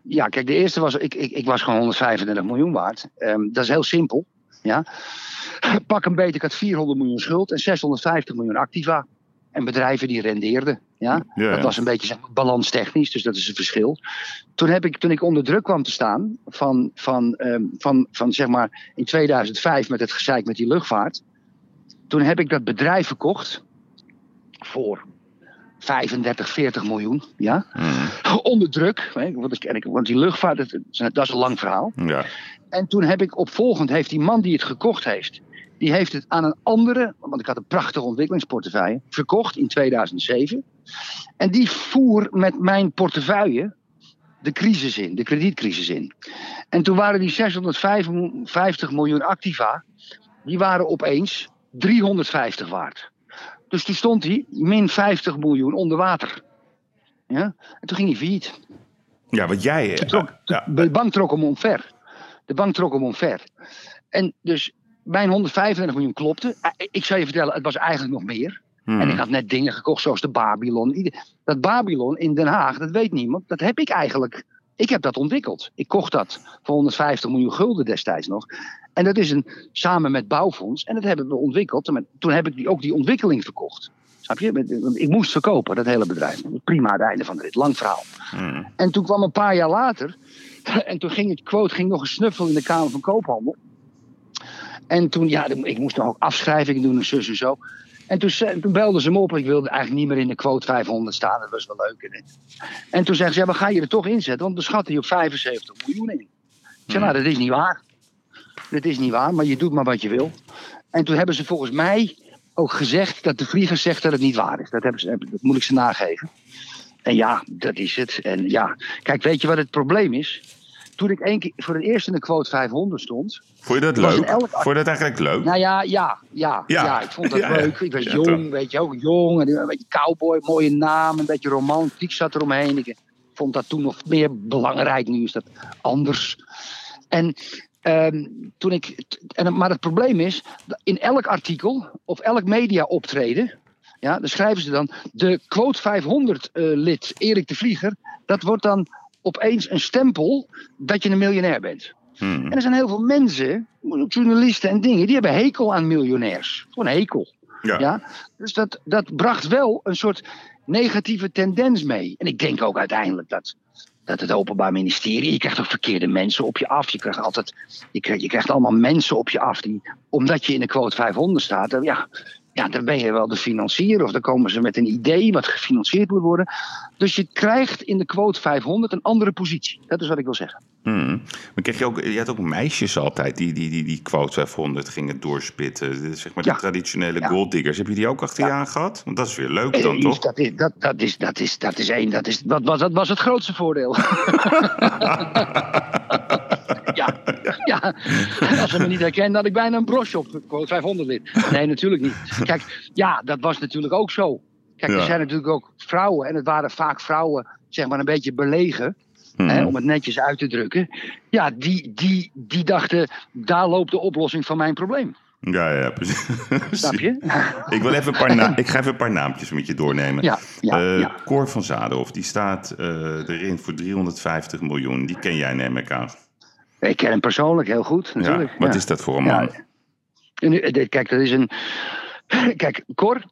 Ja, kijk, de eerste was, ik, ik, ik was gewoon 135 miljoen waard. Ehm, dat is heel simpel. Ja. Pak een beetje, ik had 400 miljoen schuld en 650 miljoen activa. En bedrijven die rendeerden. Ja. Ja, Dat ja. was een beetje balanstechnisch, dus dat is een verschil. Toen, heb ik, toen ik onder druk kwam te staan, van, van, ehm, van, van zeg maar in 2005 met het gezeik met die luchtvaart. Toen heb ik dat bedrijf verkocht voor 35, 40 miljoen. Ja Mhm. onder druk. Want, die luchtvaart, dat, dat is een lang verhaal. Ja. En toen heb ik opvolgend, heeft die man die het gekocht heeft, die heeft het aan een andere, want ik had een prachtige ontwikkelingsportefeuille, verkocht in 2007. En die voer met mijn portefeuille de crisis in, de kredietcrisis in. En toen waren die 650 miljoen activa, die waren opeens 350 waard. Dus toen stond hij min 50 miljoen onder water. Ja? En toen ging hij failliet. ja, wat jij... Trok- ja, De bank trok hem omver. De bank trok hem omver. En dus mijn 135 miljoen klopte. Eh, Ik zou je vertellen, het was eigenlijk nog meer. mhm. En ik had net dingen gekocht zoals de Babylon. Dat Babylon in Den Haag, dat weet niemand. Dat heb ik eigenlijk. Ik heb dat ontwikkeld. Ik kocht dat voor 150 miljoen gulden destijds nog. En dat is een, samen met Bouwfonds. En dat hebben we ontwikkeld. En toen heb ik die, ook die ontwikkeling verkocht. Snap je? Ik moest verkopen, dat hele bedrijf. Prima het einde van de rit. Lang verhaal. Mhm. En toen kwam een paar jaar later. En toen ging het quote ging nog een snuffel in de Kamer van Koophandel. En toen, ja, ik moest nog ook afschrijvingen doen en zus en zo. En toen, belden ze me op. Ik wilde eigenlijk niet meer in de quote 500 staan. Dat was wel leuk. En toen zeggen ze, ja, maar ga je er toch inzetten? Want we schatten je op 75 miljoen in. Ik zei, nou, dat is niet waar. Dat is niet waar, maar je doet maar wat je wil. En toen hebben ze volgens mij ook gezegd dat de vlieger zegt dat het niet waar is. Dat, hebben ze, dat moet ik ze nageven. En ja, dat is het. En ja, kijk, weet je wat het probleem is? Toen ik één keer voor het eerst in de quote 500 stond. Vond je dat leuk? elk- Vond je dat eigenlijk leuk? Nou ja, ja, ja, Ja. ja. ik vond dat Ja, leuk. Ik was Ja, jong, toch. weet je ook, jong. En een beetje cowboy, mooie naam, een beetje romantiek zat eromheen. Ik vond dat toen nog meer belangrijk. Nu is dat anders. En ehm, toen ik. En, maar het probleem is, in elk artikel of elk media optreden. Ja, dan schrijven ze dan de quote 500 eh, lid Erik de Vlieger. Dat wordt dan opeens een stempel dat je een miljonair bent. Mhm. En er zijn heel veel mensen, journalisten en dingen, die hebben hekel aan miljonairs. Gewoon hekel. Ja. Ja? Dus dat, dat bracht wel een soort negatieve tendens mee. En ik denk ook uiteindelijk dat, dat het Openbaar Ministerie, je krijgt ook verkeerde mensen op je af. Je krijgt altijd, je krijgt, je krijgt allemaal mensen op je af die, omdat je in de quote 500 staat, dan, ja, ja, dan ben je wel de financier of dan komen ze met een idee wat gefinancierd moet worden. Dus je krijgt in de quote 500 een andere positie. Dat is wat ik wil zeggen. Mhm. Maar kreeg je, ook, je had ook meisjes altijd die die, die, die quote 500 gingen doorspitten. Zeg maar de Ja. traditionele Ja. golddiggers. Heb je die ook achter je aan gehad? Want dat is weer leuk dan, Eh, toch? Dat is, dat, dat is, dat is, dat is één. Dat, is, dat, was, dat was het grootste voordeel. ja, ja, als ze me niet herkenden, had ik bijna een brosje op. Quote 500 lid. Nee, natuurlijk niet. Kijk, ja, dat was natuurlijk ook zo. Kijk, er zijn natuurlijk ook vrouwen, en het waren vaak vrouwen, zeg maar een beetje belegen, hè, Mhm. om het netjes uit te drukken. Ja, die, die, die dachten, daar loopt de oplossing van mijn probleem. Ja, ja, precies. Snap je? Ik, wil even een paar ik ga even een paar naampjes met je doornemen. Ja, ja, Eh, ja. Cor van Zadenhof, die staat eh, erin voor 350 miljoen. Die ken jij, neem ik aan. Ik ken hem persoonlijk heel goed, natuurlijk. Ja, wat ja. is dat voor een Ja. man? Eh, Kijk, dat is een. Kijk, Cor.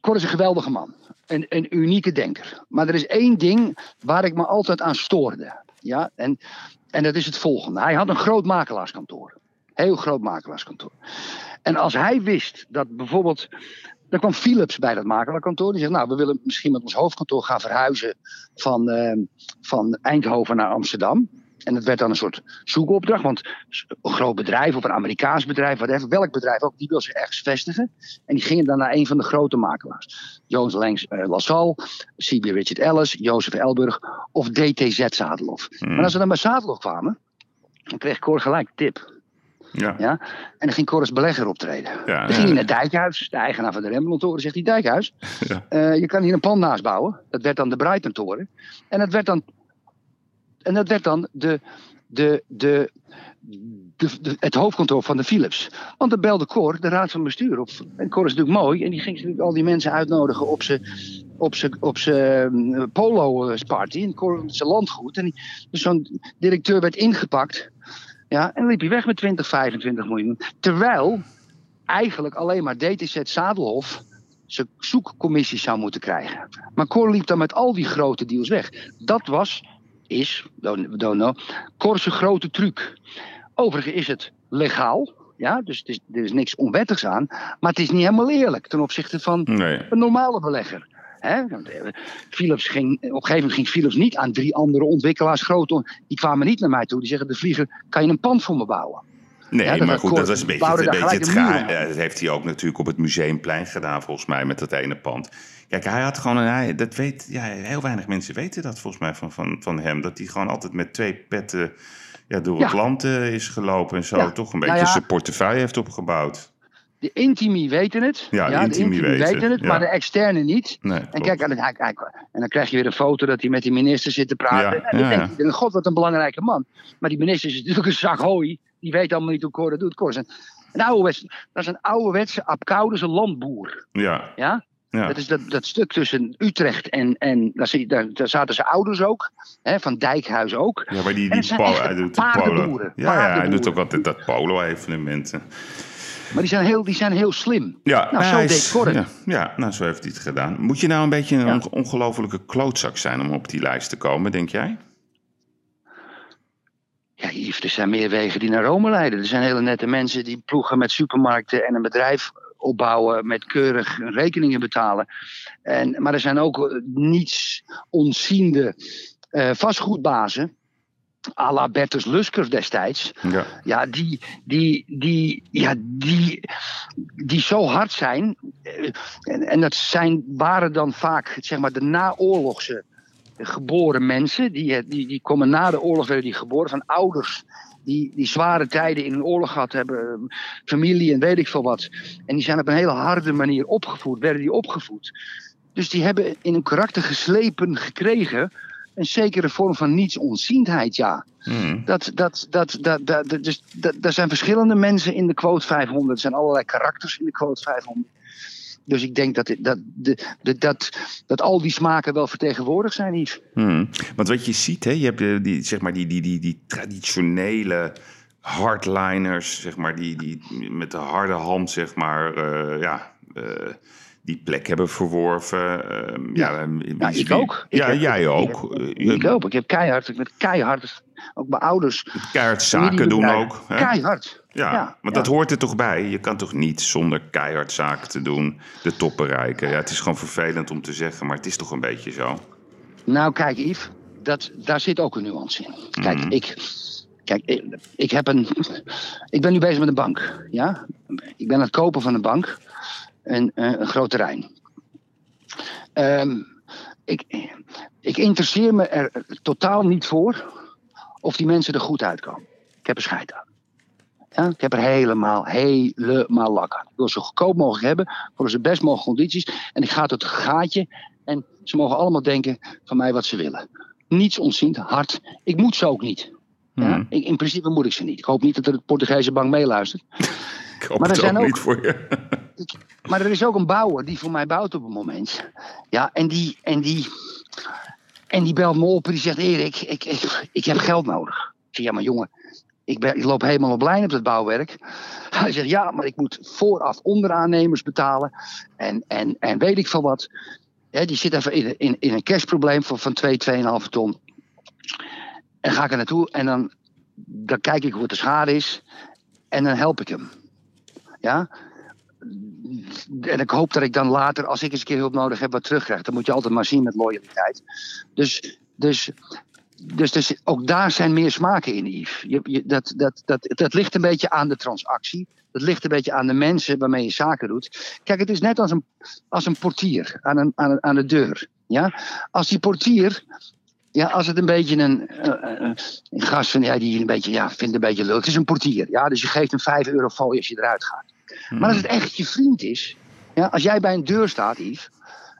Cor is een geweldige man. Een, een unieke denker. Maar er is één ding waar ik me altijd aan stoorde. Ja, en, en dat is het volgende. Hij had een groot makelaarskantoor. Heel groot makelaarskantoor. En als hij wist dat bijvoorbeeld. Er kwam Philips bij dat makelaarkantoor. Die zegt: Nou, we willen misschien met ons hoofdkantoor gaan verhuizen van, eh, van Eindhoven naar Amsterdam. En dat werd dan een soort zoekopdracht. Want een groot bedrijf of een Amerikaans bedrijf, whatever, welk bedrijf ook, die wil zich ergens vestigen. En die gingen dan naar een van de grote makelaars. Jones Langs uh, LaSalle, CB Richard Ellis, Jozef Elburg of DTZ Zadelhoff. Hmm. Maar als ze dan bij Zadelhoff kwamen, dan kreeg Cor gelijk tip. Ja. Ja? En dan ging Cor als belegger optreden. Ja, dan ging hij naar Dijkhuis, de eigenaar van de Rembrandtoren, zegt hij: Dijkhuis, Ja. eh, je kan hier een pand naast bouwen. Dat werd dan de Brighton-toren. En dat werd dan, en dat werd dan de, de, de, de, het hoofdkantoor van de Philips. Want dan belde Cor, de raad van bestuur, op. En Cor is natuurlijk mooi. En die ging natuurlijk al die mensen uitnodigen op zijn op zijn op zijn eh, polo party. En Cor zijn landgoed. En dus zo'n directeur werd ingepakt. Ja, en liep hij weg met 20, 25 miljoen. Terwijl eigenlijk alleen maar DTZ Zadelhof zijn zoekcommissies zou moeten krijgen. Maar Cor liep dan met al die grote deals weg. Dat was, is, don't, don't know, Cor's grote truc. Overigens is het legaal. Ja, dus het is, er is niks onwettigs aan. Maar het is niet helemaal eerlijk ten opzichte van Nee. een normale belegger. Hè? Philips ging, op een gegeven moment ging Philips niet aan drie andere ontwikkelaars groot. Die kwamen niet naar mij toe. Die zeggen: De vlieger, kan je een pand voor me bouwen? Nee, Ja, maar goed, dat was een beetje, een beetje het dat heeft hij ook natuurlijk op het Museumplein gedaan, volgens mij, met dat ene pand. Kijk, hij had gewoon een. Hij, dat weet, ja, heel weinig mensen weten dat volgens mij van, van, van hem. Dat hij gewoon altijd met twee petten ja, door het land eh, is gelopen en zo. Ja. Toch een Nou beetje zijn portefeuille heeft opgebouwd. De intimi weten het. Ja, de intimi weten, het, ja. maar de externe niet. Nee, En kijk, en, en dan krijg je weer een foto dat hij met die minister zit te praten. Ja, en dan denk iedereen, god, wat een belangrijke man. Maar die minister is natuurlijk een zak hooi. Die weet allemaal niet hoe Cor dat doet. Cor is een, dat is een ouderwetse, Apkoudense landboer. Ja, Ja? ja. Dat is dat, dat stuk tussen Utrecht en, en daar, zie- daar, daar zaten zijn ouders ook. Hè, van Dijkhuis ook. ja, maar die, die hij doet polo. Ja, ja, hij doet ook altijd dat polo-evenementen. Maar die zijn heel, die zijn heel slim. Ja, Nou, zo deed Cor ja, ja, nou, zo heeft hij het gedaan. Moet je nou een beetje een Ja. ongelofelijke klootzak zijn om op die lijst te komen, denk jij? Ja, Yves, er zijn meer wegen die naar Rome leiden. Er zijn hele nette mensen die ploegen met supermarkten en een bedrijf opbouwen met keurig rekeningen betalen. En, maar er zijn ook eh, niets onziende eh, vastgoedbazen. à la Bertus Lusker destijds. Ja. Ja, die, die, die, ja, die, die zo hard zijn. eh, En, en dat zijn, waren dan vaak zeg maar, de naoorlogse geboren mensen. Die, eh, die, die komen na de oorlog werden die geboren van ouders. Die, die zware tijden in een oorlog gehad hebben, eh, familie en weet ik veel wat. En die zijn op een hele harde manier opgevoed, werden die opgevoed. Dus die hebben in hun karakter geslepen gekregen een zekere vorm van nietsontziendheid, ja. Mhm. Dat, dat, dat, dat, dat, dat, dus, dat, er zijn verschillende mensen in de quote 500. Er zijn allerlei karakters in de quote 500. Dus ik denk dat, dat, de- dat, dat al die smaken wel vertegenwoordigd zijn, Yves. Hmm. Want wat je ziet, hè, je hebt eh, die, zeg maar die, die, die, die traditionele hardliners, zeg maar, die, die met de harde hand, zeg maar, eh, ja, eh, die plek hebben verworven. Ehm, ja, ik ook. Ik Ja, heb- jij ik ook. heb- Eh, Ik ook. Ik heb keihard, ik ben keihard, ook mijn ouders. Keihard zaken doen ook. Hè? Keihard. Ja, ja. dat hoort er toch bij. Je kan toch niet zonder keihard zaken te doen de top bereiken. Ja, het is gewoon vervelend om te zeggen, maar het is toch een beetje zo. Nou, kijk, Yves, dat, daar zit ook een nuance in. Kijk, Mhm. ik, kijk ik, ik, heb een, ik ben nu bezig met een bank. Ja? Ik ben aan het kopen van een bank. Een, eh, een groot terrein. Ehm, ik, ik interesseer me er totaal niet voor of die mensen er goed uitkomen. Ik heb er scheid aan. Ja, ik heb er helemaal, helemaal lak aan. Ik wil ze zo goedkoop mogelijk hebben, voor ze best mogelijke condities. En ik ga tot het gaatje. En ze mogen allemaal denken van mij wat ze willen. Niets ontziend, hard. Ik moet ze ook niet. Ja? Hmm. In principe moet ik ze niet. Ik hoop niet dat er de Portugese bank meeluistert. Ik hoop Maar er het zijn ook niet voor je. Maar er is ook een bouwer die voor mij bouwt op het moment. Ja, en die, en die, en die belt me op en die zegt: Erik, ik, ik, ik heb geld nodig. Ik zeg: Ja, maar jongen, ik, ben, ik loop helemaal op lijn op het bouwwerk. Hij zegt: Ja, maar ik moet vooraf onderaannemers betalen. En, en, en weet ik veel wat. Die zit even in, in, in een cashprobleem van, van 2, 2,5 ton. En ga ik er naartoe en dan, dan kijk ik hoe de schade is. En dan help ik hem. Ja, en ik hoop dat ik dan later, als ik eens een keer hulp nodig heb, wat terugkrijg. Dan moet je altijd maar zien met loyaliteit. Dus, dus, dus, dus ook daar zijn meer smaken in, Yves. Je, je, dat, dat, dat, dat ligt een beetje aan de transactie. Dat ligt een beetje aan de mensen waarmee je zaken doet. Kijk, het is net als een, als een portier aan, een, aan, een- aan de deur. Ja? Als die portier ja, als het een beetje een, eh, eh, een gast van, ja, die een beetje, ja, vindt een beetje leuk. Het is een portier, ja, dus je geeft hem 5 euro fooi als je eruit gaat. Maar als het echt je vriend is, ja, als jij bij een deur staat, Yves,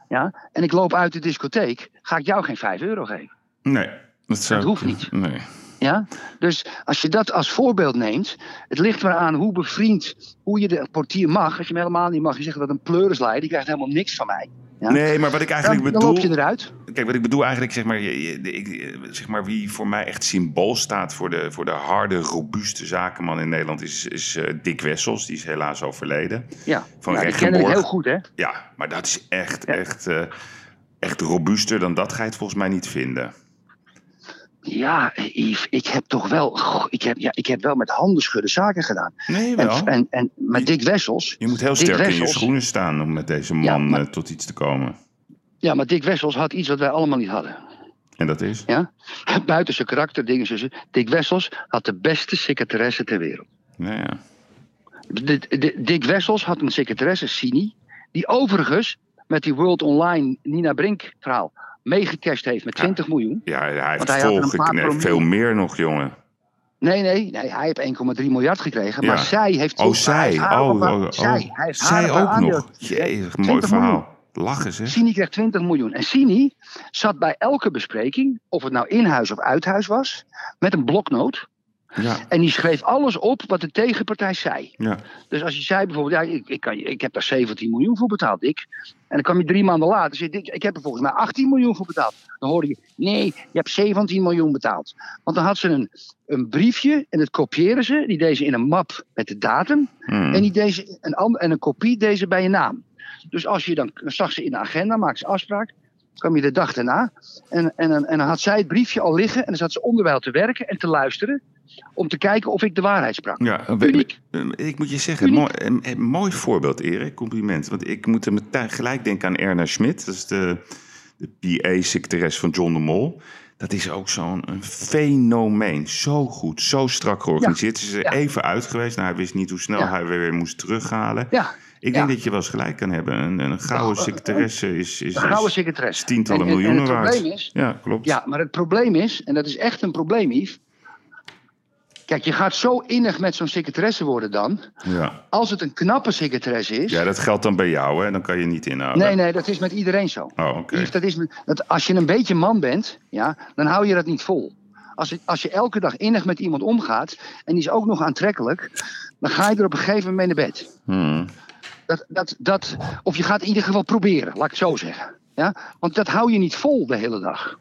ja, en ik loop uit de discotheek, ga ik jou geen 5 euro geven. Nee, dat, zou hoeft niet. Nee. Ja? Dus als je dat als voorbeeld neemt, het ligt maar aan hoe bevriend, hoe je de portier mag. Als je hem helemaal niet mag, je zegt dat een pleurisleider, die krijgt helemaal niks van mij. Ja? nee, maar wat ik dan, eigenlijk dan bedoel... loop je eruit. Kijk, wat ik bedoel eigenlijk, zeg maar, je- ik, zeg maar wie voor mij echt symbool staat voor de, voor de harde, robuuste zakenman in Nederland is, is eh, Dick Wessels. Die is helaas overleden. Ja, Van ja die heel goed, hè? Ja, maar dat is echt, Ja. echt, eh, echt robuuster dan dat ga je het volgens mij niet vinden. Ja, Yves, ik heb toch wel, ik heb, ja, ik heb wel met handen schudden zaken gedaan. Nee, wel. en, en met Dick Wessels, Je moet heel sterk in je schoenen staan om met deze man Ja, maar- eh, tot iets te komen. ja, maar Dick Wessels had iets wat wij allemaal niet hadden. En dat is? Ja? Buiten zijn karakter, dingen tussen. Dick Wessels had de beste secretaresse ter wereld. Nou ja. Dick Wessels had een secretaresse, Sini, die overigens met die World Online Nina Brink verhaal meegecashed heeft met 20 miljoen. Ja, hij heeft hij volge- nee, veel meer nog, jongen. Nee, nee, nee hij heeft 1,3 miljard gekregen. Ja. Maar zij heeft... Oh, zij. haar Oh, haar- oh, oh. zij, hij heeft Zij ook nog. Jee, mooi 20 verhaal. Lachen ze. Sini kreeg 20 miljoen. En Sini zat bij elke bespreking, of het nou in huis of uit huis was, met een bloknoot. Ja, En die schreef alles op wat de tegenpartij zei. ja. Dus als je zei bijvoorbeeld, ja, ik, ik, kan, ik heb daar 17 miljoen voor betaald, Dick. En dan kwam je drie maanden later, zei Dick, ik heb er volgens mij 18 miljoen voor betaald. Dan hoorde je, nee, je hebt 17 miljoen betaald. Want dan had ze een, een briefje en dat kopieerden ze. Die deed ze in een map met de datum. Hmm. En, die deed ze een, en een kopie deed ze bij je naam. Dus als je dan, dan zag ze in de agenda, maakte ze afspraak. kwam je de dag daarna. En, en, en dan had zij het briefje al liggen. En dan zat ze onderwijl te werken en te luisteren. Om te kijken of ik de waarheid sprak. Ja, Uniek. we- ik moet je zeggen, mooi, een, mooi voorbeeld, Erik. Compliment. Want ik moet er meteen gelijk denken aan Erna Schmidt. Dat is de, de PA-secretaris van John de Mol. Dat is ook zo'n een fenomeen. Zo goed, zo strak georganiseerd. Ze is er Ja. even uit geweest. Nou, hij wist niet hoe snel Ja. hij weer moest terughalen. Ja, Ik denk dat je wel eens gelijk kan hebben. Een, een gouden secretaresse is, is, gouden secretaresse. tientallen En- en- en miljoenen het waard. is- ja, klopt. Ja, maar het probleem is, en dat is echt een probleem, Yves. Kijk, je gaat zo innig met zo'n secretaresse worden dan. Ja. Als het een knappe secretaresse is. ja, dat geldt dan bij jou, hè? Dan kan je niet inhouden. nee, nee, dat is met iedereen zo. Oh, oké. Dat is dat, als je een beetje man bent, ja, dan hou je dat niet vol. Als, het- als je elke dag innig met iemand omgaat en die is ook nog aantrekkelijk, dan ga je er op een gegeven moment mee naar bed. Hmm. Dat, dat, dat, of je gaat in ieder geval proberen, laat ik het zo zeggen. Ja? Want dat hou je niet vol de hele dag.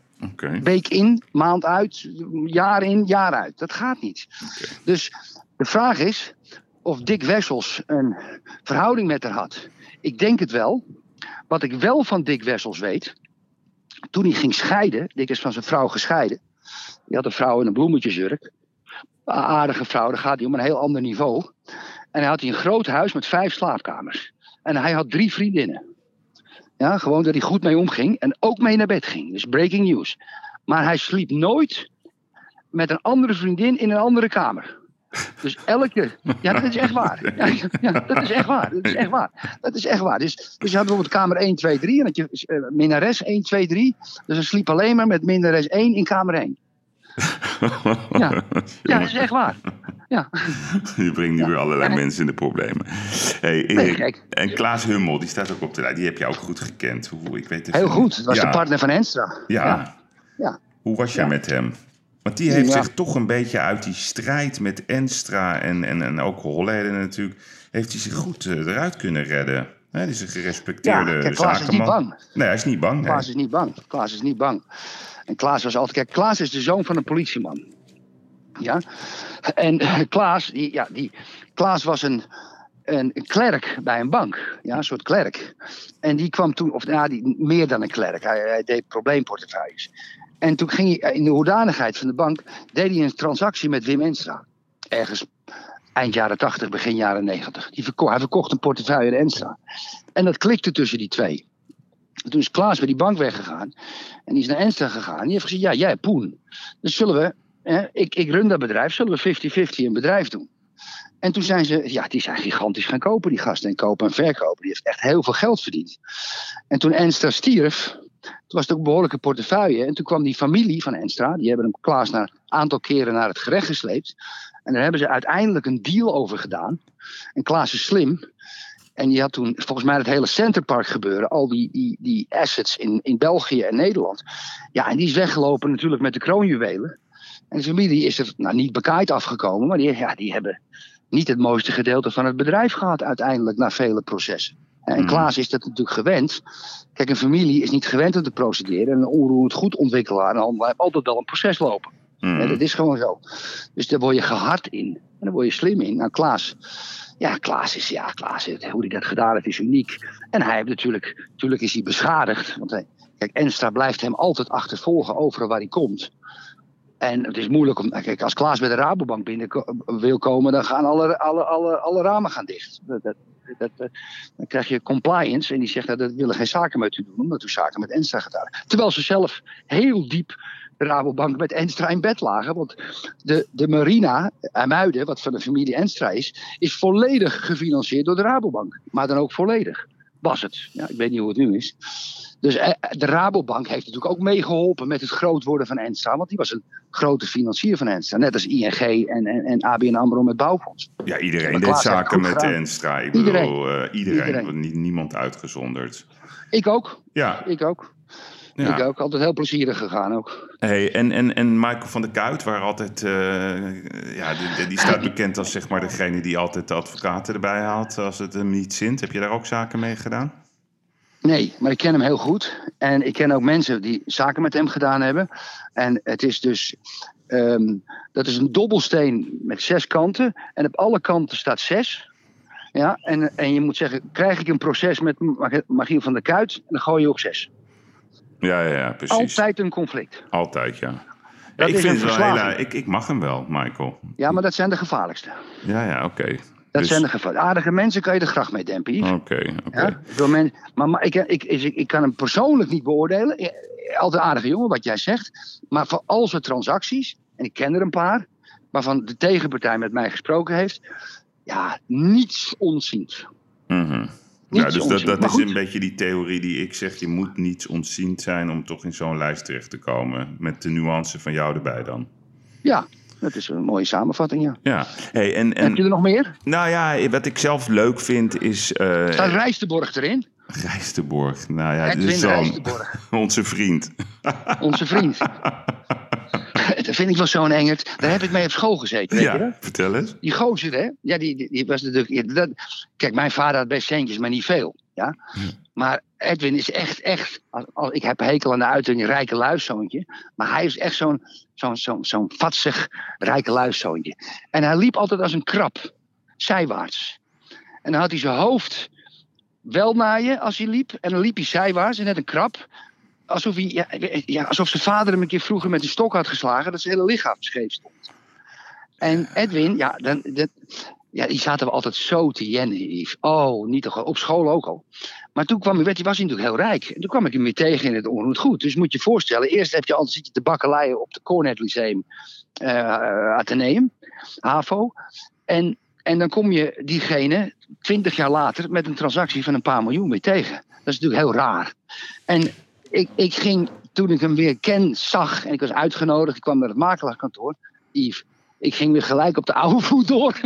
Week in, maand uit, jaar in, jaar uit. Dat gaat niet. Dus de vraag is of Dick Wessels een verhouding met haar had. Ik denk het wel. Wat ik wel van Dick Wessels weet. Toen hij ging scheiden. Dick is van zijn vrouw gescheiden. Die had een vrouw in een bloemetjesjurk. Een aardige vrouw, daar gaat hij om een heel ander niveau. En hij had hij een groot huis met vijf slaapkamers. En hij had drie vriendinnen. Ja, gewoon dat hij goed mee omging en ook mee naar bed ging. Dus breaking news. Maar hij sliep nooit met een andere vriendin in een andere kamer. Dus elke. Ja, dat is echt waar. Ja, ja, dat is echt waar. Dat is echt waar. Dat is echt waar. Dus, dus je had bijvoorbeeld kamer 1, 2, 3. En had je eh, minnares 1, 2, 3. Dus hij sliep alleen maar met minnares 1 in kamer 1. Ja. Ja, dat is echt waar. Ja. Je brengt nu weer allerlei mensen in de problemen. Hey, Erik, en Klaas Hummel, die staat ook op de lijst. Die heb je ook goed gekend. Hoe, ik weet Heel goed. Dat was de partner van Enstra. Ja. Ja. Hoe was jij met hem? Want die heeft zich toch een beetje uit die strijd met Enstra en, en, en ook Holleden natuurlijk... heeft hij zich goed eh, eruit kunnen redden. Hij is een gerespecteerde Ja, kijk, Klaas is niet bang. Nee, hij is niet bang. nee. Klaas is niet bang. Klaas is niet bang. En Klaas was altijd. Kijk, Klaas is de zoon van een politieman. Ja. En Klaas, die, ja, die, Klaas was een, een, klerk bij een bank. Ja, een soort klerk. En die kwam toen, of ja, die, meer dan een klerk. Hij, hij deed probleemportefeuilles. En toen ging hij in de hoedanigheid van de bank. deed hij een transactie met Wim Enstra. Ergens eind jaren 80, begin jaren 90. Die hij verkocht een portefeuille aan Enstra. En dat klikte tussen die twee. En toen is Klaas bij die bank weggegaan. En die is naar Enstra gegaan. Die heeft gezegd, ja, jij Poen. Dus zullen we, hè, ik, ik run dat bedrijf, zullen we 50-50 een bedrijf doen? En toen zijn ze, ja, die zijn gigantisch gaan kopen, die gasten. En kopen en verkopen. Die heeft echt heel veel geld verdiend. En toen Enstra stierf, toen was het ook een behoorlijke portefeuille. En toen kwam die familie van Enstra, die hebben hem Klaas een aantal keren naar het gerecht gesleept. En daar hebben ze uiteindelijk een deal over gedaan. En Klaas is slim. En die had toen volgens mij het hele Centerpark gebeuren. Al die, die, die assets in, in België en Nederland. Ja, en die is weggelopen natuurlijk met de kroonjuwelen. En de familie is er nou, niet bekaaid afgekomen. Maar die, ja, die hebben niet het mooiste gedeelte van het bedrijf gehad uiteindelijk. Na vele processen. En Mhm. Klaas is dat natuurlijk gewend. Kijk, een familie is niet gewend om te procederen. En een onroerend goed ontwikkelaar en handelaar heeft altijd wel een proces lopen. Mm. Dat is gewoon zo. Dus daar word je gehard in. En daar word je slim in. Nou, Klaas. Ja, Klaas is, ja, Klaas, hoe hij dat gedaan heeft, is uniek. En hij heeft natuurlijk, natuurlijk is hij beschadigd. Want hij, kijk, Enstra blijft hem altijd achtervolgen overal waar hij komt. En het is moeilijk om. Kijk, als Klaas bij de Rabobank binnen wil komen, dan gaan alle, alle, alle, alle ramen gaan dicht. Dat, dat, dat, dat- dan krijg je compliance en die zegt dat we willen geen zaken met u doen, omdat u zaken met Enstra gedaan. Terwijl ze zelf heel diep Rabobank met Enstra in bed lagen. Want de, de marina Muiden, wat van de familie Enstra is, is volledig gefinancierd door de Rabobank. Maar dan ook volledig. Was het. Ja, ik weet niet hoe het nu is. Dus eh, de Rabobank heeft natuurlijk ook meegeholpen met het groot worden van Enstra. Want die was een grote financier van Enstra. Net als ING en, en, en ABN AMRO met bouwfonds. Ja, iedereen deed zaken met gedaan. Enstra. Ik Iedereen. eh, iedereen. Iedereen. niemand uitgezonderd. Ik ook. Ja, Ik ook. Ja. Ik ook. Altijd heel plezierig gegaan ook. Hey, en, en, en Michael van der Kuit, waar altijd, eh, ja, die, die- staat bekend als zeg maar degene die altijd de advocaten erbij haalt als het hem niet zint. Heb je daar ook zaken mee gedaan? Nee, maar ik ken hem heel goed. En ik ken ook mensen die zaken met hem gedaan hebben. En het is dus. ehm, dat is een dobbelsteen met zes kanten. En op alle kanten staat zes. Ja, en, en je moet zeggen: krijg ik een proces met Mag- Magiel van der Kuit? En dan gooi je ook zes. Ja, ja, ja precies. Altijd een conflict. Altijd, ja. Ik vind een het wel verslaving. heel, ik, ik mag hem wel, Michael. Ja, maar dat zijn de gevaarlijkste. Ja, ja, oké. Dat Dus- zijn de gevaarlijkste. Aardige mensen kan je er graag mee dempen. Oké, oké. Ja, men, maar, maar ik, ik, ik, ik kan hem persoonlijk niet beoordelen. Altijd een aardige jongen, wat jij zegt. Maar voor al zijn transacties, en ik ken er een paar, waarvan de tegenpartij met mij gesproken heeft. Ja, niets onziend. Mhm. Niets dus dat, dat is een beetje die theorie die ik zeg. Je moet niets ontziend zijn om toch in zo'n lijst terecht te komen. Met de nuance van jou erbij dan. Ja, dat is een mooie samenvatting, ja. Ja, hey, en, Heb je en er nog meer? nou ja, wat ik zelf leuk vind is eh Staat Rijstenborg erin? Rijstenborg. Nou ja, Edwin Rijstenborg, onze vriend. onze vriend. dat vind ik wel zo'n engert. Daar heb ik mee op school gezeten, weet je? Ja, vertel eens. Die gozer, hè? Ja, die, die, die was natuurlijk. dat, kijk, mijn vader had best centjes, maar niet veel. Ja? Maar Edwin is echt, echt. Als, als, ik heb hekel aan de uitdrukking rijke luiszoontje. Maar hij is echt zo'n zo'n zo'n zo'n vatsig rijke luiszoontje. En hij liep altijd als een krab, zijwaarts. En dan had hij zijn hoofd wel naar je als hij liep. En dan liep hij zijwaarts, en net een krab. Alsof, hij, ja, ja, alsof zijn vader hem een keer vroeger met een stok had geslagen. Dat zijn hele lichaam scheef stond. En Edwin, ja, dan, dat, ja, die zaten we altijd zo te jennen. Oh, niet toch, op school ook al. Maar toen kwam hij, werd, hij was hij natuurlijk heel rijk. En toen kwam ik hem weer tegen in het onroerend goed. Dus moet je je voorstellen, eerst heb je altijd zit je te bakkeleien op de Cornet Lyceum Atheneum, HAVO. En, en dan kom je diegene twintig jaar later met een transactie van een paar miljoen weer tegen. Dat is natuurlijk heel raar. En ik, ik ging, toen ik hem weer ken, zag, en ik was uitgenodigd, ik kwam naar het makelaarskantoor. Yves, ik ging weer gelijk op de oude voet door.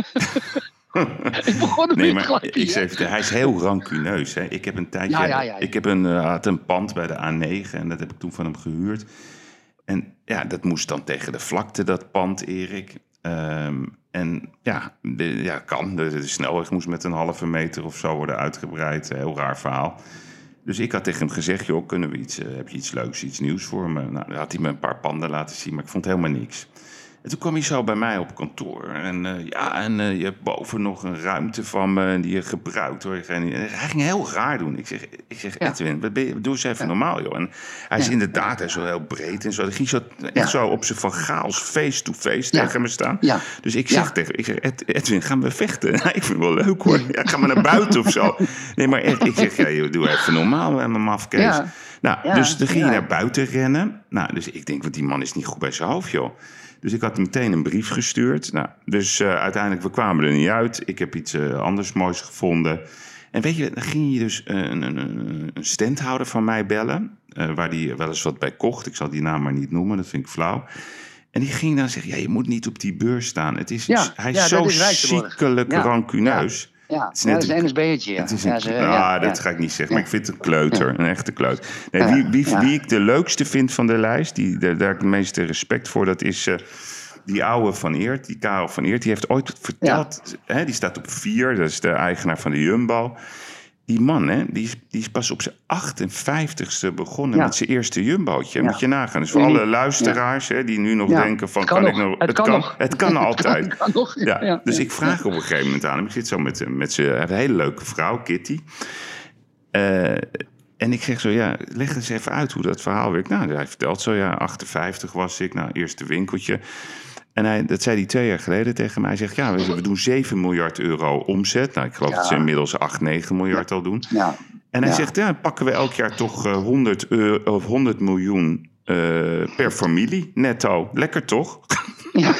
ik begon Nee, weer maar gelijk ik zeg, hij is heel rancuneus. Hè. Ik heb een tijdje, Ja, ja, ja, ja. ik heb een, eh, had een pand bij de A9 en dat heb ik toen van hem gehuurd. En ja, dat moest dan tegen de vlakte, dat pand, Erik. Ehm, en ja, de, ja, kan. De, de snelweg moest met een halve meter of zo worden uitgebreid. Heel raar verhaal. Dus ik had tegen hem gezegd, joh, kunnen we iets, eh, heb je iets leuks, iets nieuws voor me? Nou, dan had hij me een paar panden laten zien, maar ik vond helemaal niks. En toen kwam hij zo bij mij op kantoor. En eh, ja, en eh, je hebt boven nog een ruimte van me die je gebruikt hoor. En hij ging heel raar doen. Ik zeg, ik zeg Ja. Edwin, wat ben je, doe eens even normaal joh. En hij is Ja. inderdaad hij is zo heel breed en zo. Hij ging zo, echt zo op zijn van chaos face-to-face tegen me staan. Dus ik zeg tegen ik zeg, Ed- Edwin, gaan we vechten? ik vind het wel leuk hoor. Ja, ga maar naar buiten of zo. Nee, maar Ed, ik zeg, ja, doe even normaal met mijn mafkees. Nou, dus dan ging je naar buiten rennen. Nou, dus ik denk, want die man is niet goed bij zijn hoofd, joh. Dus ik had meteen een brief gestuurd. Nou, dus eh, uiteindelijk, we kwamen er niet uit. Ik heb iets eh, anders moois gevonden. En weet je, dan ging je dus eh, een, een, een, standhouder van mij bellen. waar die wel eens wat bij kocht. Ik zal die naam maar niet noemen, dat vind ik flauw. En die ging dan zeggen, ja, je moet niet op die beurs staan. Het is, Ja, hij is ja, zo is ziekelijk Ja, rancuneus. Ja, is ja, net dat is een- NSB'tje. Ja. Het is een, ja, ze- ah, ja, dat ga ik niet zeggen, maar ik vind het een kleuter, een echte kleuter. Nee, wie, wie, wie ik de leukste vind van de lijst, die, daar daar heb ik het meeste respect voor, dat is eh, die oude Van Eert, die Karel van Eert. Die heeft ooit verteld, hè, die staat op vier, dat is de eigenaar van de Jumbo. Die man, hè, die, is, die is pas op zijn 58ste begonnen Ja. met zijn eerste jumbootje. Ja. Moet je nagaan. Dus voor Ja. alle luisteraars hè, die nu nog denken van... Het kan ik nog. nog... Het kan nog. Het kan altijd. Het kan nog. Ja, dus ik vraag op een gegeven moment aan hem. Ik zit zo met, met zijn hele leuke vrouw, Kitty. Eh, en ik zeg zo, ja, leg eens even uit hoe dat verhaal werkt. Nou, hij vertelt zo, ja, 58 was ik, nou, eerste winkeltje. En hij, dat zei hij twee jaar geleden tegen mij. Hij zegt, ja, we, we doen 7 miljard euro omzet. Nou, ik geloof Ja. dat ze inmiddels 8, 9 miljard al doen. Ja. En hij Ja. zegt, ja, pakken we elk jaar toch eh, 100, euro, of 100 miljoen eh, per familie netto. Lekker toch? Ja.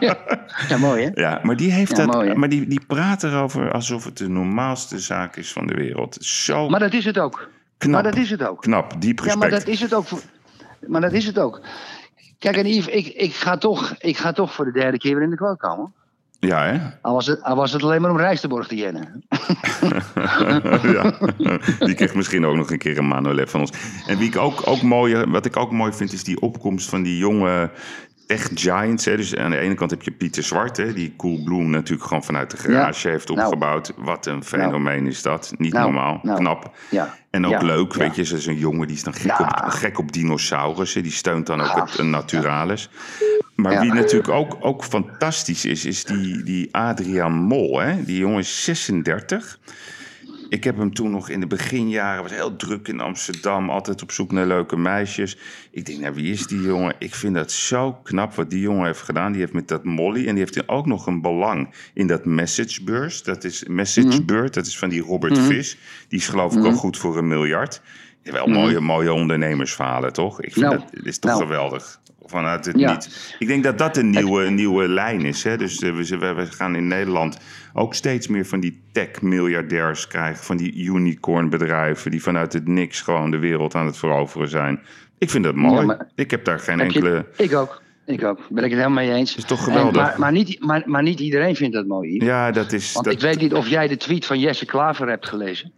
ja. ja, mooi hè? Ja, maar die, heeft Ja, dat, mooi, maar die, die praat erover alsof het de normaalste zaak is van de wereld. Zo Maar dat is het ook. knap. Maar dat is het ook. Knap, diep Ja, respect. maar dat is het ook. Voor, maar dat is het ook. Kijk, en Yves, ik, ik, ga toch, ik ga toch voor de derde keer weer in de quote komen. Ja, hè? Al was, het, al was het alleen maar om Rijstenborg te jennen. ja. Die krijgt misschien ook nog een keer een Manolev van ons. En wie ik ook, ook mooi, wat ik ook mooi vind, is die opkomst van die jonge tech giants. Hè. Dus aan de ene kant heb je Pieter Zwart, hè, die Cool Bloom natuurlijk gewoon vanuit de garage heeft Nou. opgebouwd. Wat een fenomeen is dat. Niet Nou, normaal, nou. knap. Ja. En ook Ja, leuk, weet je, zo'n jongen die is dan gek, op, gek op dinosaurussen. Die steunt dan ook Gaaf. het een naturalis. Maar wie natuurlijk ook, ook fantastisch is, is die, die Adriaan Mol. Hè? Die jongen is 36. Ik heb hem toen nog in de beginjaren, was heel druk in Amsterdam, altijd op zoek naar leuke meisjes. Ik denk, nou wie is die jongen? Ik vind dat zo knap wat die jongen heeft gedaan. Die heeft met dat Molly en die heeft ook nog een belang in dat Messagebird. Dat is Messagebird, dat is van die Robert Vis. Die is geloof ik al goed voor een miljard. Ja, wel mooie, mooie ondernemersverhalen, toch? Ik vind Nou, dat, is toch nou. geweldig. Vanuit het Ja. niet. Ik denk dat dat een nieuwe, nieuwe lijn is. Hè? Dus eh, we, we, gaan in Nederland ook steeds meer van die tech-miljardairs krijgen. Van die unicorn-bedrijven die vanuit het niks gewoon de wereld aan het veroveren zijn. Ik vind dat mooi. Ja, ik heb daar geen Heb je- enkele... Ik ook. Ik ook. Ben ik het helemaal mee eens. is toch En- geweldig? maar, maar, niet, maar, maar niet iedereen vindt dat mooi. Ja, dat is... Want dat, ik weet niet of jij de tweet van Jesse Klaver hebt gelezen.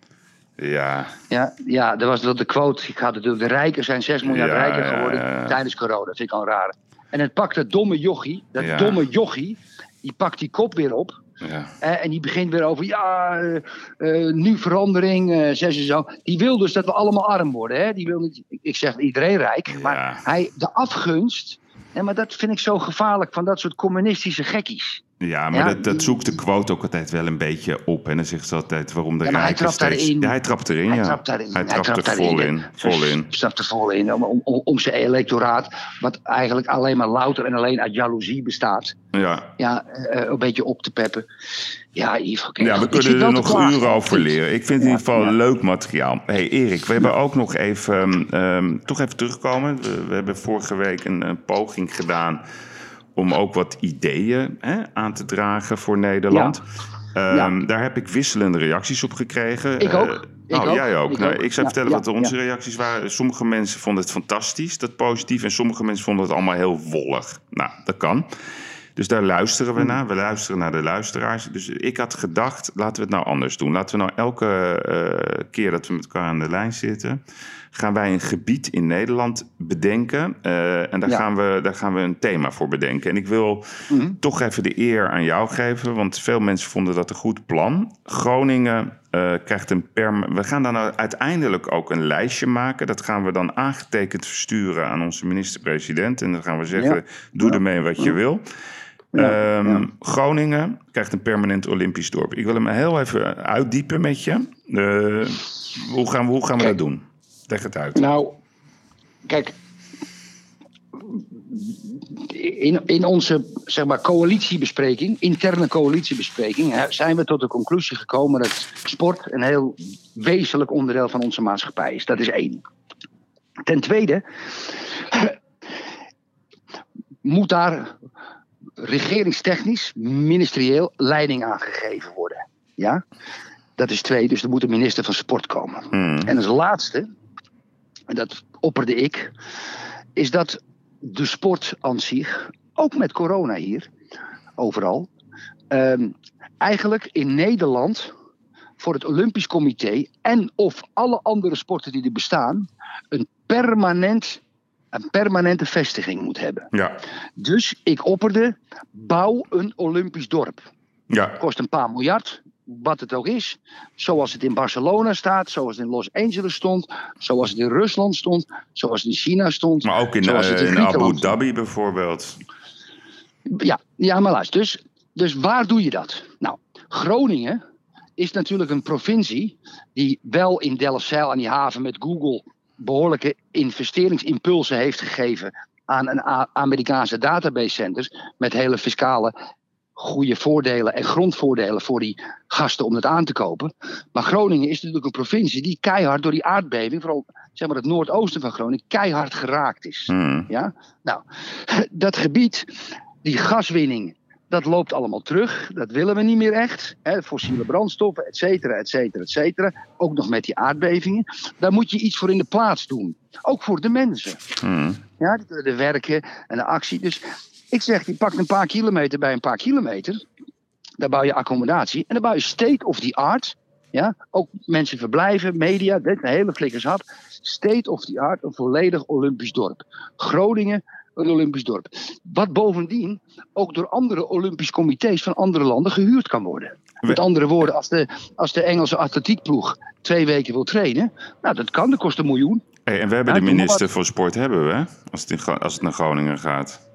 Ja, Ja, ja dat was de quote. Ik had natuurlijk, de rijken zijn 6 miljard Ja, rijker geworden ja. tijdens corona. Dat vind ik al raar. En het pakt dat domme jochie, dat domme jochie, die pakt die kop weer op. ja. eh, en die begint weer over, ja, eh, eh, nu verandering, ze zo. Die wil dus dat we allemaal arm worden. Hè? Die wil niet, ik zeg iedereen rijk, maar hij, de afgunst. En maar dat vind ik zo gevaarlijk van dat soort communistische gekkies. Ja, maar Ja. Dat, dat zoekt de quote ook altijd wel een beetje op. En dan zegt ze altijd waarom de Ja, hij rijken trapt steeds... daarin. Ja, hij trapt erin, Hij ja. trapt daarin. Hij trapt er daarin. vol in. Vol in. Trapt er vol in. Om, om, om zijn electoraat, wat eigenlijk alleen maar louter en alleen uit jaloezie bestaat. Ja, Ja, eh, een beetje op te peppen. Ja, Yves. Ja, we kunnen er nog uren over leren. Ik vind in Ja, ieder geval leuk materiaal. hey Erik, we hebben ook nog even, ehm, toch even terugkomen. We, we hebben vorige week een, een poging gedaan om ook wat ideeën hè, aan te dragen voor Nederland. Ehm, Daar heb ik wisselende reacties op gekregen. Ik ook. Ik ook. jij ook. Ik nou, ook. ik zou Ja, vertellen wat onze reacties waren. Sommige mensen vonden het fantastisch, dat positief. En sommige mensen vonden het allemaal heel wollig. Nou, dat kan. Dus daar luisteren Hmm. we naar. We luisteren naar de luisteraars. Dus ik had gedacht, laten we het nou anders doen. Laten we nou elke eh, keer dat we met elkaar aan de lijn zitten... gaan wij een gebied in Nederland bedenken. eh, en daar, Ja. gaan we, daar gaan we een thema voor bedenken. En ik wil Mhm. toch even de eer aan jou geven... want veel mensen vonden dat een goed plan. Groningen eh, krijgt een perm... We gaan dan uiteindelijk ook een lijstje maken. Dat gaan we dan aangetekend versturen aan onze minister-president. En dan gaan we zeggen, Ja. doe ermee wat je wil... Ja, Ehm, ja. Groningen krijgt een permanent Olympisch dorp. Ik wil hem heel even uitdiepen met je. Eh, hoe gaan we, hoe gaan we dat doen? Leg het uit. Nou, kijk. In, in onze zeg maar, coalitiebespreking, interne coalitiebespreking, zijn we tot de conclusie gekomen dat sport een heel wezenlijk onderdeel van onze maatschappij is. Dat is één. Ten tweede moet daar regeringstechnisch, ministerieel leiding aan gegeven worden. Ja? Dat is twee, dus er moet een minister van sport komen. Hmm. En als laatste, en dat opperde ik, is dat de sport aan zich, ook met corona hier, overal, ehm, eigenlijk in Nederland voor het Olympisch Comité en of alle andere sporten die er bestaan, een, permanent, een permanente vestiging moet hebben. Ja, Dus ik opperde, bouw een Olympisch dorp ja. kost een paar miljard, wat het ook is. Zoals het in Barcelona staat, zoals het in Los Angeles stond, zoals het in Rusland stond, zoals het in China stond. Maar ook in, zoals het eh, in Griekenland Abu. Dhabi bijvoorbeeld. Ja, ja maar luister. Dus, dus waar doe je dat? Nou, Groningen is natuurlijk een provincie die wel in Delfzijl aan die haven met Google behoorlijke investeringsimpulsen heeft gegeven aan een Amerikaanse databasecenters met hele fiscale goede voordelen en grondvoordelen voor die gasten om het aan te kopen. Maar Groningen is natuurlijk een provincie die keihard door die aardbeving, vooral zeg maar het noordoosten van Groningen, keihard geraakt is. Hmm. Ja? Nou, dat gebied, die gaswinning, dat loopt allemaal terug. Dat willen we niet meer echt. Hè, fossiele brandstoffen, et cetera, et cetera, et cetera. Ook nog met die aardbevingen. Daar moet je iets voor in de plaats doen. Ook voor de mensen. Hmm. Ja, de, de werken en de actie. Dus ik zeg, je pakt een paar kilometer bij een paar kilometer. Daar bouw je accommodatie. En dan bouw je state of the art. Ja, ook mensen verblijven, media, dit, een hele flikkershap. State of the art, een volledig Olympisch dorp. Groningen, een Olympisch dorp. Wat bovendien ook door andere Olympisch comité's van andere landen gehuurd kan worden. Met andere woorden, als de, als de Engelse atletiekploeg twee weken wil trainen, nou dat kan, dat kost een miljoen. Hey, en we hebben Ja, de minister voor sport, hebben we? Als het, in, als het naar Groningen gaat.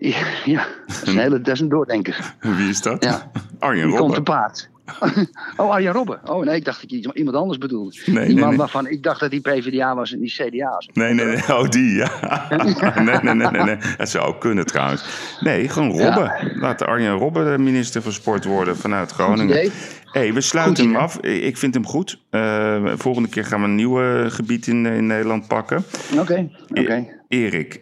Ja, ja dat, is een hele, dat is een doordenker. Wie is dat? Ja. Arjen Die komt te Robben. paard. oh, Arjan Robben. Oh nee, ik dacht dat je iemand anders bedoelde. Nee, die nee, man nee. waarvan ik dacht dat hij PvdA was en die CDA was. Nee, nee, nee. Oh, die, ja. nee, nee, nee, nee, nee. Dat zou ook kunnen trouwens. Nee, gewoon Ja. Robben. Laat Arjen Robben de minister van Sport worden vanuit Groningen. hey, we sluiten hem af. Ik vind hem goed. Eh, volgende keer gaan we een nieuw gebied in, in Nederland pakken. Oké, oké. E- Erik,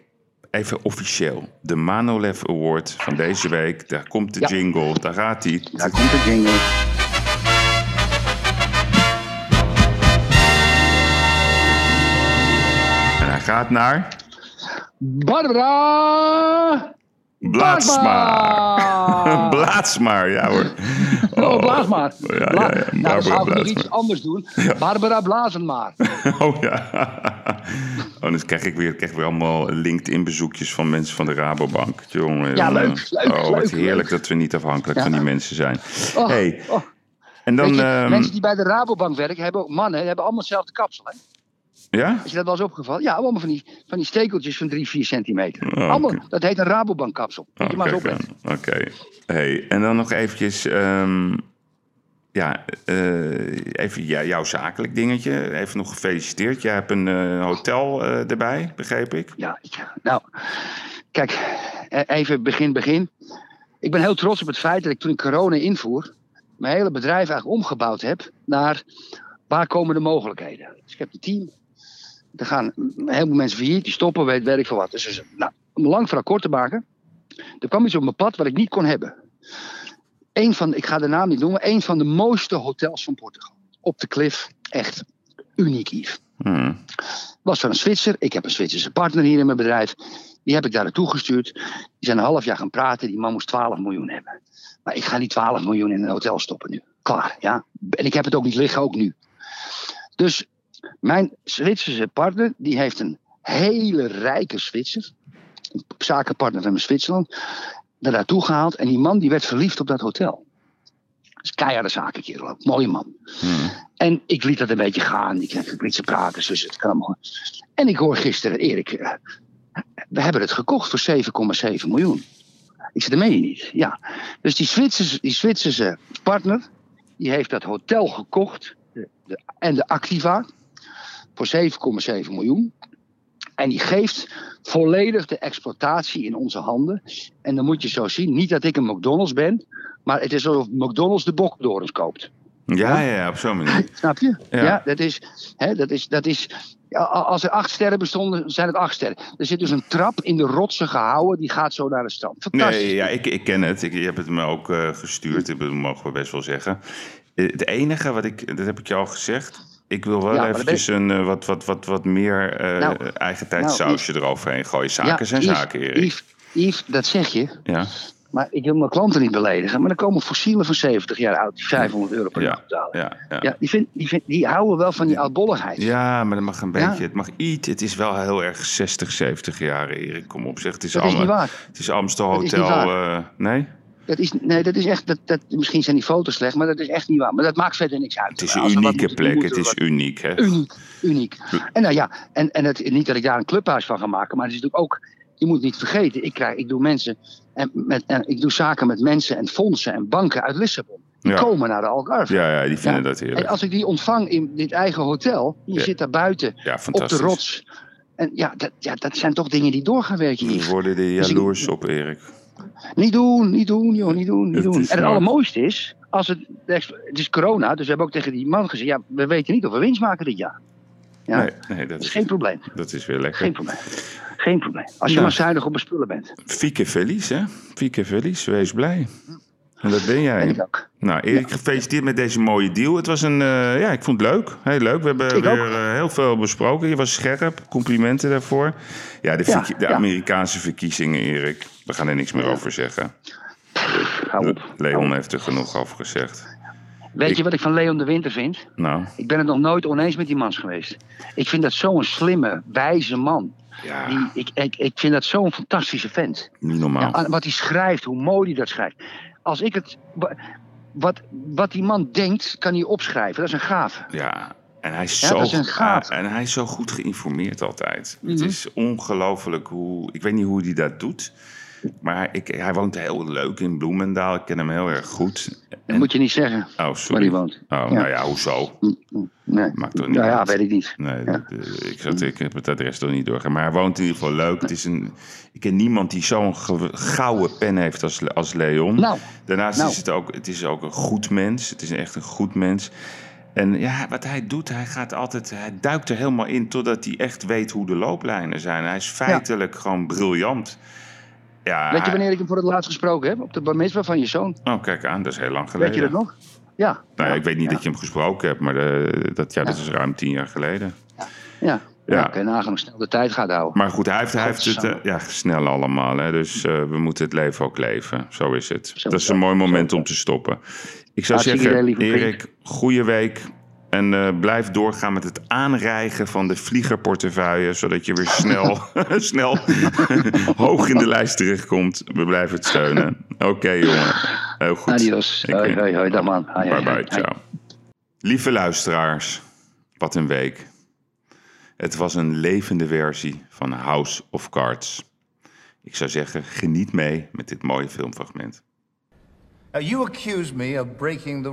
even officieel. De Manolev Award van deze week. Daar komt de Ja. jingle. Daar gaat hij. Daar komt de jingle. En hij gaat naar Barbara! Blaadsma. Blaadsma, ja hoor. Oh, blaas maar. Ja, ja, ja. nou, dan zou ik nog iets anders doen. Barbara Blazen maar. Oh ja. Oh, dan krijg ik weer, krijg weer allemaal LinkedIn-bezoekjes van mensen van de Rabobank. Jongen, Ja, leuk, leuk, Oh, wat leuk, heerlijk dat we niet afhankelijk Ja. van die mensen zijn. Oh, hey, oh. en dan... Je, ehm, mensen die bij de Rabobank werken, hebben ook mannen, hebben allemaal hetzelfde kapsel. Hè? ja? Is je dat wel eens opgevallen? Ja, allemaal van die, van die stekeltjes van 3, 4 centimeter. Oh, allemaal, dat heet een Rabobank kapsel. Oh. Oké. Hey, en dan nog eventjes... ehm, ja, eh, even jouw zakelijk dingetje. Even nog gefeliciteerd. Jij hebt een eh, hotel eh, erbij, begreep ik. Ja, nou, kijk, eh, even begin, begin. Ik ben heel trots op het feit dat ik toen ik corona invoer, mijn hele bedrijf eigenlijk omgebouwd heb naar waar komen de mogelijkheden. Dus ik heb een team. Er gaan een heleboel mensen failliet, die stoppen, weet, ik veel wat. Dus, dus, nou, om lang verhaal kort te maken, er kwam iets op mijn pad wat ik niet kon hebben. Eén van, ik ga de naam niet noemen, een van de mooiste hotels van Portugal. op de klif. Echt uniek, Yves. Hmm. Was van een Zwitser. Ik heb een Zwitserse partner hier in mijn bedrijf. Die heb ik daar naartoe gestuurd. Die zijn een half jaar gaan praten. Die man moest 12 miljoen hebben. Maar ik ga niet 12 miljoen in een hotel stoppen nu. Klaar, ja. En ik heb het ook niet liggen, ook nu. Dus mijn Zwitserse partner, die heeft een hele rijke Zwitser. Een zakenpartner van Zwitserland. Daar naartoe gehaald. En die man die werd verliefd op dat hotel. Is keiharde zakenkerel ook. Mooie man. Hmm. En ik liet dat een beetje gaan. Ik, liet ze praten. Dus het kan allemaal. En ik hoor gisteren, Erik, eh, we hebben het gekocht voor 7,7 miljoen. Ik zei, dat meen je niet. Ja. Dus die Zwitserse, die Zwitserse partner, die heeft dat hotel gekocht. De, de, en de Activa. Voor 7,7 miljoen. En die geeft volledig de exploitatie in onze handen. En dan moet je zo zien, niet dat ik een McDonald's ben. Maar het is alsof McDonald's de bokdorens koopt. Ja, ja, ja, op zo'n manier. Snap je? Ja. Ja, dat is. Hè, dat is, dat is ja, als er acht sterren bestonden, zijn het acht sterren. Er zit dus een trap in de rotsen gehouden, die gaat zo naar de strand. Fantastisch. Nee, ja, ik, ik ken het. Ik, je hebt het me ook eh, gestuurd, dat mogen we best wel zeggen. Eh, Het enige wat ik, dat heb ik je al gezegd. Ik wil wel Ja, eventjes een eh, wat, wat, wat, wat meer eh Nou, eigen tijd nou, sausje eroverheen gooien. Zaken zijn zaken, Erik. Yves, Yves, dat zeg je. Ja, Maar ik wil mijn klanten niet beledigen. Maar er komen fossielen van 70 jaar oud die 500 euro per Ja, dag betalen. ja, ja. Ja, die, vind, die, vind, die houden wel van die oudbolligheid. Ja, maar dat mag een beetje. Het mag iets. Het is wel heel erg 60, 70 jaar, Erik. Kom op, zeg. Het is, Dat is niet allemaal- waar. Het is Amstel is Hotel. waar. eh, nee? Dat is, nee, dat is echt. Dat, dat, misschien zijn die foto's slecht, maar dat is echt niet waar. Maar dat maakt verder niks uit. Het is een unieke plek. Het is uniek, hè? Uniek, uniek. En nou ja, en, en het, niet dat ik daar een clubhuis van ga maken, maar het is natuurlijk ook, je moet niet vergeten, ik, krijg, ik doe mensen, en met, en ik doe zaken met mensen en fondsen en banken uit Lissabon. Die Ja. komen naar de Algarve. Ja, ja, die vinden Ja. dat En heerlijk. als ik die ontvang in dit eigen hotel, je Ja. zit daar buiten op de rots. En ja dat, ja, dat zijn toch dingen die doorgaan werken. We Yves. worden er Dus jaloers op, Erik. Niet doen, niet doen, joh, niet doen, niet doen. En het allermooiste is, als het, het is corona, dus we hebben ook tegen die man gezegd, ja, we weten niet of we winst maken dit jaar. Ja, Nee, nee, dat is geen probleem. dat is weer lekker. Geen probleem. Geen probleem. Als je Ja. maar zuinig op spullen bent. Fieke Felice, hè? Fieke Felice, wees blij. En dat ben Ben jij. ik ook. Nou, Erik, gefeliciteerd met deze mooie deal. Het was een, eh, ja, ik vond het leuk. Heel leuk. We hebben Ik weer eh, heel veel besproken. Je was scherp. Complimenten daarvoor. Ja, de, Ja. Amerikaanse verkiezingen, Erik. We gaan er niks meer over zeggen. Leon heeft er genoeg over gezegd. Weet Ik- je wat ik van Leon de Winter vind? Nou, Ik ben het nog nooit oneens met die man geweest. Ik vind dat zo'n slimme, wijze man. ja, Die, ik, ik, ik vind dat zo'n fantastische vent. niet normaal. Ja, wat hij schrijft, hoe mooi hij dat schrijft. Als ik het. wa- Wat, wat die man denkt, kan hij opschrijven. Dat is een gave. Ja, en hij is, Ja, zo, gaaf. en hij is zo goed geïnformeerd altijd. Het Mhm. is ongelooflijk hoe... Ik weet niet hoe hij dat doet. Maar hij, ik, hij woont heel leuk in Bloemendaal. Ik ken hem heel erg goed. Dat moet je niet zeggen, Oh, waar sorry. hij woont. Oh, Ja. nou ja, hoezo? Nee. Maakt toch niet Nou ja, uit. weet ik niet. Nee, Ja. eh, ik, zat, ik heb het adres toch niet doorgaan. Maar hij woont in ieder geval leuk. Het is een, ik ken niemand die zo'n gouden pen heeft als, als Leon. Nou, Daarnaast nou. is het ook, het is ook een goed mens. Het is echt een goed mens. En ja, wat hij doet, hij gaat altijd, hij duikt er helemaal in totdat hij echt weet hoe de looplijnen zijn. Hij is feitelijk gewoon briljant. Ja, weet je wanneer ik hem voor het laatst gesproken heb? Op de mitzvah van je zoon. Oh, kijk aan, dat is heel lang geleden. Weet je dat nog? Ja. Nou, ja, ik weet niet ja. dat je hem gesproken hebt, maar eh, dat, ja, dat is ruim tien jaar geleden. Ja. Ja. Nagaan hoe snel de tijd gaat houden. Maar goed, hij heeft, hij heeft het eh, ja, snel allemaal. Hè? Dus eh, we moeten het leven ook leven. Zo is het. Zo dat is een mooi moment om te stoppen. Ik zou zeggen. Erik, goede week. En eh, blijf doorgaan met het aanrijgen van de vliegerportefeuille. Zodat je weer snel, snel hoog in de lijst terechtkomt. We blijven het steunen. Oké, jongen. Heel goed. Adios. Ik- Hoi, hoi, hoi. Dag man. Hoi, Bye hoi. bye, ciao. Lieve luisteraars, wat een week. Het was een levende versie van House of Cards. Ik zou zeggen, geniet mee met dit mooie filmfragment. Now, you accuse me of breaking the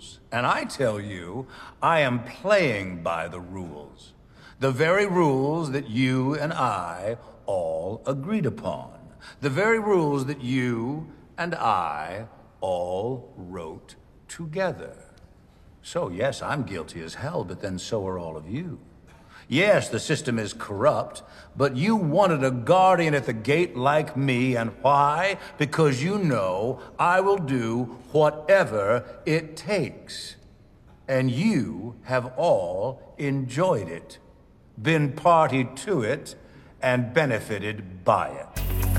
rules, and I tell you, I am playing by the rules. The very rules that you and I all agreed upon. The very rules that you and I all wrote together. So, yes, I'm guilty as hell, but then so are all of you. Yes, the system is corrupt, but you wanted a guardian at the gate like me, and why? Because you know I will do whatever it takes. and you have all enjoyed it, been party to it, and benefited by it.